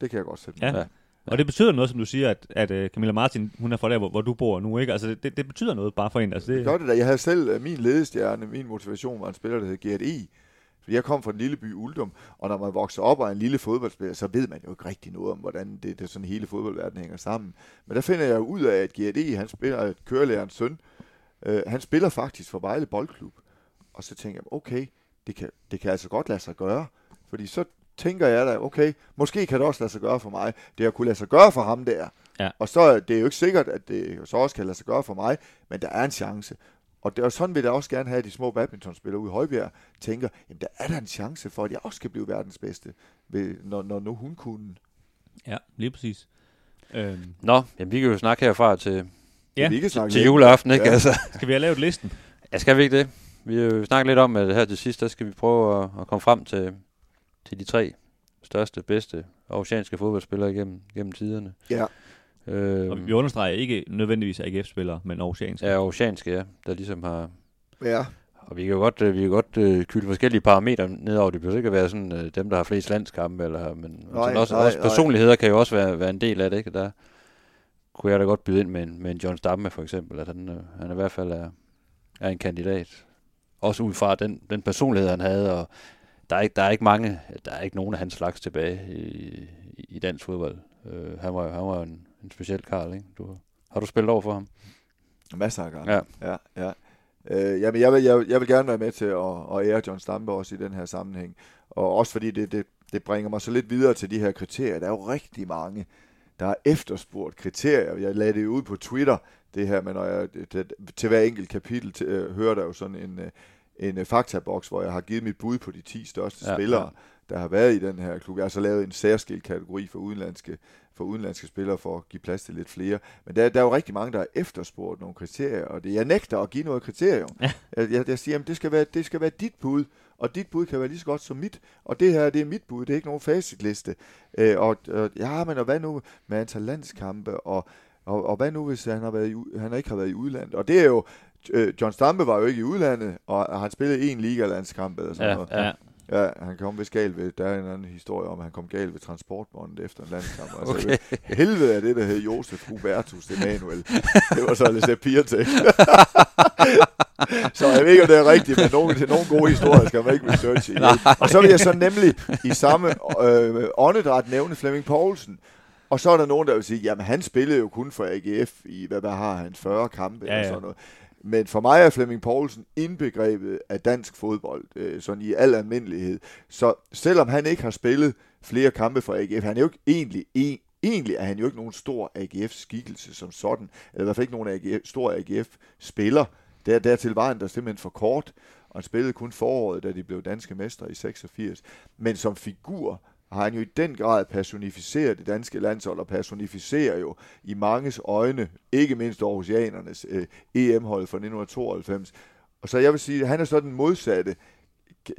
Det kan jeg godt sætte mig. Ja. Og det betyder noget, som du siger, at, at uh, Camilla Martin, hun er fra der, hvor, hvor du bor nu, ikke? Altså, det, det betyder noget bare for en. Altså, det, Det gør det da. Jeg havde selv øh, min ledestjerne, min motivation var en spiller, der hed Gert E. Fordi jeg kom fra den lille by Uldum, og når man vokser op af en lille fodboldspiller, så ved man jo ikke rigtig noget om, hvordan det, det sådan hele fodboldverden hænger sammen. Men der finder jeg ud af, at Gert E., han spiller et kørelærens søn, øh, han spiller faktisk for Vejle Boldklub. Og så tænker jeg, okay, det kan, det kan altså godt lade sig gøre. Fordi så tænker jeg da, okay, måske kan det også lade sig gøre for mig. Det har kunne lade sig gøre for ham der. Ja. Og så er det er jo ikke sikkert, at det så også kan lade sig gøre for mig, men der er en chance. Og, det, og sådan vil jeg også gerne have, at de små badmintonspillere ude i Højbjerg tænker, jamen der er der en chance for, at jeg også skal blive verdens bedste, ved, når, når nu hun kunne. Ja, lige præcis. Øhm, Nå, jamen, vi kan jo snakke herfra til, Ja, vi kan snakke til lidt. juleaften, ikke? Ja. Altså, skal vi have lavet listen? ja, skal vi ikke det? Vi har jo snakket lidt om, at her til sidst, der skal vi prøve at, at komme frem til, til de tre største, bedste oceanske fodboldspillere igennem, gennem tiderne. Ja. Øh, Og vi understreger ikke nødvendigvis AGF-spillere, men oceanske. er oceanske, ja, der ligesom har... Ja, Og vi kan jo godt, øh, vi kan godt øh, kylde forskellige parametre ned over. Det behøver ikke at være sådan, øh, dem, der har flest landskampe, eller, men Nej, nej, også, nej, også nej. personligheder kan jo også være, være en del af det. Ikke? Der kunne jeg da godt byde ind med en, med en John Stamme, for eksempel, at han, øh, han i hvert fald er, er en kandidat. Også ud fra den, den personlighed, han havde, og der er, ikke, der er ikke mange, der er ikke nogen af hans slags tilbage i, i, dansk fodbold. Øh, han var, han var en, en speciel karl, ikke? Du, har du spillet over for ham? masser af gange. Ja. ja, ja. Øh, jamen, jeg vil, jeg, vil- jeg vil gerne være med til at, at ære John Stampe også i den her sammenhæng. Og også fordi det, det, det bringer mig så lidt videre til de her kriterier. Der er jo rigtig mange, der har efterspurgt kriterier. Jeg lagde det ud på Twitter, det her, men når jeg, det, til hver enkelt kapitel til, øh, hører der jo sådan en, øh, en øh, faktaboks, hvor jeg har givet mit bud på de 10 største Ja, spillere, ja. der har været i den her klub. Jeg har så lavet en særskilt kategori for udenlandske, for udenlandske spillere for at give plads til lidt flere. Men der, der er jo rigtig mange, der har efterspurgt nogle kriterier, og det, jeg nægter at give noget kriterium. Ja. Jeg, jeg, jeg siger, at det skal, være, det skal være dit bud, og dit bud kan være lige så godt som mit. Og det her, det er mit bud, det er ikke nogen facitliste. Øh, og, og, ja, men og hvad nu med antal landskampe, og, og, og hvad nu, hvis han, har været i, han ikke har været i udlandet? Og det er jo, øh, John Stampe var jo ikke i udlandet, og han spillede en liga-landskamp eller sådan Ja, noget. Ja. Ja, han kom vist galt ved, der er en anden historie om, at han kom galt ved transportbåndet efter en landskamp. Altså, Okay. helvede er det, der hed Josef Hubertus Emanuel. Det var så lidt Piatek. så jeg ved ikke, om det er rigtigt, men nogle, til nogle gode historier skal man ikke researche i. Og så vil jeg så nemlig i samme øh, åndedræt nævne Flemming Poulsen. Og så er der nogen, der vil sige, jamen han spillede jo kun for AGF i, hvad, hvad har han, 40 kampe Ja, eller ja. sådan noget. Men for mig er Flemming Poulsen indbegrebet af dansk fodbold, øh, sådan i al almindelighed. Så selvom han ikke har spillet flere kampe for AGF, han er jo ikke egentlig, en, egentlig er han jo ikke nogen stor AGF-skikkelse som sådan, eller i hvert fald ikke nogen AGF, stor AGF-spiller. Der, dertil var han der simpelthen for kort, og han spillede kun foråret, da de blev danske mestre i 86. Men som figur har han jo i den grad personificeret det danske landshold, og personificerer jo i manges øjne, ikke mindst Aarhusianernes øh, EM-hold fra 1992. Og så jeg vil sige, at han er så den modsatte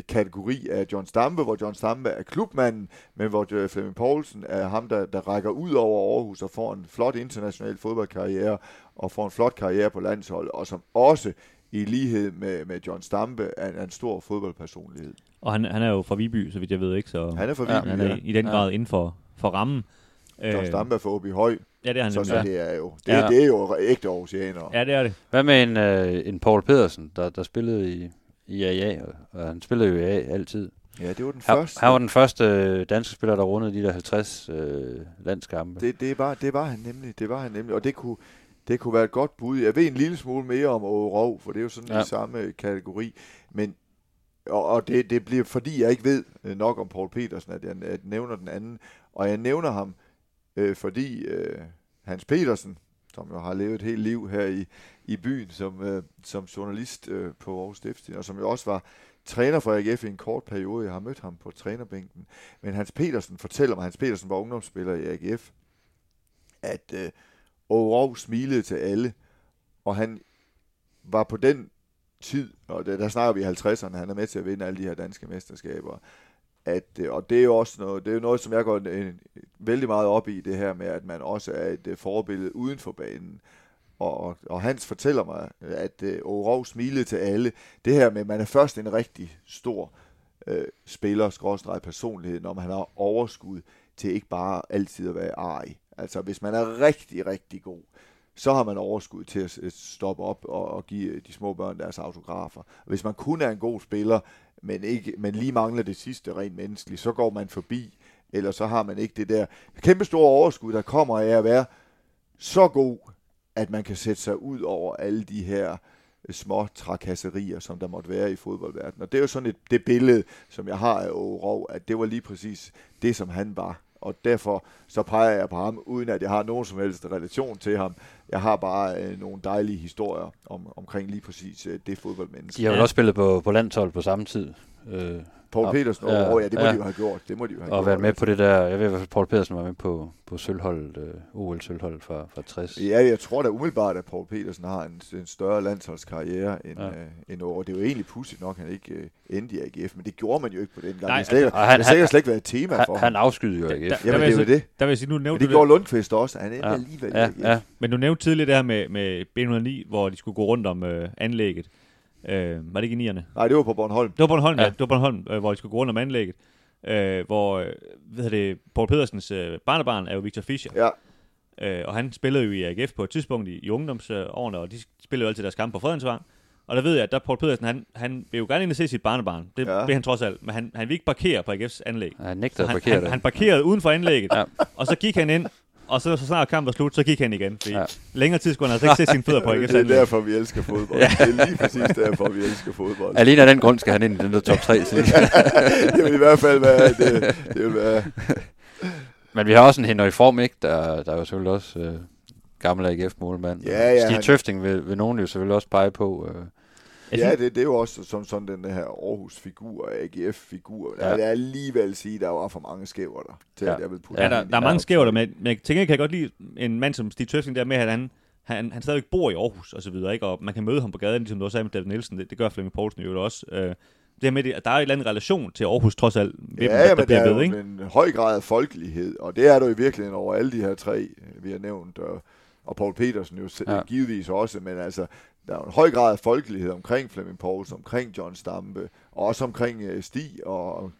kategori af John Stampe, hvor John Stampe er klubmanden, men hvor øh, Flemming Poulsen er ham, der, der rækker ud over Aarhus og får en flot international fodboldkarriere, og får en flot karriere på landsholdet, og som også i lighed med, med John Stampe er, er en stor fodboldpersonlighed. Og han, han er jo fra Viby, så vidt jeg ved ikke, så Han er fra Ja, Viby, han ja, er i, i den Ja. grad inden for, for rammen. John Øh, Stampe er fra Åby Høj, Ja, det er han så, nemlig. så det er jo, det, Ja. det er jo ægte Aarhusianere. Ja, det er det. Hvad med en, øh, en Paul Pedersen, der, der spillede i, i AA, og, han spillede jo i AA altid. Ja, det var den Han, første. han var den første øh, danske spiller, der rundede de der 50 øh, landskampe. Det, det, var, det var han nemlig, det var han nemlig, og det kunne, det kunne være et godt bud. Jeg ved en lille smule mere om Åge Rov, for det er jo sådan ja. I samme kategori, men og, og det, det bliver fordi jeg ikke ved øh, nok om Paul Petersen, at jeg, at nævner den anden, og jeg nævner ham, øh, fordi øh, Hans Petersen, som jo har levet et helt liv her i, i byen som, øh, som journalist øh, på Aarhus Stiftstidende, og som jo også var træner for AGF i en kort periode. Jeg har mødt ham på trænerbænken. Men Hans Petersen fortæller mig, Hans Petersen var ungdomsspiller i AGF, at øh, Årov smilede til alle, og han var på den tid, og der, der snakker vi i 50'erne, han er med til at vinde alle de her danske mesterskaber, at, øh, og det er jo også noget, det er jo noget, som jeg går en, vældig meget op i, det her med, at man også er et øh, forbillede uden for banen. Og, og, og Hans fortæller mig, at øh, Årov smilede til alle. Det her med, at man er først en rigtig stor øh, spiller, skråstrej personlighed, når man har overskud til ikke bare altid at være ej. Altså hvis man er rigtig, rigtig god, så har man overskud til at stoppe op og, og give øh, de små børn deres autografer. Hvis man kun er en god spiller, men, ikke, men lige mangler det sidste rent menneskeligt, så går man forbi, eller så har man ikke det der kæmpe store overskud, der kommer af at være så god, at man kan sætte sig ud over alle de her øh, små trakasserier, som der måtte være i fodboldverdenen. Og det er jo sådan et, det billede, som jeg har af Åge Rov, at det var lige præcis det, som han var. Og derfor så peger jeg på ham, uden at jeg har nogen som helst relation til ham. Jeg har bare øh, nogle dejlige historier om, omkring lige præcis øh, det fodboldmenneske. De har Ja. også spillet på, på landshold på samme tid. Øh, Paul Ja. Petersen Ja, ja, ja, det må ja. de jo have gjort. Det må de jo have og gjort. været med på det der, jeg ved i hvert fald, Paul Pedersen var med på, på sølvholdet, øh, OL-sølvholdet fra, fra 60. Ja, jeg tror da umiddelbart, at Paul Petersen har en, en større landsholdskarriere end, Ja. ja. øh, end Åre. Det er jo egentlig pudsigt nok, at han ikke øh, endte i AGF, men det gjorde man jo ikke på den gang. Nej, det har slet, og han- det sikkert han- slet ikke været et tema Han, for han ham. afskyede jo AGF. Der- Jamen, vil det er jo det. Der vil jeg sige, nu Men nævnte det du gjorde Lundqvist også. Han endte Ja. alligevel i Ja, AGF. ja. Men du nævnte tidligere det her med, med B109, hvor de skulle gå rundt om øh, anlægget. Øh, var det ikke i nierne? Nej, det var på Bornholm. Det var Bornholm, ja. Ja. ja. Det var Bornholm, øh, hvor de skulle gå rundt om anlægget. Øh, hvor, øh, hvad hedder det, Paul Pedersens øh, barnebarn er jo Victor Fischer. Ja, Øh, og han spillede jo i AGF på et tidspunkt i, i ungdomsårene, og de spillede jo altid deres kampe på Fredensvang. Og der ved jeg, at der Paul Pedersen, han, han vil jo gerne ind og se sit barnebarn. Det Ja. ja. vil han trods alt. Men han, han vil ikke parkere på AGF's anlæg. Han nægter Så at han, parkere han, det. han parkerede uden for anlægget, Ja. og så gik han ind, og så, så snart kampen var slut, så gik han igen. Fordi Ja. længere tid skulle han altså ikke se sine fødder på AGF's det er derfor, vi elsker fodbold. Det er lige præcis derfor, vi elsker fodbold. Alene af den grund skal han ind i den der top 3 side. det vil i hvert fald være, det, det vil være Men vi har også en Henrik Form, ikke? Der, der er jo selvfølgelig også øh, gammel AGF-målmand. Ja, ja, Stig han- Tøfting vil, vil nogen jo selvfølgelig også pege på. Øh, Jeg Ja, synes- det, det er jo også som sådan den her Aarhus-figur, AGF-figur. Ja. Jeg vil alligevel sige, der var for mange skæver der, til Ja. at jeg vil putte Ja, der, der er mange skæver der, men, men til gengæld kan jeg godt lide en mand som Stig Tøfting der med, at han, han, han stadigvæk bor i Aarhus og så videre, ikke? og man kan møde ham på gaden, ligesom du også sagde med David Nielsen, det, det gør Flemming Poulsen jo også. Øh, det her med, at der er en eller anden relation til Aarhus trods alt, ved dem, Ja, der, ja, der men der bliver er ved, jo ikke? en høj grad af folkelighed, og det er der i virkeligheden over alle de her tre, vi har nævnt, og, og Paul Petersen jo. Ja. givetvis også, men altså, der er en høj grad af folkelighed omkring Flemming Poulsen, omkring John Stampe, og også omkring øh, Stig, og,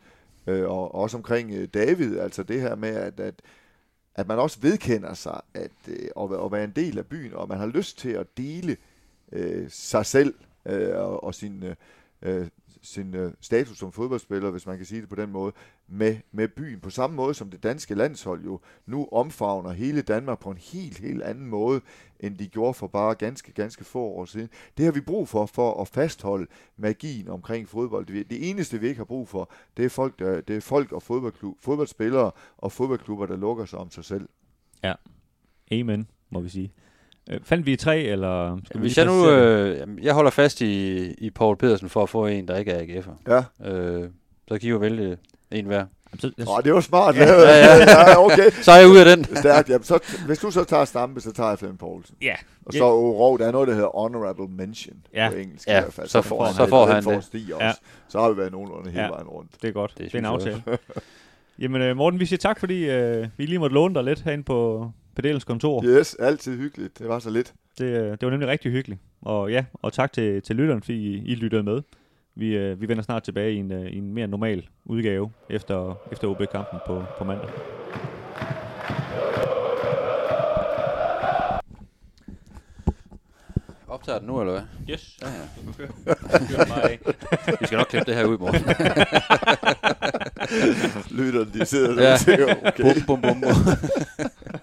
øh, og også omkring øh, David, altså det her med, at, at, at man også vedkender sig at, øh, at, at være en del af byen, og man har lyst til at dele øh, sig selv øh, og, og sin, øh, øh, sin øh, status som fodboldspiller, hvis man kan sige det på den måde, med, med byen. På samme måde som det danske landshold jo nu omfavner hele Danmark på en helt, helt anden måde, end de gjorde for bare ganske, ganske få år siden. Det har vi brug for, for at fastholde magien omkring fodbold. Det, det eneste, vi ikke har brug for, det er folk, der, det er folk og fodboldklub, fodboldspillere og fodboldklubber, der lukker sig om sig selv. Amen, må vi sige. Øh, fandt vi tre, eller skal vi hvis lige jeg nu, øh, jeg holder fast i, i Paul Pedersen for at få en, der ikke er AGF'er. Ja, Øh, så kan I jo vælge en hver. Så, jeg, Åh, det var smart lavet. Ja, ja. ja, okay. Så er jeg ude af den. Stærkt. Jamen, så, hvis du så tager Stampe, så tager jeg Flemming Poulsen. ja, Og så Rov, der er noget, der hedder honorable mention Ja. på engelsk Ja, i hvert fald. så får- så får han får det. Stig også. Ja. Så har vi været nogenlunde hele Ja. vejen rundt. det er godt. Det Det, det er en aftale. Jamen, øh, Morten, vi siger tak, fordi øh, vi lige måtte låne dig lidt herinde på Pedelens kontor. Yes, altid hyggeligt. Det var så lidt. Det, øh, det var nemlig rigtig hyggeligt. Og ja, og tak til, til lytteren, fordi I, I lyttede med. Vi, øh, vi vender snart tilbage i en, øh, i en mere normal udgave efter, efter OB-kampen på, på mandag. Optager den nu, eller hvad? Yes. Ja, ja. Vi skal nok klippe det her ud, morgen. Lytterne, de sidder der Ja. og tænker, okay. Bum, bum, bum, bum.